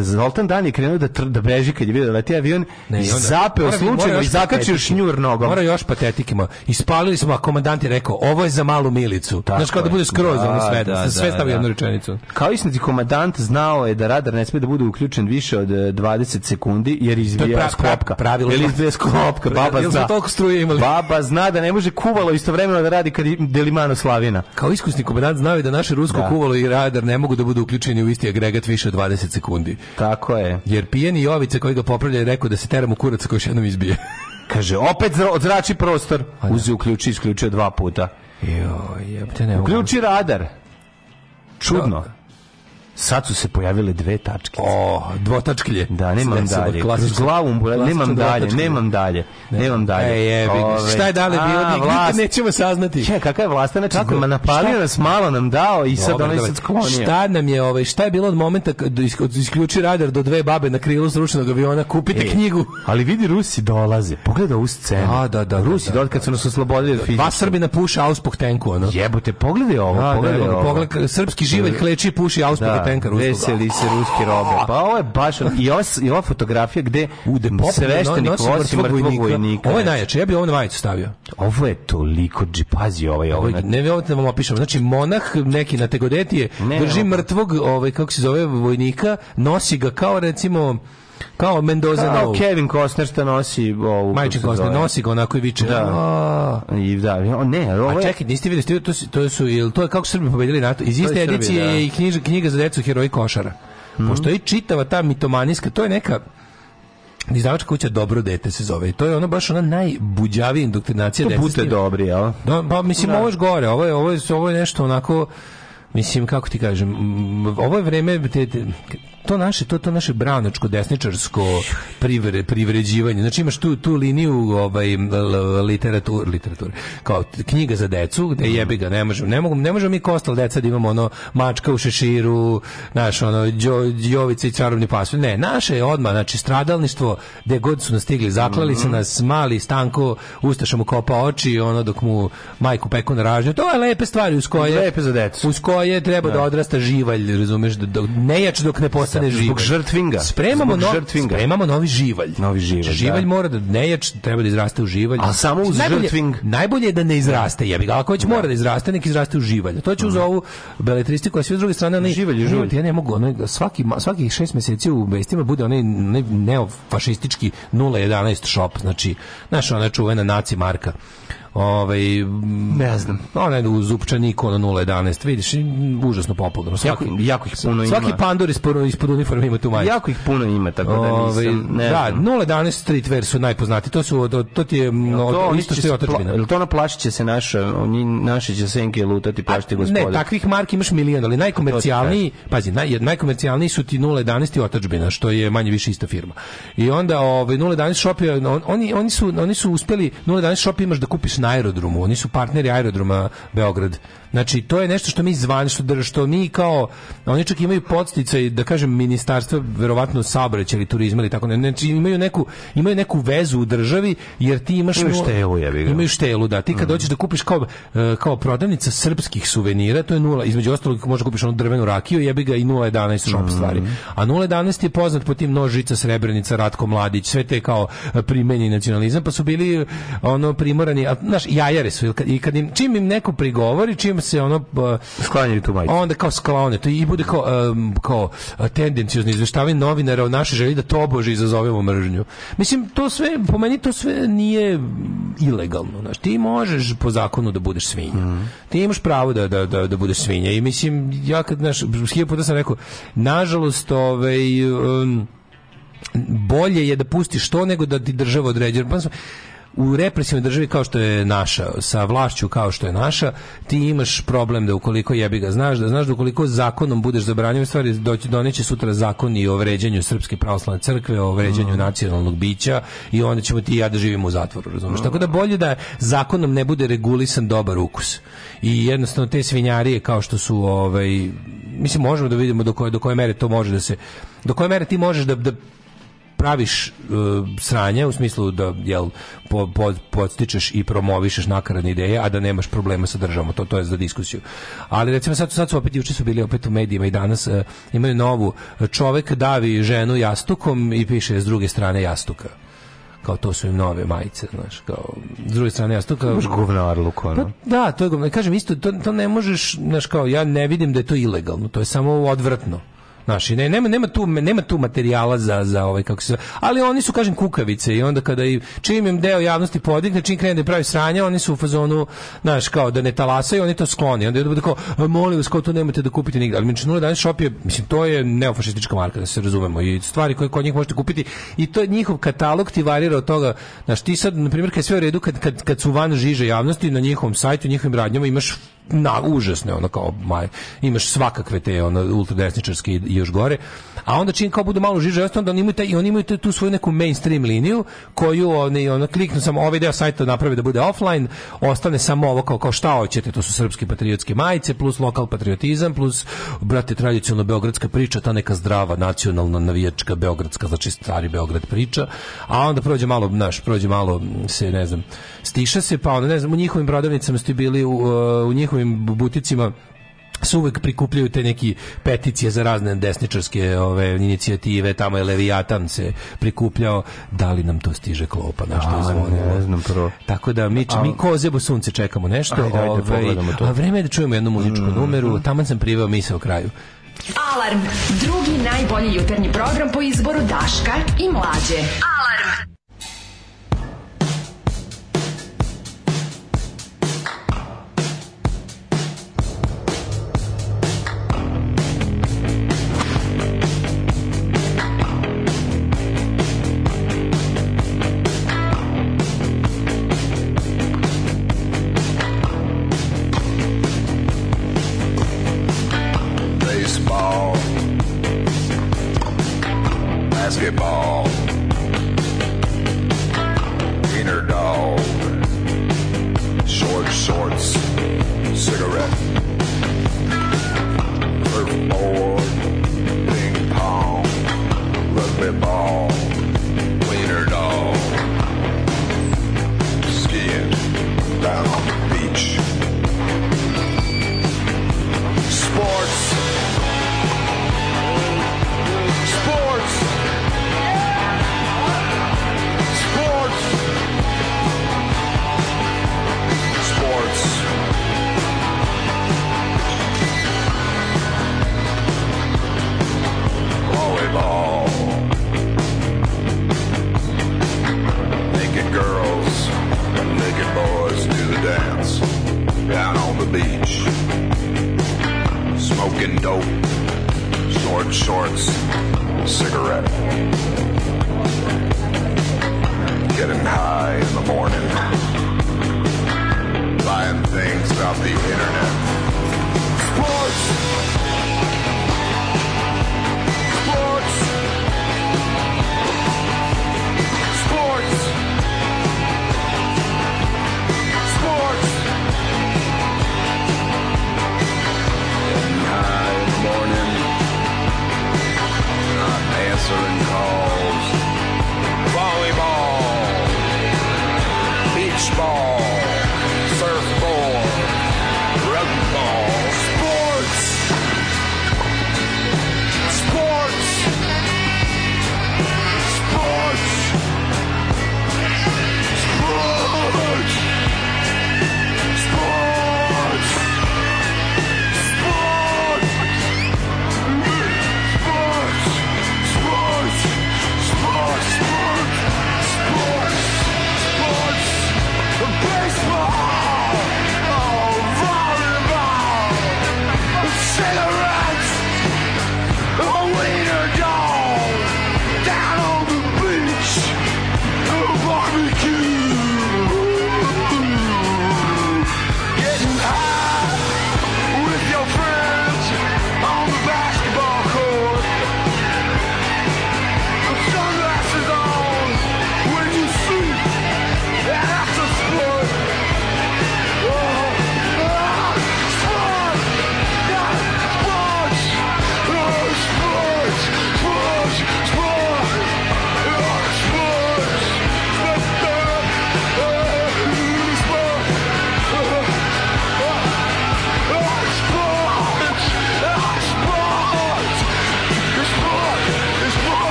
Zoltan Dan je krenuo da, da beži kad je vidio da leti avion ne, i zapeo slučajno i zakačio šnjur nogom. Mora još patetikima. Ispalili smo, a komandant je rekao, ovo je za malu milicu. Tako Znaš, kao da bude skroz da, ono sve. Da, sve da, stavio da. jednu rečenicu. Kao istiniti komandant znao je da radar ne sme da bude uključen više od 20 e, sekundi, jer izvija pra, sklopka. Pravilo. Jer izvija sklopka. [laughs] Baba zna. toliko struje imali. Baba zna da ne može kuvalo istovremeno da radi kad delimano slavina. Kao iskusni komandant znao je da naše rusko da. kuvalo i radar ne mogu da budu uključeni u isti agregat više od 20 sekundi sekundi. Tako je. Jer pijeni Jovica koji ga popravlja je rekao da se teram u kurac koji još jednom izbije. [laughs] Kaže, opet odzrači prostor. Da. Uzi, uključi, isključio dva puta. Jo, jebte ne. Uključi radar. Čudno. Da. Sad su se pojavile dve tačke. O, dvotačklje. Da, nemam Snesilo, dalje. Klasično. Kroz glavu nemam dalje, nemam dalje. Ne. Nemam dalje. E, je, Ove, šta je dalje bilo? A, vlast... nećemo saznati. Čekaj, kakav je vlast? Znači, Kako? Ma napalio nas, malo nam dao i sad onaj se sklonio. Šta nam je, ovaj, šta je bilo od momenta kad isključi radar do dve babe na krilu zrušenog aviona, kupite e, knjigu. Ali vidi, Rusi dolaze. Pogleda u scenu. A, da, da. da Rusi da, dolaze da, kad su nas oslobodili Pa Srbina puša auspuh tenku, ono. Jebote, pogledaj ovo. Pogledaj pogledaj, Srpski živalj kleči puši auspuh Šapenka ruskog. Veseli se ruski robe. Pa ovo je baš i ova, i ova fotografija gde u sveštenik nosi mrtvog vojnika. Ovo je znači. najjače, ja bih ovo na majicu stavio. Ovo je toliko džipazi ovaj ovo. Ne, ne vjerovatno vam opišem. Znači monah neki na tegodetije drži mrtvog, ovaj kako se zove vojnika, nosi ga kao recimo Kao Mendoza Kao Novu. Kevin Costner što nosi ovu... Majčin Costner nosi ga onako i viče. Da. I da, o, ne, ovo je... A čekaj, niste vidjeli, to, to su, to je kako Srbi pobedili NATO. Iz iste edicije je da. i knjiž, knjiga za decu Heroji košara. Mm. Postoji čitava ta mitomanijska, to je neka Izdavačka kuća Dobro dete se zove i to je ono baš ona najbuđavija indoktrinacija dece. To pute dobri, jel? Da, pa mislim, da. ovo je gore, ovo je, ovo, je, ovo je nešto onako, mislim, kako ti kažem, ovo je vreme, te, te to naše to to naše branačko desničarsko privre, privređivanje znači imaš tu tu liniju ovaj literatur literatur kao knjiga za decu gde mhm. jebi ga ne možemo ne mogu ne možemo mi kostal deca da imamo ono mačka u šeširu naš ono Đo, Đovica i čarobni pas ne naše je odma znači stradalništvo gde god su nas stigli zaklali mm -hmm. se mhm. nas mali stanko ustaša mu kopa oči ono dok mu majku peku na ražnju to je lepe stvari uz koje lepe za decu uz koje treba da, da odrasta živalj razumeš da, da nejač dok ne postaje ostane živalj. Zbog žrtvinga. Spremamo, Zbog no, žrtvinga. spremamo novi živalj. Novi živalj, znači, živalj da. mora da nejač, treba da izraste u živalj. A samo uz najbolje, žrtving? Najbolje je da ne izraste, jebi ga. Ako već da. mora da izraste, nek izraste u živalj. To će uz mhm. ovu beletristiku, a sve s druge strane... Onaj, živalj, živalj. Ja ne mogu, onaj, svaki, svakih šest meseci u vestima bude onaj, ne, neofašistički 011 shop, znači, znaš, ona čuvena naci marka ovaj ne znam. onaj je u Zupčaniku ono 011, vidiš, i mm, užasno popularno. Svaki jako, jako ih puno ima. Svaki pandur ispod, ispod uniforme ima tu majicu. Jako ih puno ima, tako da nisam, ovaj, Da, znam. 011 streetwear su najpoznati. To su to ti je no, to, isto što je otadžbina. Jel to na plaši će se naša, oni naši će senke lutati pa, plašiti gospoda. Ne, takvih marki imaš milion, ali najkomercijalniji, pazi, naj, najkomercijalniji su ti 011 i otadžbina, što je manje više ista firma. I onda ovaj 011 shop je, on, oni, oni su oni su uspeli 011 shop imaš da kupiš na aerodromu, oni su partneri aerodroma Beograd Znači, to je nešto što mi zvan, što, što mi kao, oni čak imaju podsticaj, da kažem, ministarstva, verovatno saobraćaj ili turizma ili tako, znači imaju neku, imaju neku vezu u državi, jer ti imaš... Imaju štelu, ja bih. Imaju štelu, da. Ti kad mm. dođeš da kupiš kao, e, kao prodavnica srpskih suvenira, to je nula, između ostalog možeš kupiš ono drvenu rakiju, jebi ga i 011 shop mm. stvari. A 011 je poznat po tim nožica Srebrenica, Ratko Mladić, sve te kao e, primenji nacionalizam, pa su bili ono primorani, a, znaš, jajare su, i kad im, čim im neko prigovori, čim se ono sklanjaju tu majicu. Onda kao sklone, to i bude kao um, kao tendenciozno izveštavanje novinara o našoj želji da tobože izazovemo mržnju. Mislim to sve po meni to sve nije ilegalno, znači ti možeš po zakonu da budeš svinja. Mm. Ti imaš pravo da, da, da, da budeš svinja i mislim ja kad naš skije puta sam rekao nažalost ovaj um, bolje je da pustiš to nego da ti država određuje. Pa, u represivnoj državi kao što je naša, sa vlašću kao što je naša, ti imaš problem da ukoliko jebi ga znaš, da znaš da ukoliko zakonom budeš zabranjen stvari, doći doneće sutra zakon o vređanju Srpske pravoslavne crkve, o vređanju mhm. nacionalnog bića i onda ćemo ti i ja da živimo u zatvoru, razumiješ? Tako da bolje da zakonom ne bude regulisan dobar ukus. I jednostavno te svinjarije kao što su ovaj mislim možemo da vidimo do koje do koje mere to može da se do koje mere ti možeš da, da praviš uh, sranje u smislu da jel po, po, podstičeš i promovišeš nakaradne ideje, a da nemaš problema sa državom. To to je za diskusiju. Ali recimo sad sad su opet juče su bili opet u medijima i danas uh, imaju novu e, čovek davi ženu jastukom i piše s druge strane jastuka kao to su im nove majice, znaš, kao s druge strane ja to kao govnar luko, pa, da, to je govnar. Kažem isto to, to ne možeš, znaš kao ja ne vidim da je to ilegalno, to je samo odvratno. Naši ne, nema nema tu nema tu materijala za za ovaj kako se ali oni su kažem kukavice i onda kada i čim im deo javnosti podigne, čim krene da pravi sranja, oni su u fazonu, znaš, kao da ne talasaju, oni to skloni. Onda je tako, molim vas, kao to nemojte da kupite nigde. Ali Minčinula danas shop je, mislim, to je neofašistička marka, da se razumemo. I stvari koje kod njih možete kupiti i to je njihov katalog ti varira od toga. Znaš, ti sad, na primjer, kad je sve u redu, kad, kad, kad su van žiže javnosti, na njihovom sajtu, njihovim radnjama imaš na užasne ono kao maj, imaš svakakve te ono ultradesničarske i, i još gore a onda čim kao budu malo žiže onda oni imaju taj i oni imaju tu svoju neku mainstream liniju koju oni ono kliknu samo ovaj deo sajta napravi da bude offline ostane samo ovo kao kao šta hoćete to su srpske patriotski majice plus lokal patriotizam plus brate tradicionalno beogradska priča ta neka zdrava nacionalna navijačka beogradska znači stari beograd priča a onda prođe malo naš prođe malo se ne znam stiša se pa onda ne znam u njihovim prodavnicama ste bili u, u njihovim buticima se uvek prikupljaju te neki peticije za razne desničarske ove inicijative, tamo je Leviatan se prikupljao, da li nam to stiže klopa, na izvonilo. Tako da mi, a, mi ko zebu sunce čekamo nešto, ajde, ajde, ove, ovaj, a vreme je da čujemo jednu muzičku mm, numeru, mm. taman sam priveo misle u kraju. Alarm, drugi najbolji jutarnji program po izboru Daška i Mlađe. Alarm!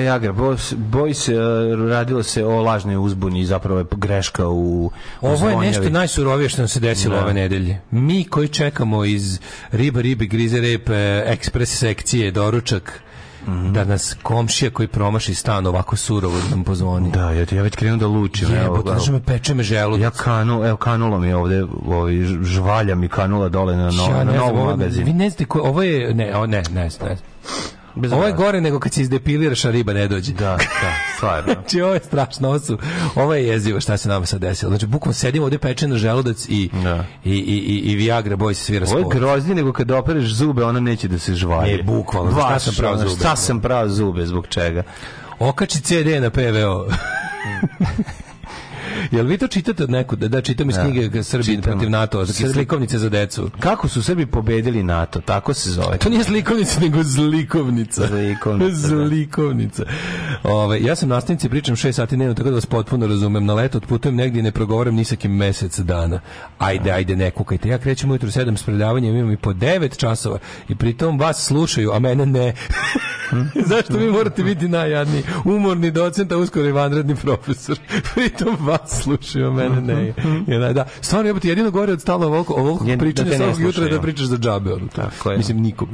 Viagra, Boys, Boys e, radilo se o lažnoj uzbuni i zapravo je greška u, Ovo u je nešto najsurovije što nam se desilo da. ove nedelje. Mi koji čekamo iz riba, ribe, grize, repe, ekspres sekcije, doručak, Mm -hmm. da nas komšija koji promaši stan ovako surovo da nam pozvoni. Da, ja, ja već krenu da lučim. Jebote, da. znaš me peče me želudac. Ja kanu, evo kanula mi ovde, ovi, ovaj, žvalja mi kanula dole na, no, ja, na novom magazinu. Vi ne znate ko, ovo je, ne, o, ne, ne, ne, ne Bez ovo je gore nego kad se izdepiliraš, a riba ne dođe. Da, da, stvarno. [laughs] znači, ovo je strašno, ovo, su, ovo je jezivo šta se nama sad desilo. Znači, bukvom sedimo ovde pečeno želudac i, da. i, i, i, i Viagra boj se svira sporo. Ovo je grozni nego kad opereš zube, ona neće da se žvalje. Ne, bukvalno, Vaš, znači, šta sam pravo zube. Šta sam pravo zube, zbog čega? Okači CD na PVO. Mm. Jel vi to čitate od nekud? Da, čitam iz da, knjige Srbi protiv NATO, dakle, slikovnice za decu. Kako su Srbi pobedili NATO? Tako se zove. To nije slikovnica, nego zlikovnica. Zlikovnica. Da. zlikovnica. Ove, ja sam nastavnici, pričam 6 sati dnevno, tako da vas potpuno razumem. Na leto otputujem negdje i ne progovaram nisakim mesec dana. Ajde, ajde, ne kukajte. Ja krećem ujutru 7 s predavanjem, imam i po 9 časova i pritom vas slušaju, a mene ne. Hm? [laughs] Zašto vi morate biti najjadniji? Umorni docent, a uskoro i vanredni profesor. [laughs] pritom vas slušaju, a mene ne. Hm? Ja, da. Stvarno, ja jedino gore od stalo ovoliko, ovoliko da pričanja svakog jutra da pričaš za džabe. Tako Mislim, nikome.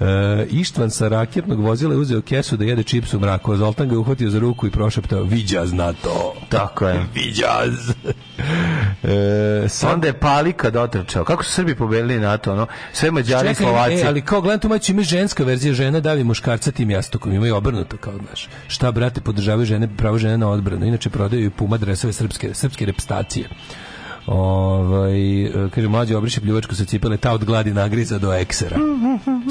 Uh, Ištvan sa raketnog vozila je uzeo kesu da jede čips u mraku, a Zoltan Zlatan ga uhvatio za ruku i prošaptao viđa zna to. Tako je. [laughs] Viđaz. e, sad... Onda je Palika dotrčao. Kako su Srbi pobedili NATO? Ono? Sve Mađari i Slovaci. E, ali kao gledam tu maći ima ženska verzija žena davi muškarca tim jastukom. Imaju obrnuto kao znaš. Šta brate podržavaju žene, pravo žene na odbranu. Inače prodaju i puma dresove srpske, srpske repstacije. Ovaj, e, kaže, mlađi obriše pljuvačku sa cipele, ta od gladi nagriza do eksera.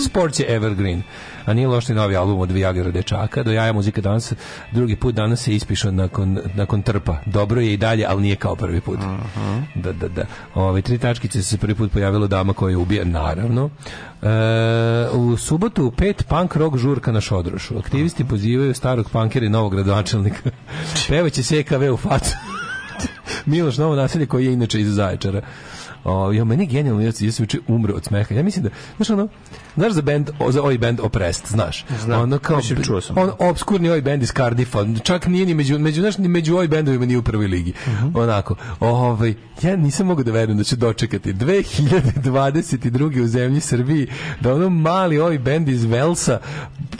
Sport je evergreen a nije loš ni novi album od Viagra dečaka, do jaja muzika danas, drugi put danas se ispišao nakon, nakon trpa. Dobro je i dalje, ali nije kao prvi put. Uh mhm. -huh. Da, da, da. Ove, tri tačkice se prvi put pojavilo dama koja je ubija, naravno. E, u subotu pet punk rock žurka na Šodrošu. Aktivisti mhm. pozivaju starog punkera i novog gradonačelnika. [laughs] Pevaće se EKV u facu. Miloš Novo naselje koji je inače iz Zaječara. O, ja, meni je genijalno, ja, ja sam juče umro od smeha. Ja mislim da, znaš ono, Znaš za band, za oj ovaj band Oppressed, znaš. Znam, ono kao, čuo sam. On obskurni oj ovaj band iz Cardiffa, čak nije ni među, među, znaš, ni među oj bendovima ni u prvoj ligi. Uh mhm. -huh. Onako, ovaj, ja nisam mogao da verujem da će dočekati 2022. u zemlji Srbiji, da ono mali oj ovaj band iz Velsa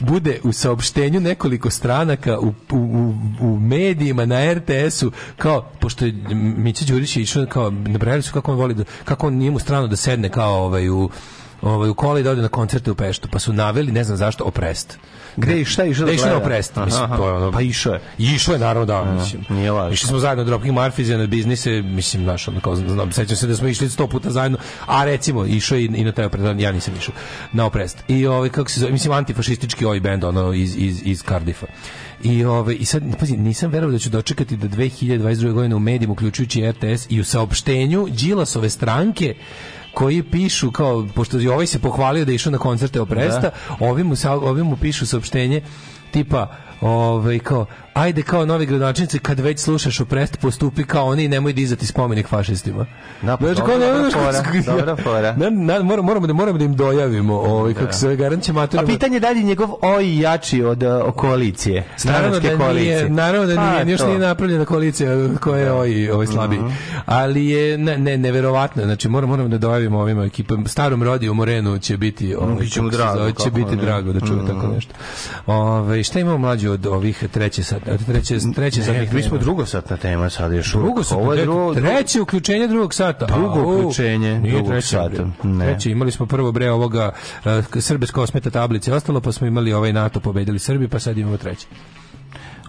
bude u saopštenju nekoliko stranaka u, u, u u medijima, na RTS-u, kao, pošto je Mića Đurić je išao, kao, nabrali su kako on voli, da, kako on nije mu strano da sedne kao ovaj, u ovaj, u kola i da na koncerte u Peštu, pa su naveli, ne znam zašto, oprest. Gde i šta je išao da gleda? Išao oprest, mislim, aha, to je ono. Pa išao je. Išao je, naravno, da, aha, mislim. Nije lažno. Išli smo zajedno Dropkick Murphys na biznise, mislim, znaš, ono, kao, znam, sećam se da smo išli sto puta zajedno, a recimo, išao i, i na taj oprest, ja nisam išao, na oprest. I ovaj, kako se zove, mislim, antifašistički oj band, ono, iz, iz, iz Cardiffa. I ove ovaj, i sad pazi, nisam verovao da ću dočekati da 2022. godine u medijima uključujući RTS i u saopštenju Đilasove stranke koji pišu kao pošto je ovaj se pohvalio da išao na koncerte Opresta, da. ovim mu ovi mu pišu saopštenje tipa ovaj kao ajde kao novi gradonačelnici kad već slušaš o prestu postupi kao oni i nemoj dizati spomenik fašistima. Napod, znači, dobra, dobra, fora, dobra fora. Na, na, moramo, da, moramo da im dojavimo ovaj, da. kako se garant će A pitanje da li njegov oj jači od o e, koalicije, naravno da koalicije. Nije, naravno da pa nije, još nije napravljena koalicija koja je da. oj, ovaj slabi. Mm -hmm. Ali je ne, ne, neverovatno, znači moramo, moramo da dojavimo ovima ekipom. Starom rodi u Morenu će biti, mhm, ovaj, će, drago, zove, će biti drago da čuje mm -hmm. tako mhm. nešto. Ove, ovaj, šta imamo mlađe od ovih treće sad? treće, treće ne, Mi smo drugo satna tema sad još. Drugo satna, ovo je drugo, treće uključenje drugog sata. Drugo A, uključenje drugog treće, sata. Ne. Treće, imali smo prvo bre ovoga uh, Srbes kosmeta tablice ostalo, pa smo imali ovaj NATO pobedili Srbi, pa sad imamo treće.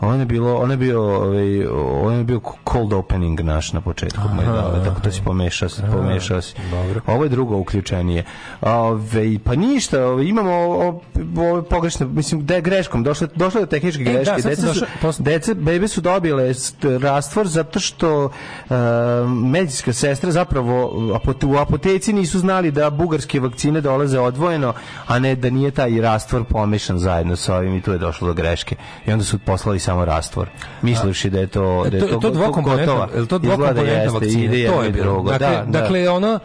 On je bilo, on je bio, ovaj, on je bio cold opening naš na početku, aha, dale, ovaj, tako da se pomešao, se pomešao se. Ovo je drugo uključenje. Ove, ovaj, pa ništa, ove, ovaj, imamo ove, pogrešne, mislim da je greškom, došlo došlo do tehničke e, da, greške. Da, deca, došlo, su, deca, bebe su dobile rastvor zato što uh, medicinska sestra zapravo u apoteci nisu znali da bugarske vakcine dolaze odvojeno, a ne da nije taj rastvor pomešan zajedno sa ovim i tu je došlo do greške. I onda su poslali samo rastvor. Misliš da je to da je to, to, to dvoma, gotova. Je to dva komponenta da vakcina? To je bilo. Dakle, da, da, dakle ono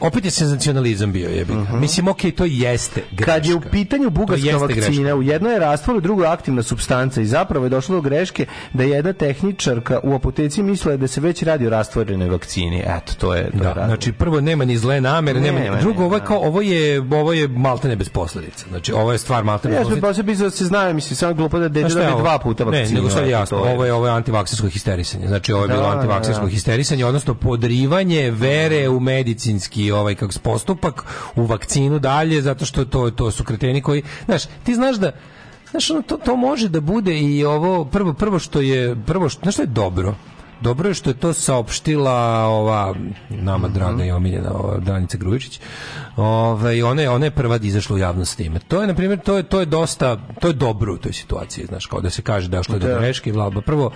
opet je senzacionalizam bio jebi. Uh mhm. -huh. Mislim okej, okay, to jeste greška. Kad je u pitanju bugarska vakcina, greška. u jednoj je rastvor, u drugoj aktivna supstanca i zapravo je došlo do greške da je jedna tehničarka u apoteci mislila da se već radi o rastvorenoj vakcini. Eto, to je to da. Je znači prvo nema ni zle namere, nema, nema drugo ovo je da. kao ovo je ovo je maltene bez posledica. Znači ovo je stvar maltene. Ja sam baš da se zna, mislim, samo glupo da dete dobi dva puta vakcinu. Ne, nego sad jasno, ovo je ovo je antivaksersko histerisanje. Znači ovo je bilo da, antivaksersko da, histerisanje, odnosno podrivanje vere u medicinski i ovaj kako postupak u vakcinu dalje zato što to to su kreteni koji znaš ti znaš da znaš ono, to, to može da bude i ovo prvo prvo što je prvo što, znaš što je dobro Dobro je što je to saopštila ova nama mhm. draga i omiljena ova Danica Grujičić. Ovaj ona je ona je prva da izašla u javnost s time. To je na primjer to je to je dosta to je dobro u toj situaciji, znaš, kao da se kaže da što je do greške, vlaba. Prvo,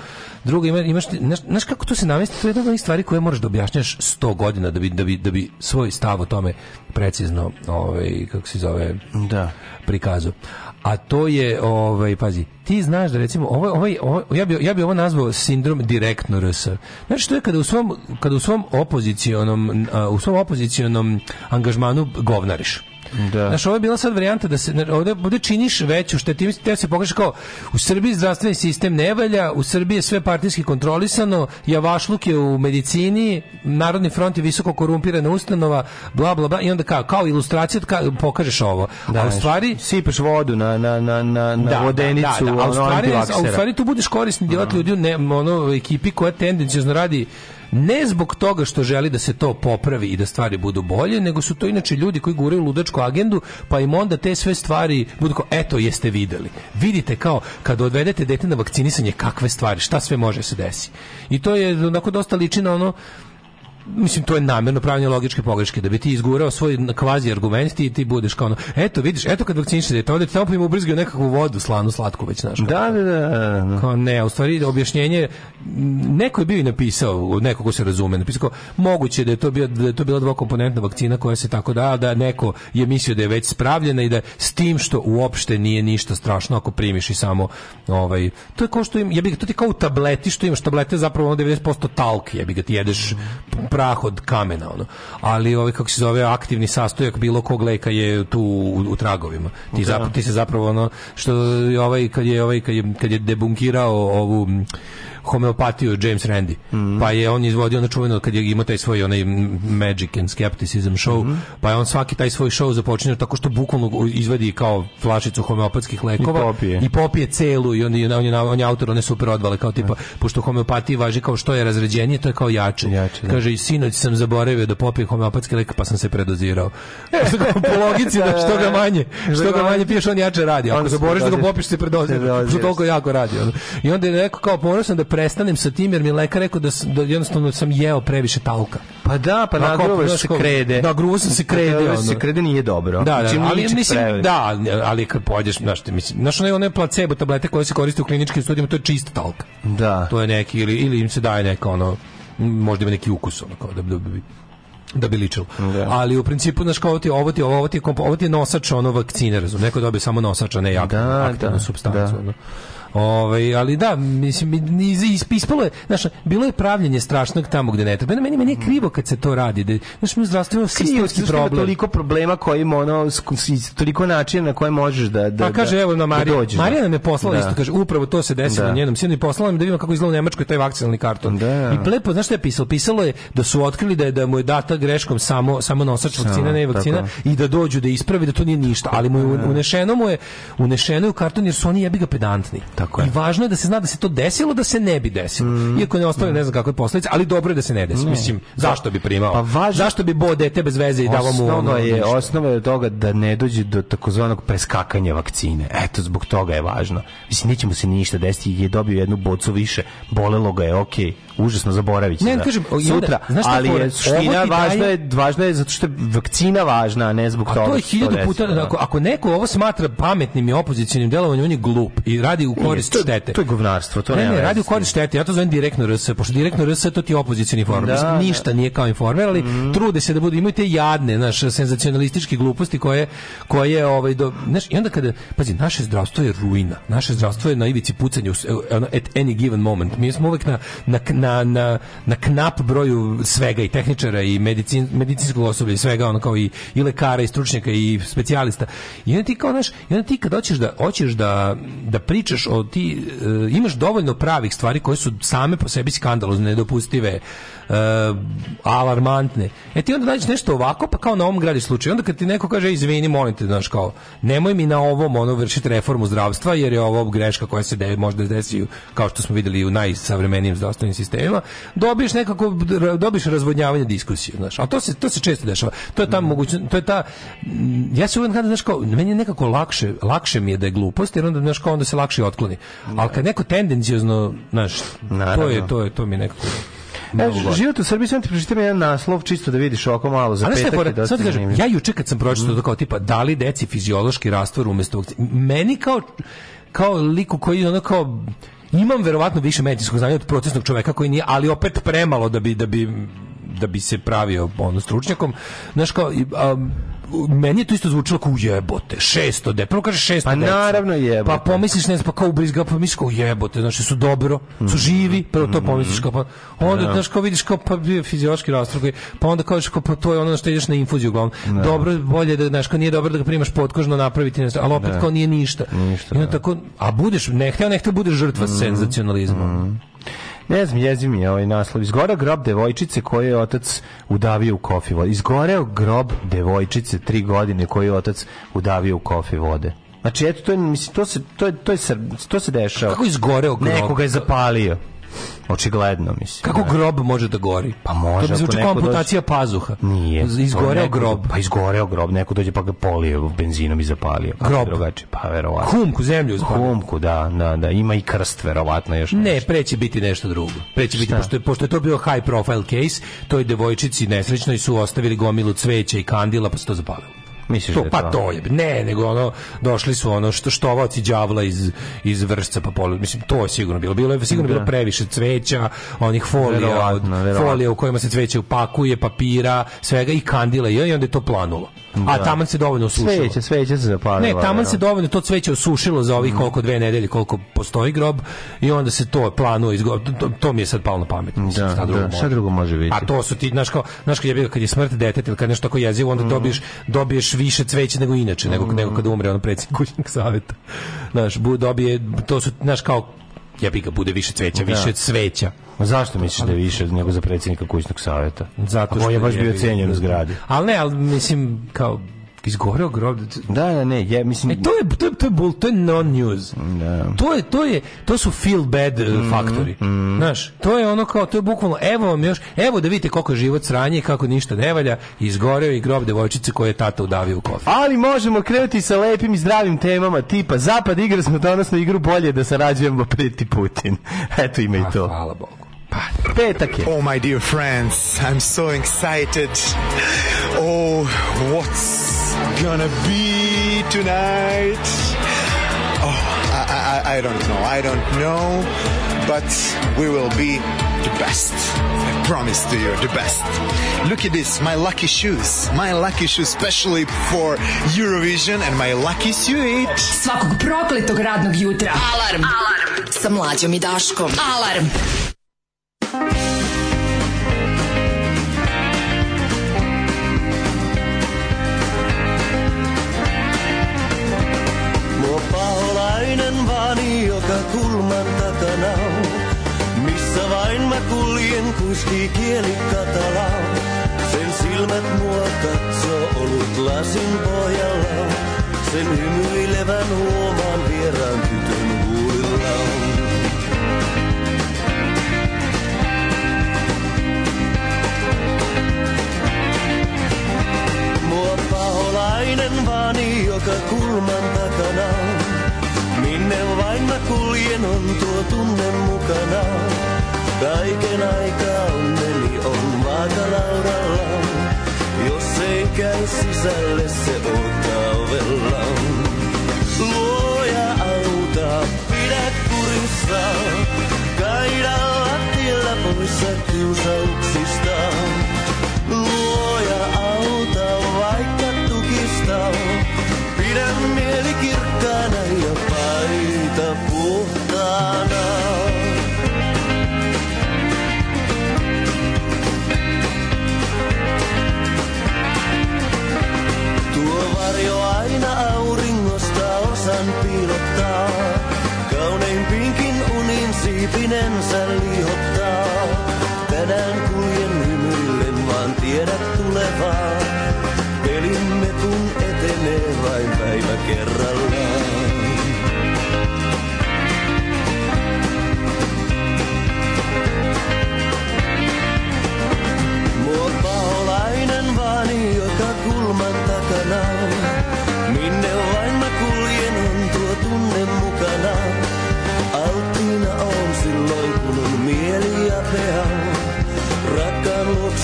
drugo ima, imaš znaš, znaš, kako to se namesti, to je jedna od stvari koje moraš da objašnjaš 100 godina da bi da bi da bi svoj stav o tome precizno, ovaj kako se zove, da prikazu a to je ovaj pazi ti znaš da recimo ovaj, ovaj, ovaj ja bi ja bi ovo nazvao sindrom direktno RS. Znači što je kada u svom kada u svom opozicionom u svom opozicionom angažmanu govnariš. Da. Znaš, ovo je bila sad varijanta da se ovde, ovde činiš veću što ti te se pokaže kao u Srbiji zdravstveni sistem ne valja, u Srbiji je sve partijski kontrolisano, javašluk je u medicini, Narodni front je visoko korumpirana ustanova, bla bla bla i onda kao kao ilustracija kao, pokažeš ovo. Da, a u stvari Sipeš vodu na na na na na da, da vodenicu, da, da, da. A u stvari, a u stvari tu budeš korisni djelat da. ljudi ne, ono ekipi koja tendencijozno radi Ne zbog toga što želi da se to popravi i da stvari budu bolje, nego su to inače ljudi koji guraju ludačku agendu, pa im onda te sve stvari budu kao, eto, jeste videli. Vidite kao, kad odvedete dete na vakcinisanje, kakve stvari, šta sve može se desi. I to je onako dosta liči na ono, mislim to je namjerno pravljanje logičke pogreške da bi ti izgurao svoj kvazi argument i ti budeš kao ono, eto vidiš eto kad vakciniš dete onda ti tamo im ubrizgaju nekakvu vodu slanu slatku već znaš da, da da, da, da, Kao, ne u stvari objašnjenje neko je bio i napisao neko ko se razume napisao moguće da je to bio da je to bila dvokomponentna vakcina koja se tako da da neko je mislio da je već spravljena i da s tim što uopšte nije ništa strašno ako primiš i samo ovaj to je kao što im jebi to ti kao u tableti što imaš tablete zapravo 90% talk je jebi ga ti jedeš prah od kamena ono. Ali ovaj kako se zove aktivni sastojak bilo kog leka je tu u, u tragovima. Ti, zapravo, ti se zapravo ono što ovaj kad je ovaj kad je, kad je debunkirao ovu homeopatiju James Randi. Mm -hmm. Pa je on izvodio ono čuveno kad je imao taj svoj onaj Magic and Skepticism show, mm -hmm. pa je on svaki taj svoj show započinio tako što bukvalno izvadi kao flašicu homeopatskih lekova i popije, i popije celu i on je, on je, on je autor one super odvale kao tipa, mm pošto homeopatija važi kao što je razređenje, to je kao jače. jače da. Kaže, i sinoć sam zaboravio da popijem homeopatski lek, pa sam se predozirao. Što [laughs] po logici da što ga manje, što ga manje piješ, on jače radi. Ako zaboriš da ga popiš, se predozirao. Što toliko jako radi. I onda je rekao kao ponosan da prestanem sa tim jer mi lekar rekao da, da jednostavno sam jeo previše talka. Pa da, pa nagruvaš se krede. Da, gruvo sam se krede. Da, se krede nije dobro. Da, da, znači, ali, mislim, prevelik. da, ali kad pođeš, znaš, mislim, znaš, one, one placebo tablete koje se koriste u kliničkim studijama, to je čist talka. Da. To je neki, ili, ili im se daje neka, ono, možda ima neki ukus, ono, kao da, da, da da bi ličilo. Yeah. Da. Ali u principu znaš kao ti ovo ti ovo ti ovo ti nosač ono vakcine, razum. Neko dobije samo nosač, a ne jak, da, aktivnu da, supstancu. Da. Ono. Ovaj ali da, mislim ispalo je, znaš, bilo je pravljenje strašnog tamo gde ne treba. Meni meni je krivo kad se to radi. Da, znaš, mi zdravstveno sistemski problem. toliko problema kojim ono toliko načina na koje možeš da da Pa da- kaže evo na da Marija. Da Marija nam je poslala da. isto kaže upravo to se desilo da. njenom sinu i poslala mi da vidimo kako izgleda u Nemačkoj taj vakcinalni karton. Da. I lepo, znaš šta je pisalo? Pisalo je da su otkrili da je da mu je data greškom samo samo nosač vakcina, ne vakcina tako. i da dođu da ispravi da to nije ništa, ali mu je da. unešeno mu je unešeno je u karton jer su oni jebi ga pedantni. Tako je. I važno je da se zna da se to desilo, da se ne bi desilo. Mm. Iako ne ostavljaju mm. ne znam kakve posledice, ali dobro je da se ne desi. Ne. Mislim, zašto bi primao? Pa važno... Zašto bi bo dete bez veze i davo mu... Osnova je, osnova je toga da ne dođe do takozvanog preskakanja vakcine. Eto, zbog toga je važno. Mislim, mu se ništa desiti, je dobio jednu bocu više, bolelo ga je, okej. Okay užasno zaboravit će. Ne, da, kažem, sutra, onda, ali je, suština važna je, važna je zato što je vakcina važna, a ne zbog a toga. to je hiljadu puta, da. ako, ako neko ovo smatra pametnim i opozicijnim delovanjem, on je glup i radi u korist Nije, to, štete. To je govnarstvo, to ne, ne, radi u korist štete, ja to zovem direktno RS, pošto direktno RS to ti je opozicioni former. Da, da. Ništa da. nije kao informer, ali mm. trude se da budu, imaju te jadne, znaš, senzacionalističke gluposti koje, koje ovaj, do, znaš, i onda kada, pazi, naše zdravstvo je ruina, naše zdravstvo je na ivici pucanja e, at any given moment. Mi smo uvek na, na, na, na, na knap broju svega i tehničara i medicin, medicinskog osoblja i svega ono kao i, i lekara i stručnjaka i specijalista. I onda ti kao naš, i onda ti kad hoćeš da hoćeš da, da pričaš o ti e, imaš dovoljno pravih stvari koje su same po sebi skandalozne, nedopustive, E, alarmantne. E ti onda nađeš nešto ovako, pa kao na ovom gradi slučaj. Onda kad ti neko kaže, izvini, molim te, znaš, kao, nemoj mi na ovom ono vršiti reformu zdravstva, jer je ovo greška koja se de, možda desi, kao što smo vidjeli u najsavremenijim zdravstvenim sistemima, dobiješ nekako, dobiješ razvodnjavanje diskusije, znaš. A to se, to se često dešava. To je ta mm. mogućnost, to je ta, mm, ja se uvijek kada, znaš, kao, meni je nekako lakše, lakše mi je da je glupost, jer onda, znaš, kao, onda se lakše otkloni. Da. Ali kad neko tendencijozno, znaš, Naravno. to je, to je, to mi nekako... E, život u Srbiji, sam ti pročitam jedan naslov, čisto da vidiš oko malo za petak. Pora, sad ti kažem, ja juče kad sam pročitao mm. to kao tipa, da li deci fiziološki rastvor umjesto vakcina, meni kao, kao liku koji ono kao, imam verovatno više medicinskog znanja od procesnog čoveka koji nije, ali opet premalo da bi, da bi da bi se pravio ono stručnjakom. Znaš kao, um, meni je to isto zvučalo kao jebote, 600 de. Prvo kaže 600 Pa deca. naravno jebote. Pa pomisliš ne znam, pa kao ubrizga, pa misliš kao jebote, znači su dobro, su živi, prvo to mm. pomisliš kao pa onda da. znaš kao vidiš kao pa fiziološki rastrog, pa onda kažeš kao pa to je ono što ideš na infuziju uglavnom. Da. Dobro, bolje da znaš kao nije dobro da ga primaš podkožno napraviti nešto, ali opet da. kao nije ništa. ništa I onda tako, a budeš, ne htio ne htio budeš žrtva mm. senzacionalizma. Mm. Ne znam, jezi mi je ovaj naslov. Izgoreo grob devojčice koju je otac udavio u kofi vode. Izgoreo grob devojčice tri godine koju je otac udavio u kofi vode. Znači eto to je mislim to se to je to je to se dešava. Kako izgoreo grob? Nekoga je zapalio. Očigledno, mislim. Kako da. grob može da gori? Pa može. To bi zvuči amputacija dođe... pazuha. Nije. Izgoreo neko, grob. Pa izgoreo grob, neko dođe pa ga polio benzinom i zapalio. Pa grob. Drugačije, pa verovatno. Humku, zemlju zapalio. Humku, da, da, da. Ima i krst, verovatno još Ne, Ne, preći biti nešto drugo. Preći biti, pošto, je, pošto je to bio high profile case, toj devojčici nesrećnoj su ostavili gomilu cveća i kandila, pa se to zapalilo. Misliš to, da pa to je. Ne, nego ono došli su ono što štovaoci đavla iz iz vršca pa pol, Mislim to je sigurno bilo. Bilo je sigurno da. bilo previše cveća, onih folija, verovatno, folija u kojima se cveće upakuje, papira, svega i kandila i onda je to planulo. Da. A tamo se dovoljno osušilo. Sveće, sveće se zapalilo. Ne, tamo se da. dovoljno to cveće osušilo za ovih mm. koliko dve nedelje koliko postoji grob i onda se to planuo izgo to, to, mi je sad palo na pamet. Mislim, da, šta drugo, da. Može. Šta drugo može biti? A to su ti znaš kao, znaš kad je bilo kad je smrt deteta ili kad nešto tako jezivo onda mm. dobiješ, dobiš više cveće nego inače, nego, mm. nego kada umre ono predsjednik kućnog savjeta. Znaš, dobije, to su, znaš, kao ja bih ga, bude više cveća, da. više cveća. A zašto misliš da je više nego za predsjednika kućnog savjeta? Zato što je baš bio cenjen u zgradi. Ali ne, ali mislim, kao, izgoreo grob. Da, da, ne, ja mislim. E, to je to je to je, bol, to je non news. Da. To je to je to su feel bad e, mm -hmm. faktori. Mm -hmm. Znaš, to je ono kao to je bukvalno evo vam još, evo da vidite koliko je život sranje i kako ništa ne valja, izgoreo i grob devojčice koje je tata udavio u kofer. Ali možemo krenuti sa lepim i zdravim temama tipa zapad igra smo danas na igru bolje da sarađujemo preti Putin. [laughs] Eto ima i pa, to. Hvala Bogu. Pa, oh, my dear friends, I'm so excited. Oh, what's gonna be tonight? Oh, I, I, I don't know. I don't know. But we will be the best. I promise to you, the best. Look at this, my lucky shoes. My lucky shoes, especially for Eurovision and my lucky suit. Svakog prokletog radnog jutra. Alarm. Alarm. Sa mlađom i Daškom. Alarm. kulman takana Missä vain mä kuljen, kuski kieli katalaa. Sen silmät mua katsoo ollut lasin pohjalla. Sen hymyilevän huomaan vieraan tytön huillaan. Mua paholainen vani, joka kulman takana on kuljen on tuo tunne mukana. Kaiken aikaa onneni on vaakalaudalla. Jos ei käy sisälle, se ottaa ovella. Luoja auta, pidä kurissa. Kaida lattialla poissa kiusauksista. Luoja auta, vaikka tukista. Pidä mieli kirkkaana ja paita silmiensä liihottaa. Tänään kuljen hymyillen, vaan tiedät tulevaa. Pelimme kun etenee vain päivä kerrallaan.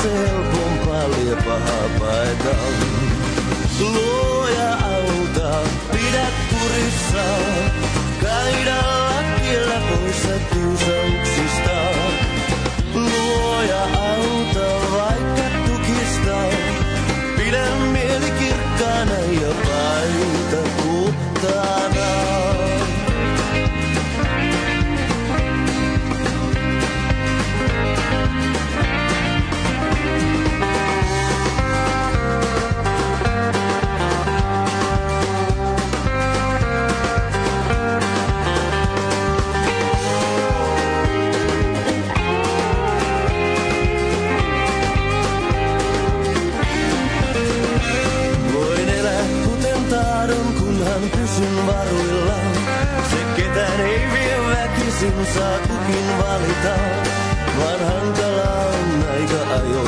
selvom pa lijepa bajdan Loja auta, pidat kurisan sa kukin valita, varhan kalaan aika ajoin.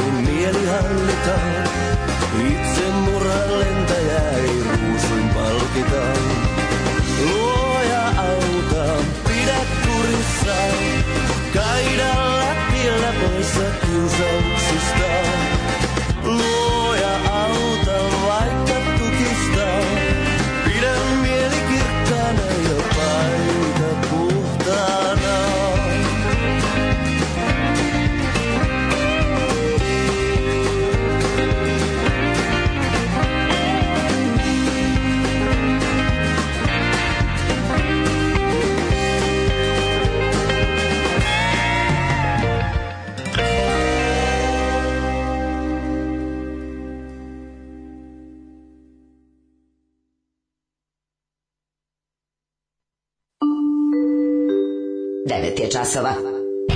časova.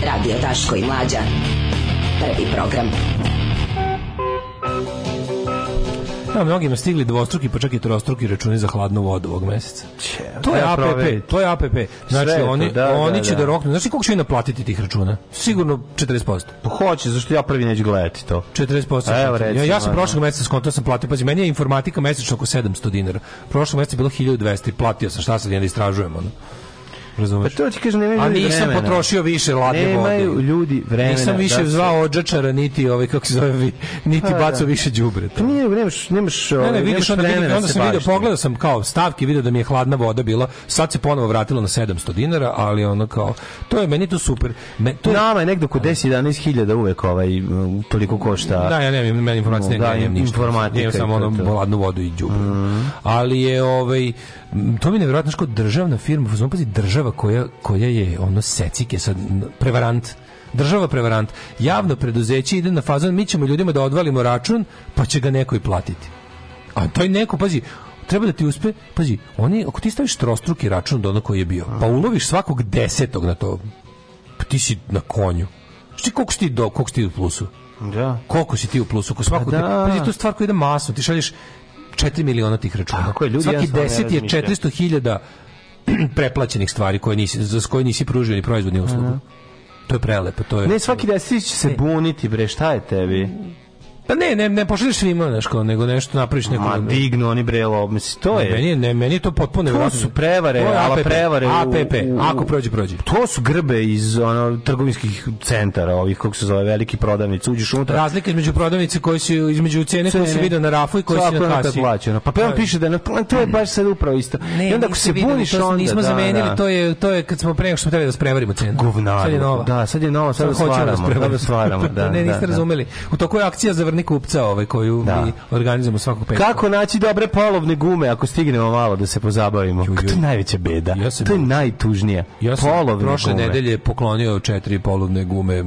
Radio Daško i Mlađa. Prvi program. Na Ja, mnogima stigli dvostruki, pa čak i trostruki računi za hladnu vodu ovog meseca. to je APP, da to je APP. Znači, Sve oni, da, da oni da, će da, da roknu. Znači, koliko će naplatiti tih računa? Sigurno 40%. Pa hoće, zašto ja prvi neću gledati to. 40%. Evo, recimo, ja, ja sam da. prošlog meseca skontao sam platio. Pazi, meni je informatika mesečno oko 700 dinara. Prošlog meseca je bilo 1200 i platio sam. Šta sad, ja da istražujem, ono. Razumeš? Pa to ti kažeš nemaju ljudi vremena. A nisam vremena. potrošio više lade nemaju vode. Nemaju ljudi vremena. Nisam više da zvao odžačara, niti, ovaj, kako se zove, niti pa, bacao da. više đubre. Pa nije, nemaš, nemaš, ne, ne, ovaj, vidiš, onda, vremena da onda, onda sam vidio, pogledao sam kao stavke, video da mi je hladna voda bila, sad se ponovo vratilo na 700 dinara, ali ono kao, to je meni to super. Me, to... Nama je nekdo ko 10-11 uvek ovaj, toliko košta. Da, ja nemam, meni informacije, da, nemam ništa. Informatika. Nemam samo ono hladnu vodu i đubre. Mm. Ali je, ovaj, to mi je nevjerojatno što državna firma, znam pazi, država koja, koja je ono secike, sad, prevarant, država prevarant, javno preduzeće ide na fazon, mi ćemo ljudima da odvalimo račun, pa će ga neko i platiti. A taj neko, pazi, treba da ti uspe, pazi, oni, ako ti staviš trostruki račun do ono koji je bio, pa uloviš svakog desetog na to, pa ti si na konju. Šti, koliko si ti, do, koliko si ti u plusu? Da. Koliko si ti u plusu? Ko pa svakog, da. Pazi, to je stvar koja ide masno, ti šalješ 4 miliona tih računa. Tako je, ljudi, Svaki deset je 400 hiljada [clears throat] preplaćenih stvari koje nisi, za koje nisi pružio ni proizvodni uslugu. Uh -huh. To je prelepo, to je. Ne svaki desetić će se buniti bre, šta je tebi? Pa ne, ne, ne pošalješ svima, znaš, kao, nego nešto napraviš neko. Ma dignu oni bre misli, to je. Meni, ne, meni je to potpuno To su prevare, to APP, prevare. APP, u, u, ako prođe, prođe. To su grbe iz ono, trgovinskih centara, ovih, kako se zove, veliki prodavnici, uđeš unutra. Razlika između prodavnice koji su, između cene, cene. koje se vide na rafu i koje se na kasi. Plaćeno. Pa pa piše da na, pa to je baš sad upravo isto. Ne, I onda ako se vidim, buniš, to onda, nismo da, zamenili, da. to je, to je kad smo pre nego što trebali da sprevarimo cenu. Govnar. Sad je nova. Da, sad je nova, sad, sad da stvaramo, da stvaramo, da, da, [laughs] da. Ne, niste da, razumeli. U toku je akcija za crni kupca ovaj koju da. mi organizujemo svakog petka. Kako naći dobre polovne gume ako stignemo malo da se pozabavimo? Ju, ju. To je najveća beda. Ja to je najtužnije. Ja sam polovne prošle gume. nedelje poklonio četiri polovne gume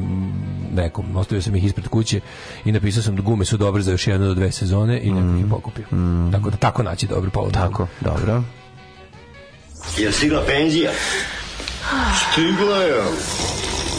nekom. Ostavio sam ih ispred kuće i napisao sam da gume su dobre za još jednu do dve sezone i mm. neko ih mm. pokupio. Mm. Tako da tako naći dobre polovne Tako, gume. dobro. Jel stigla penzija? Stigla je.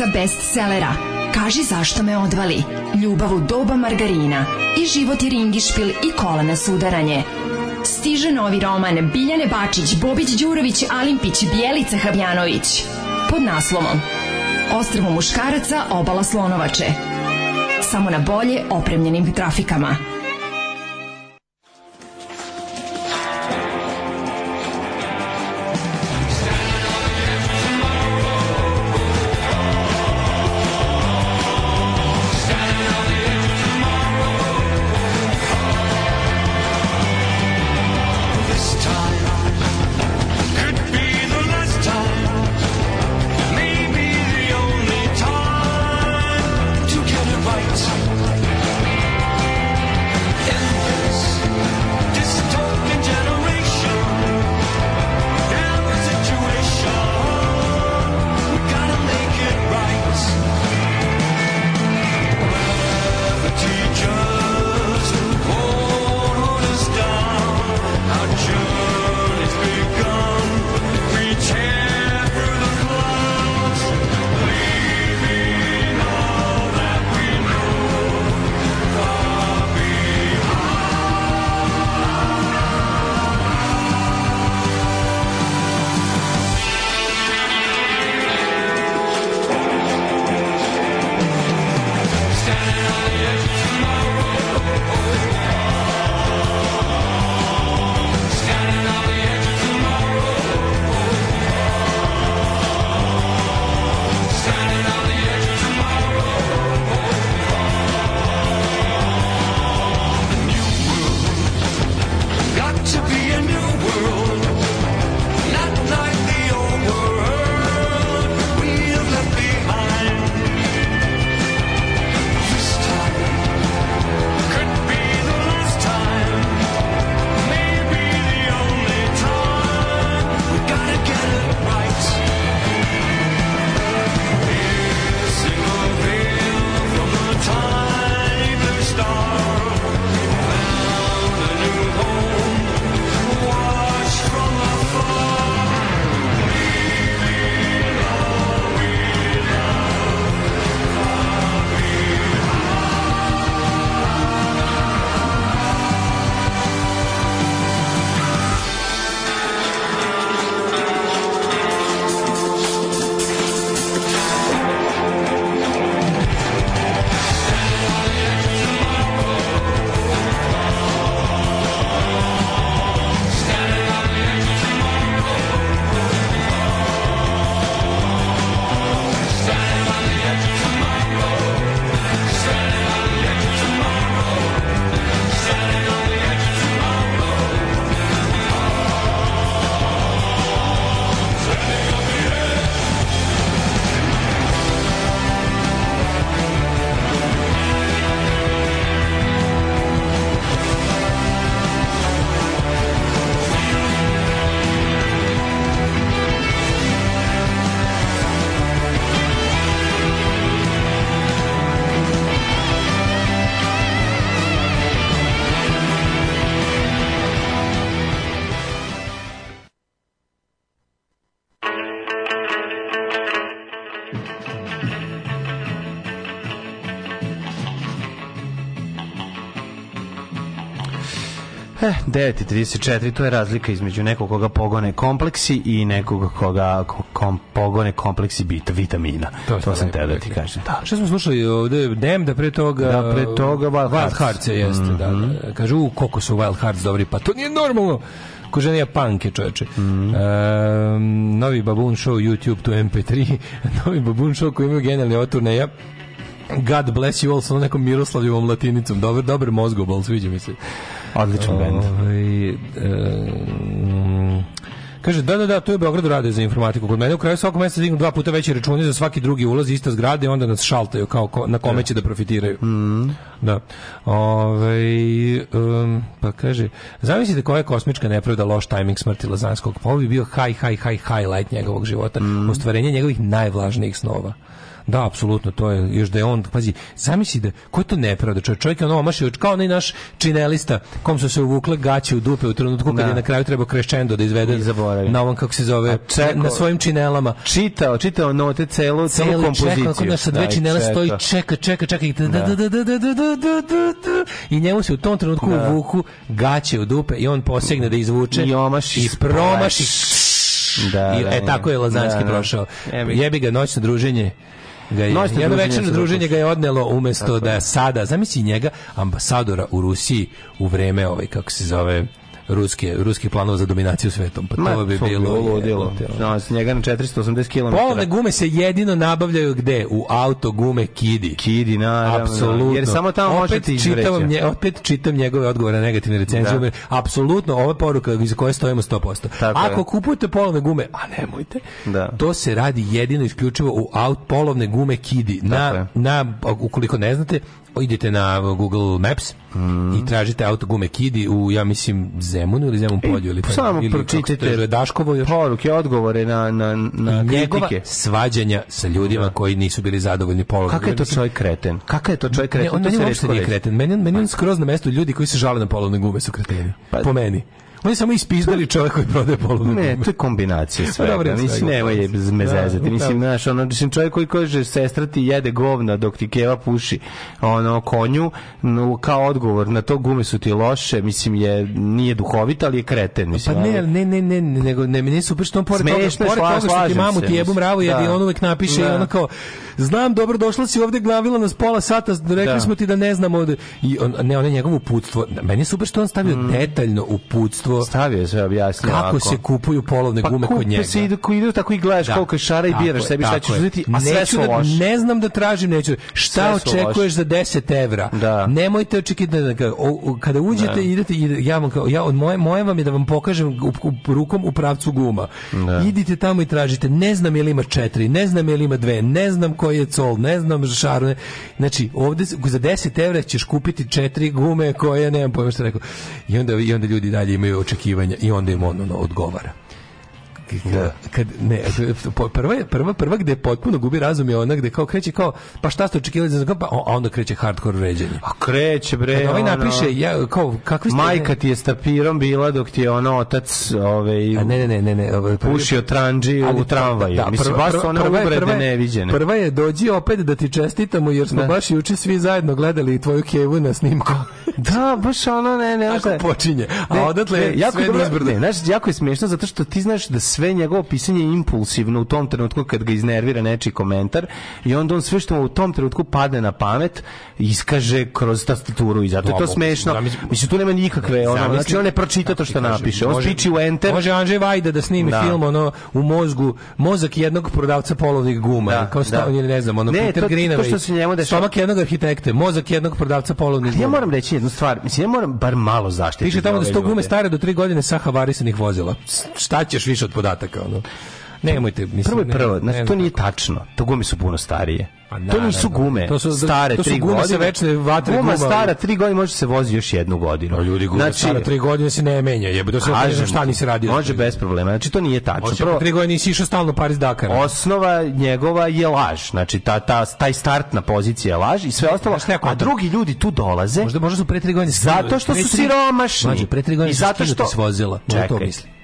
pisaca bestsellera Kaži zašto me odvali, Ljubav u doba margarina i Život i ringišpil i Kola sudaranje. Stiže novi roman Biljane Bačić, Bobić Đurović, Alimpić, Bjelica Habjanović pod naslovom Ostrvo muškaraca, obala slonovače. Samo na bolje opremljenim trafikama E, 9.34, to je razlika između nekog koga pogone kompleksi i nekog koga kom, pogone kompleksi bit, vitamina. To, to sam te da ti kažem. Da. Što smo slušali ovde, Dem, da pre toga... Da, pre toga Wild, Wild Hearts. jeste, mm -hmm. da. da. Mhm. Kažu, u, koliko su Wild Hearts dobri, pa to nije normalno ko žene panke čoveče. Mm -hmm. um, novi Babun Show YouTube to MP3, [laughs] novi Babun Show koji imaju genijalne ja God bless you all sa nekom Miroslavljevom latinicom. Dobar, dobar mozgobol, sviđa mi se. Odličan bend. Ovaj, kaže, da, da, da, to je u Beogradu rade za informatiku. Kod mene u kraju svakog mjeseca dignu dva puta veće račune za svaki drugi ulaz iste zgrade i onda nas šaltaju kao ko, na kome da. će da profitiraju. Mm. Da. Ove, ovaj, um, pa kaže, zamislite koja je kosmička nepravda loš timing smrti Lazanskog. Pa ovo bi bio high, high, high, highlight njegovog života. Mm. Ostvarenje njegovih najvlažnijih snova. Da, apsolutno, to je još da je on, pazi, zamisli da ko je to nepravda, čovjek, čovjek je ono omašio, kao onaj naš činelista kom su se uvukle gaće u dupe u trenutku kad je da. na kraju trebao krešćendo da izvede na ovom kako se zove, čekao, na svojim činelama. Čitao, čitao note celu, celu kompoziciju. Da, čekao, kod sa dve činele stoji, čeka, čeka, čeka i da, da, da, da, da, da, da, da, da, i njemu se u tom trenutku uvuku gaće u dupe i on posegne da izvuče i omaši, i promaši. Da, I, e, da, e, tako je Lazanski prošao. Jebi ga noćno druženje ga je, noćno jedno druženje, druženje ga je odnelo umesto da sada, zamisli njega, ambasadora u Rusiji u vreme, ove, ovaj, kako se zove, ruske, ruski planova za dominaciju svetom. Pa Ma, to bi bilo ludilo. No, s njega na 480 km. Polovne gume se jedino nabavljaju gde? U auto gume Kidi. Kidi, na da. Apsolutno. Jer samo tamo opet možete čitam nje, opet čitam njegove odgovore na negativne recenzije. Da. Apsolutno, ova poruka iz koje stojimo 100%. Tako Ako je. kupujete polovne gume, a nemojte, da. to se radi jedino isključivo u aut polovne gume Kidi. na, na, ukoliko ne znate, idete na Google Maps mm. i tražite auto gume Kidi u, ja mislim, Zemunu ili Zemun e, polju. E, ili, samo ili, pročitajte Daškovo još. poruke, odgovore na, na, na Njegova kritike. svađanja sa ljudima da. koji nisu bili zadovoljni pologom. Kakav je to čovjek kreten? Kakav je to čovjek kreten? Ne, on, to meni uopšte nije kreten. Meni, meni on pa- skroz na mestu ljudi koji se žale na polovne gume su kreteni. Pa, po meni. Oni samo ispizdali čovjek koji prodaje poludeo. Ne, to je kombinacija [laughs] svega. Dobre, mislim, nemoj me da, zezati. Da. Mislim, znaš, ono, mislim, čovjek koji kaže sestra ti jede govna dok ti keva puši ono, konju, no, kao odgovor na to gume su ti loše, mislim, je, nije duhovita, ali je kreten. Pa mislim, pa ne, ne, ne, ne, nego, ne, ne, super što on pored toga, pored toga što ti mamu ti jebu mravu, da. jedi, on uvek napiše i ono kao, znam, dobro, došla si ovde, glavila nas pola sata, rekli smo ti da ne znamo, i on, ne, on je njegovo uputstvo, meni je super što on stavio mm. detaljno uputstvo iskustvo. Stavio se objasnio kako ako. se kupuju polovne pa gume kod njega. Pa se ko ide da tako i gledaš da. koliko je šara i biraš sebi šta ćeš uzeti, a sve su da, ne znam da tražim, neću. Šta sve očekuješ za 10 evra? Da. Nemojte očekivati da, da-, da- kada uđete da. idete ja vam ja od moje moje vam je da vam pokažem u, u, rukom u pravcu guma. Da. Idite tamo i tražite. Ne znam je li ima 4, ne znam je li ima 2, ne znam koji je col, ne znam šaru. Ne. Znači, ovde za 10 evra ćeš kupiti četiri gume koje nemam pojma šta rekao. I onda i onda ljudi dalje imaju očekivanja i onda im ono, odgovara. Da. Kad, ne, prva, je, prva, prva gde potpuno gubi razum je ona gde kao kreće kao, pa šta ste očekivali, pa, a onda kreće hardkor vređanje. A kreće bre, Kad ovaj napiše, ja, kao, kakvi ste... Majka ti je stapirom bila dok ti je ona otac ovaj, a ne, ne, ne, ne, ovaj, pušio tranđi u tramvaju. Da, Mislim, baš su one uvrede neviđene. Prva je dođi opet da ti čestitamo jer smo da. baš juče svi zajedno gledali tvoju kevu na snimku. [laughs] da, baš ona ne, ne. Tako počinje. A odatle sve dobro, Ne, znaš, jako je smiješno zato što ti znaš da sve sve njegovo pisanje impulsivno u tom trenutku kad ga iznervira nečiji komentar i onda on sve što mu u tom trenutku padne na pamet iskaže kroz tastaturu i zato je to smešno. Mislim, tu nema nikakve, ono, znači, zamisli, znači on ne pročita to što napiše. On spiči u enter. Može Andrzej Vajda da snimi da. film ono u mozgu, mozak jednog prodavca polovnih guma, da, kao sta, da. ne znam, ono ne, Peter to, što se njemu dešava. Stomak jednog arhitekte, mozak jednog prodavca polovnih guma. Ja moram reći jednu stvar, mislim ja moram bar malo zaštiti. Piše tamo da sto gume stare do 3 godine sa havarisanih vozila. Šta ćeš više od podataka? podataka, ono. Nemojte, mislim. Prvo je prvo, znači, ne, znači, to nije tačno. To gume su puno starije. Pa to nisu gume. To su stare to su tri gume godine. se večne vatre guma. Guma stara 3 godine može se vozi još jednu godinu. No, pa ljudi gume znači, stara 3 godine se ne menja. Jebe, to se ne znam šta nisi radio. Može bez problema. Znači to nije tačno. Može, Prvo 3 godine nisi išao stalno Paris Dakar. Osnova njegova je laž. Znači ta, ta taj startna pozicija je laž i sve ostalo. Znači, a drugi ljudi tu dolaze. Možda možda su pre 3 godine zato što su siromašni. Mađe, pre 3 godine i zato što se vozila. Čekaj. To mislim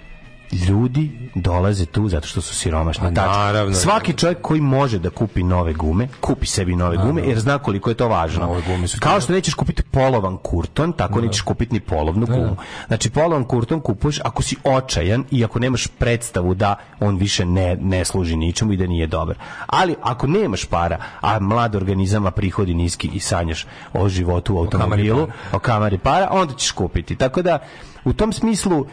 ljudi dolaze tu zato što su siromašni. Pa naravno. Svaki čovjek koji može da kupi nove gume, kupi sebi nove gume, jer zna koliko je to važno. Nove gume su Kao što nećeš kupiti polovan kurton, tako da. nećeš kupiti ni polovnu da. gumu. Znači, polovan kurton kupuješ ako si očajan i ako nemaš predstavu da on više ne, ne služi ničemu i da nije dobar. Ali ako nemaš para, a mlad organizama prihodi niski i sanjaš o životu u automobilu, o kamari para, o kamari para onda ćeš kupiti. Tako da, u tom smislu,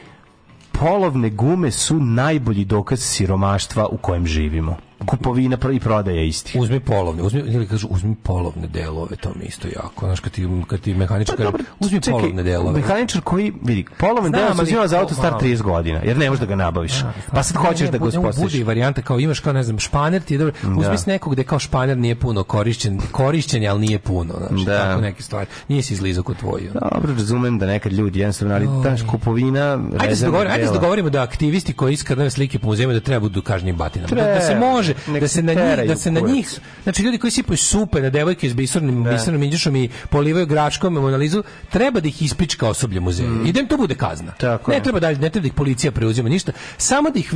polovne gume su najbolji dokaz siromaštva u kojem živimo kupovina i prodaja isti. Uzmi polovne, uzmi ili kažu uzmi polovne delove, to mi isto jako. Znaš kad ti kad ti mehaničar pa, uzmi čekaj, polovne delove. Mehaničar koji vidi polovne delove uzima za auto star 30 godina, jer ne možeš da ga nabaviš. Ja, da, pa sad hoćeš da ga uspostaviš. Bude i varijanta kao imaš kao ne znam španer ti je dobro. Da. Uzmi s nekog gde kao španer nije puno korišćen, korišćen je al nije puno, znači da. tako neke stvari. Nije se izlizao kod tvoj. Dobro, razumem da nekad ljudi jednostavno ali taš kupovina, ajde da se dogovorimo, ajde se dogovorimo da aktivisti koji iskrcaju slike po muzejima da treba budu kažnjeni batinama. Da se može kaže da se na njih, da se na njih, znači ljudi koji sipaju supe na devojke iz bisornim, da. bisornim indišom i polivaju gračkom monalizu treba da ih ispička osoblje muzeja. Mm. Idem da to bude kazna. Tako ne je. treba dalje, ne treba da ih policija preuzima ništa, samo da ih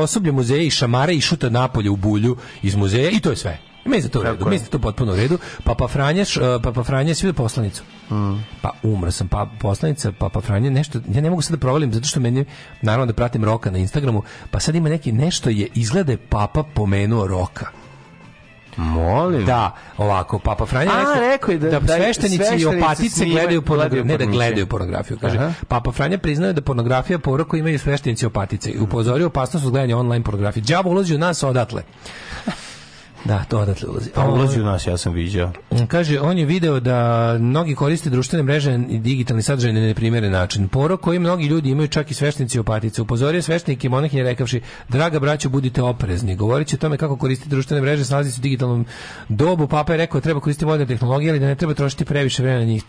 osoblje muzeja i šamare i šuta napolje u bulju iz muzeja i to je sve. Mislim da to u redu, mislim da to potpuno u redu. Papa Franješ, e, Papa Franješ svi poslanicu. Mm. Pa umro sam, pa poslanica, Papa Franje nešto, ja ne mogu sad da provalim zato što meni naravno da pratim Roka na Instagramu, pa sad ima neki nešto je izglede Papa pomenuo Roka. Molim. Da, ovako, Papa Franjo rekao, rekao je da, da sveštenici, da sveštenici i opatice gledaju pornografiju, ne da gledaju pornografiju, kaže. Aha. Papa Franjo priznaje da pornografija povraku imaju sveštenici i opatice i upozorio opasnost od gledanja online pornografije. Đavo ulazi u nas odatle. Da, to odatle ulazi. Pa ulazi u nas, ja sam viđao. Kaže, on je video da mnogi koriste društvene mreže i digitalni sadržaj na neprimjeren način. Poro koji mnogi ljudi imaju čak i sveštenici opatice. Upozorio sveštenike i monahinje rekavši, draga braćo, budite oprezni. Govorit će o tome kako koristiti društvene mreže, snalazi se u digitalnom dobu. Papa je rekao da treba koristiti moderne tehnologije, ali da ne treba trošiti previše vremena na njih.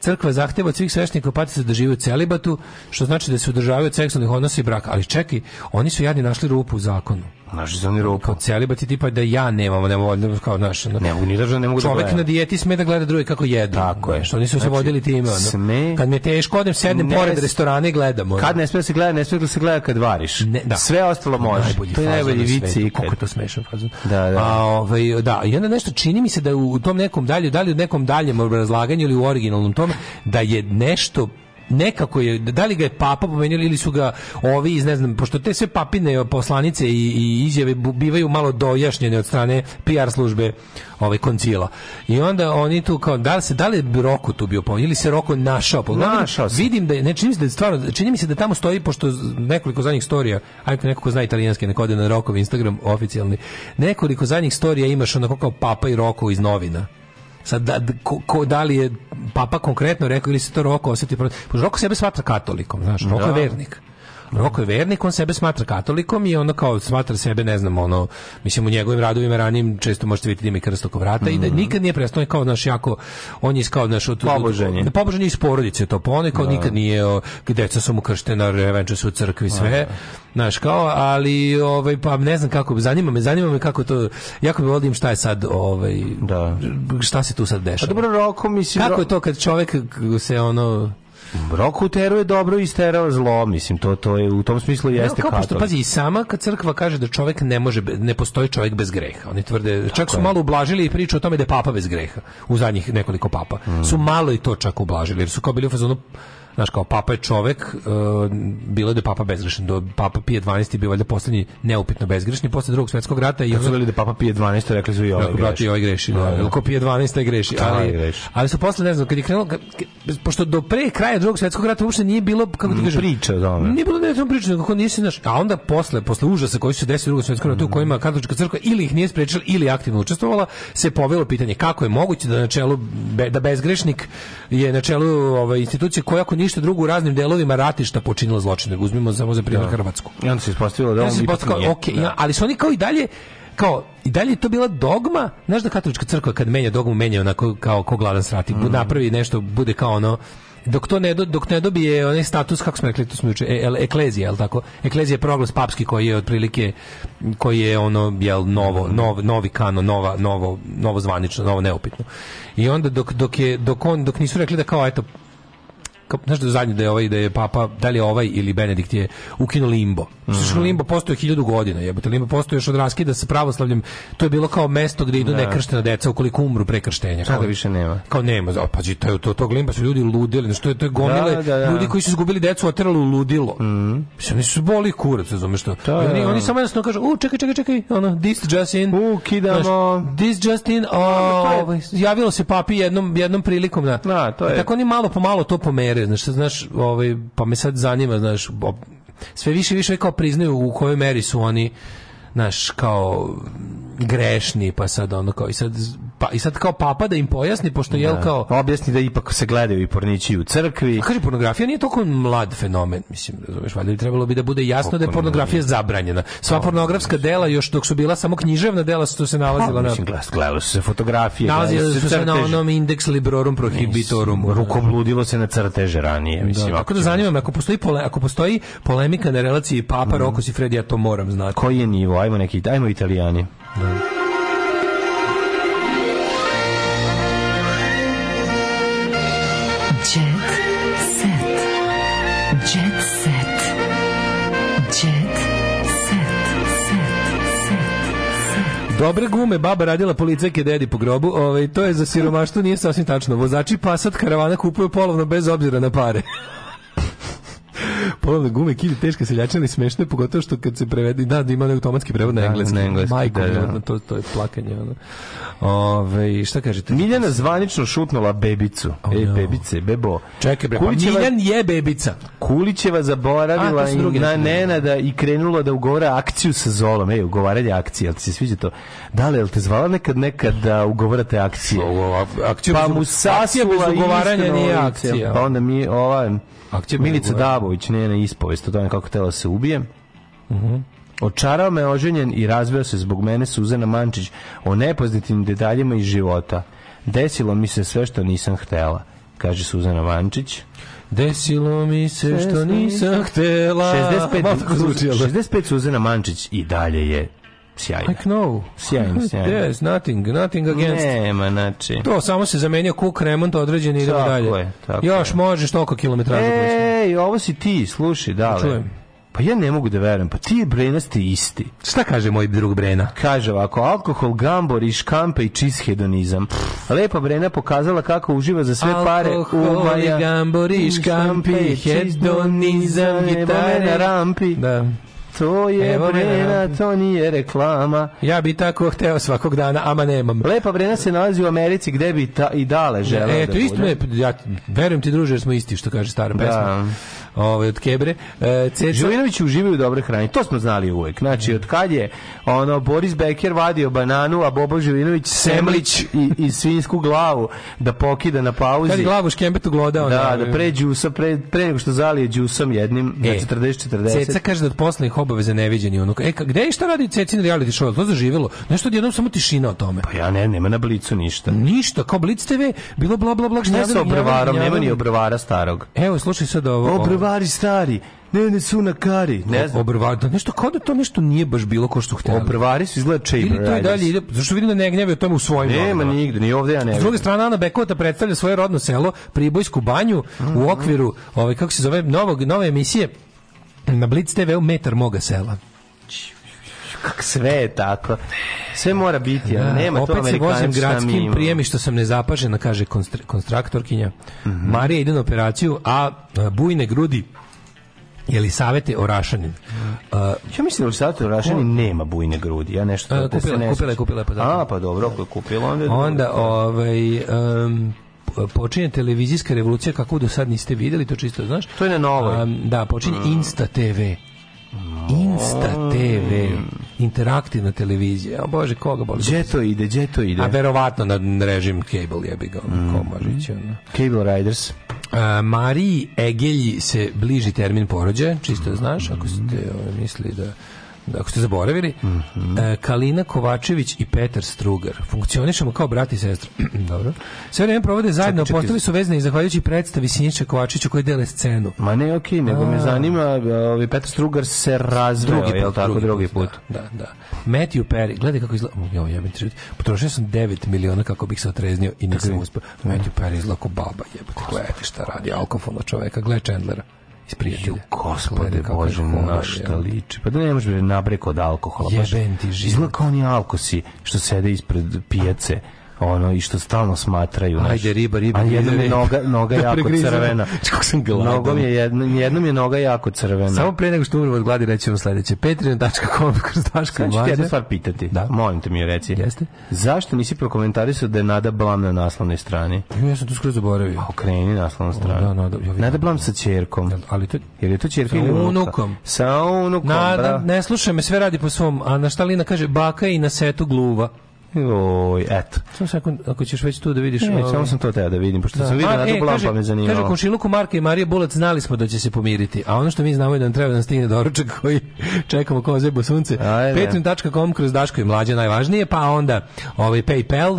Crkva zahteva od svih sveštenika opatica da žive u celibatu, što znači da se održavaju od seksualnih odnosa i braka. Ali čekaj, oni su jadni našli rupu u zakonu. Naš zonirao po celibat i tipa da ja nemam, ne mogu kao naš, ne mogu ni da ne mogu da Čovek na dijeti sme da gleda druge kako jedu. Tako je. Što nisu znači, se vodili time, ono. Sme... Kad me teško odem sednem pored restorana i gledam. Ono. Kad ne sme da se gleda, ne sme da se gleda kad variš. Ne, da. Sve ostalo može. Najbolji to je najbolji vic i kako to smešan fazon. Da, da. A, ovaj, da, i onda nešto čini mi se da u tom nekom dalje, da li u nekom daljem razlaganju ili u originalnom tom, da je nešto nekako je, da li ga je papa pomenio ili su ga ovi iz, ne znam, pošto te sve papine poslanice i, i izjave bivaju malo dojašnjene od strane PR službe ovaj koncila. I onda oni tu kao, da li se, da li je Roko tu bio pomenio ili se Roko našao? Pogledam, našao se. Vidim da je, ne, čini se da je stvarno, čini mi se da tamo stoji, pošto nekoliko zadnjih storija, ajde neko ko zna italijanski, neko ode na Rokov Instagram oficijalni, nekoliko zadnjih storija imaš onako kao papa i Roko iz novina. Sad, da, ko, ko, da li je papa konkretno rekao ili se to Roko osjeti? Pošto Roko sebe smatra katolikom, znaš, Roko je da. vernik. Roko je vernik, on sebe smatra katolikom i ono kao smatra sebe, ne znam, ono, mislim u njegovim radovima ranijim često možete vidjeti da ima krst oko vrata mm i da mhm. nikad nije prestao, on je kao naš jako, on je kao naš... Od, poboženje. Od, poboženje iz porodice to, pa on je kao da. nikad nije, o, deca su mu krštena, revenče su u crkvi, sve. Da. Znaš, kao, ali, ovaj, pa ne znam kako, zanima me, zanima me kako to, jako bi volim da šta je sad, ovaj, da. šta se tu sad dešava. Pa A dobro, Roko, mislim... Kako je to kad čovjek se, ono, Rok je dobro i isterao zlo, mislim, to, to je u tom smislu jeste no, kao pošto, pazi, i sama kad crkva kaže da čovjek ne može, ne postoji čovjek bez greha. Oni tvrde, čak Tako su je. malo ublažili i priču o tome da je papa bez greha, u zadnjih nekoliko papa. Mm. Su malo i to čak ublažili, jer su kao bili u fazonu, znaš kao papa je čovek uh, bilo da papa bezgrešan do papa Pije 12 bio valjda poslednji neupitno bezgrešni posle drugog svetskog rata i oni su bili da papa Pije 12 rekli su i ovaj greši. i ovaj greši, da. Ili da, da. ko Pije 12 greši, da, ali greši. ali su posle ne znam kad je krenulo pošto do pre kraja drugog svetskog rata uopšte nije bilo kako ti kažeš priča da tome. Nije bilo da je priča nego kako nisi znaš, a onda posle posle užasa koji se desio drugog svetskog rata u kojima katolička crkva ili ih nije sprečila ili aktivno učestvovala se povelo pitanje kako je moguće da na čelu da bezgrešnik je na čelu ove ovaj, institucije koja ako ništa drugo u raznim delovima ratišta počinila zločine. Uzmimo samo za primjer da. Hrvatsku. I onda se ispostavilo da on ipak okay, da. ja, ali su oni kao i dalje kao i dalje to bila dogma, znaš da katolička crkva kad menja dogmu menja onako kao ko gladan srati, mm. napravi nešto, bude kao ono dok to ne do, dok ne dobije onaj status kako smo rekli to smo juče e, eklezija el tako eklezija je proglas papski koji je otprilike koji je ono jel novo mm. nov, novi kanon nova novo novo zvanično novo neupitno i onda dok dok je dok on dok nisu rekli da kao eto kao, znaš da zadnje da je ovaj, da je papa, da li je ovaj ili Benedikt je ukinuo limbo. Mm. Što limbo postoje 1000 godina, jebote, limbo postoji još od raskida sa pravoslavljem, to je bilo kao mesto gde idu da. nekrštena deca ukoliko umru pre krštenja. Sada više nema. Kao nema, pa to, to, to limba su ljudi ludili, što je to je gomile, da, da, da. ljudi koji su izgubili decu oterali u ludilo. Mm. Mislim, nisu boli kurac, razumeš što. Da, oni, da. oni samo jednostavno kažu, u, čekaj, čekaj, čekaj, ono, this just in. Ukidamo. Znaš, this just in, o, ovaj, javilo se papi jednom, jednom prilikom. Da. Na, to e, je. Tako oni malo po malo to pomere istorija, znaš, znaš, ovaj, pa me sad zanima, znaš, sve više i više kao priznaju u kojoj meri su oni, znaš, kao grešni, pa sad ono kao i sad, pa, i sad kao papa da im pojasni, pošto je da. kao... Objasni da ipak se gledaju i pornići u crkvi. A kaže, pornografija nije toliko mlad fenomen, mislim, razumeš, valjda bi trebalo bi da bude jasno Oporno, da je pornografija zabranjena. Sva to, pornografska to, dela, još dok su bila samo književna dela, su se nalazila pa, na... Mislim, gledalo su se fotografije, nalazile su se na onom indeks librorum prohibitorum. Mislim, rukobludilo se na crteže ranije, da, mislim. Da, tako da zanima me, ako postoji, pole, ako postoji polemika na relaciji Papa, mm. Rokos i Fredi, to moram znati. Koji je nivo? Ajmo neki, ajmo italijani. Da. Dobre gume, baba radila policajke dedi po grobu. Ovaj to je za siromaštvo nije sasvim tačno. Vozači pasat karavana kupuju polovno bez obzira na pare. Polovne gume, kili, teška seljačina i smešne, pogotovo što kad se prevede, da, da ima automatski prevod na da, engleski. Da, engleski Majko, da, da. To, to je plakanje. Ono. Ove, šta kažete? Miljana zvanično šutnula bebicu. Oh, Ej, no. bebice, bebo. Čekaj, bre, pa Kulićeva, Miljan je bebica. Kulićeva zaboravila A, druge, na da. Nenada i krenula da ugovara akciju sa Zolom. Ej, ugovaranje akcije, jel ti se sviđa to? Da li, jel te zvala nekad nekad da ugovarate akcije? Pa akcija pa mu sasula ugovaranje nije ovaj, akcija. Pa onda mi ovaj Akcija Milica Davović, njena ispovest o tome kako tela se ubije. Mhm. -huh. Očarao me oženjen i razveo se zbog mene Suzana Mančić o nepoznatim detaljima iz života. Desilo mi se sve što nisam htela, kaže Suzana Mančić. Desilo mi se što nisam htela. 65, 65 Suzana Mančić i dalje je sjajno. Like no. Sjajno, [laughs] sjajno. There's nothing, nothing against. Nema, znači. To samo se zamenio kuk, remont određen i idemo dalje. Tako je, tako Još je. možeš toliko kilometraža. Da Ej, ovo si ti, slušaj, da Čujem. Pa ja ne mogu da verujem, pa ti Brena ste isti. Šta kaže moj drug Brena? Kaže ovako, alkohol, gambor i škampe i čist hedonizam. Lepa Brena pokazala kako uživa za sve alkohol, pare. Alkohol, gambor i škampe, hedonizam, gitare na rampi. Da. To je Evo Brena, me, to nije reklama. Ja bi tako hteo svakog dana, ama nemam. Lepa Brena se nalazi u Americi gde bi ta, i dale želeo. E, da to isto me, ja verujem ti druže, jer smo isti, što kaže stara da. pesma ovaj, od kebre. E, Ceca... Živinović uživaju dobre hrane, to smo znali uvek. Znači, mm. od kad je ono, Boris Becker vadio bananu, a Bobo Živinović semlić i, i svinsku glavu da pokida na pauzi. Kad je glavu škembetu glodao. Da, da pre džusa, pre, pre nego što zalije džusom jednim, e, na znači, 40-40. Ceca kaže da od poslovnih obaveza neviđeni unuk. E, gde je šta radi Ceca na reality show? To zaživjelo. Nešto odjednom samo tišina o tome. Pa ja ne, nema na blicu ništa. Ništa, kao blic TV, bilo bla bla bla. Šta sa obrvarom, nema ni obrvara starog. Evo, slušaj sad ovo. Obrvar čavari stari, ne, ne su na kari. Ne znam. Obrvar, da nešto kao da to nešto nije baš bilo kao što hteli. Obrvari su izgleda Chamber Ili to i dalje ide, zašto vidim da ne gnjave o tome u svojim Nema novinama. nigde, ni ovde ja ne vidim. S druge strane, Ana Bekota predstavlja svoje rodno selo, Pribojsku banju, u okviru, ovaj, kako se zove, novog, nove emisije, na Blitz TV-u Metar moga sela sve je tako. Sve mora biti, da, nema opet to Opet se vozim gradskim prijemi što sam nezapažena, kaže konstraktorkinja. Mm -hmm. Marija ide na operaciju, a bujne grudi Jeli savete o Rašanin? Uh, ja mislim da savete o Rašanin nema bujne grudi. Ja nešto uh, kupila, ne kupila, kupila, pa dobro. A, pa dobro, ako je kupila, onda... Onda, ovaj, um, počinje televizijska revolucija kako do sad niste videli, to čisto znaš. To je na novoj. Um, da, počinje mm. Insta TV. Insta TV, interaktivna televizija. O bože, koga boli? Gdje to ide, gdje to ide? A verovatno na režim cable je ga, mm. Komažić. Ono. Cable Riders. Uh, Mariji Egelji se bliži termin porođaja, čisto mm. znaš, ako ste uh, mislili da ako ste zaboravili, mm -hmm. Kalina Kovačević i Petar Strugar. Funkcionišemo kao brati i sestra. [clears throat] Dobro. Sve vreme provode zajedno, postali su vezani zahvaljujući predstavi Sinjića Kovačevića koji dele scenu. Ma ne, okej, okay, nego A... me zanima, ovaj Petar Strugar se razveo, drugi put, je tako, drugi, drugi put. Da, da, da. Matthew Perry, gledaj kako izgleda, jo, jebim ti potrošio sam 9 miliona kako bih se otreznio i nisam uspio. Matthew Perry izgleda kao baba, jebate, gledajte šta radi, alkofolna čoveka, gledaj Chandlera iz prijatelja. Ju, gospode, bože, na šta liči. Pa da ne možeš nabreko od alkohola. Jeben ti živ. Izgleda kao oni alkosi što sede ispred pijace ono i što stalno smatraju Ajde, riba riba a jednom je noga noga [laughs] da jako crvena [laughs] kako sam gladan nogom je jednom, jednom je noga jako crvena samo pre nego što umrem od gladi reći sledeće patreon.com kroz daška znači jednu stvar pitati da? molim te mi je reci jeste zašto nisi prokomentarisao da je Nada Blam na naslovnoj strani ja sam to skroz zaboravio pa okreni naslovnu stranu da, nada, ja Nada Blam sa ćerkom ali to jer je to ćerka ili unukom sa unukom Nada, ne slušaj me sve radi po svom a na šta Lina kaže baka i na setu gluva Oj, eto. Samo sekund, ako ćeš već tu da vidiš... Ne, ovaj- samo sam to teo da vidim, pošto da. sam vidio na tu e, blavu, me zanima. Kaže, komšiluku Marka i Marije Bulac znali smo da će se pomiriti, a ono što mi znamo je da nam treba da stigne doručak koji [laughs] čekamo kao zebo sunce. Da. Patreon.com kroz Daško i mlađe najvažnije, pa onda ovaj Paypal,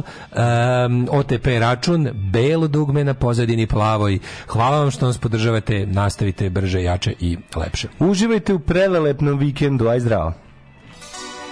um, OTP račun, belo dugme na pozadini plavoj. Hvala vam što nas podržavate, nastavite brže, jače i lepše. Uživajte u prelelepnom vikendu, aj zdravo.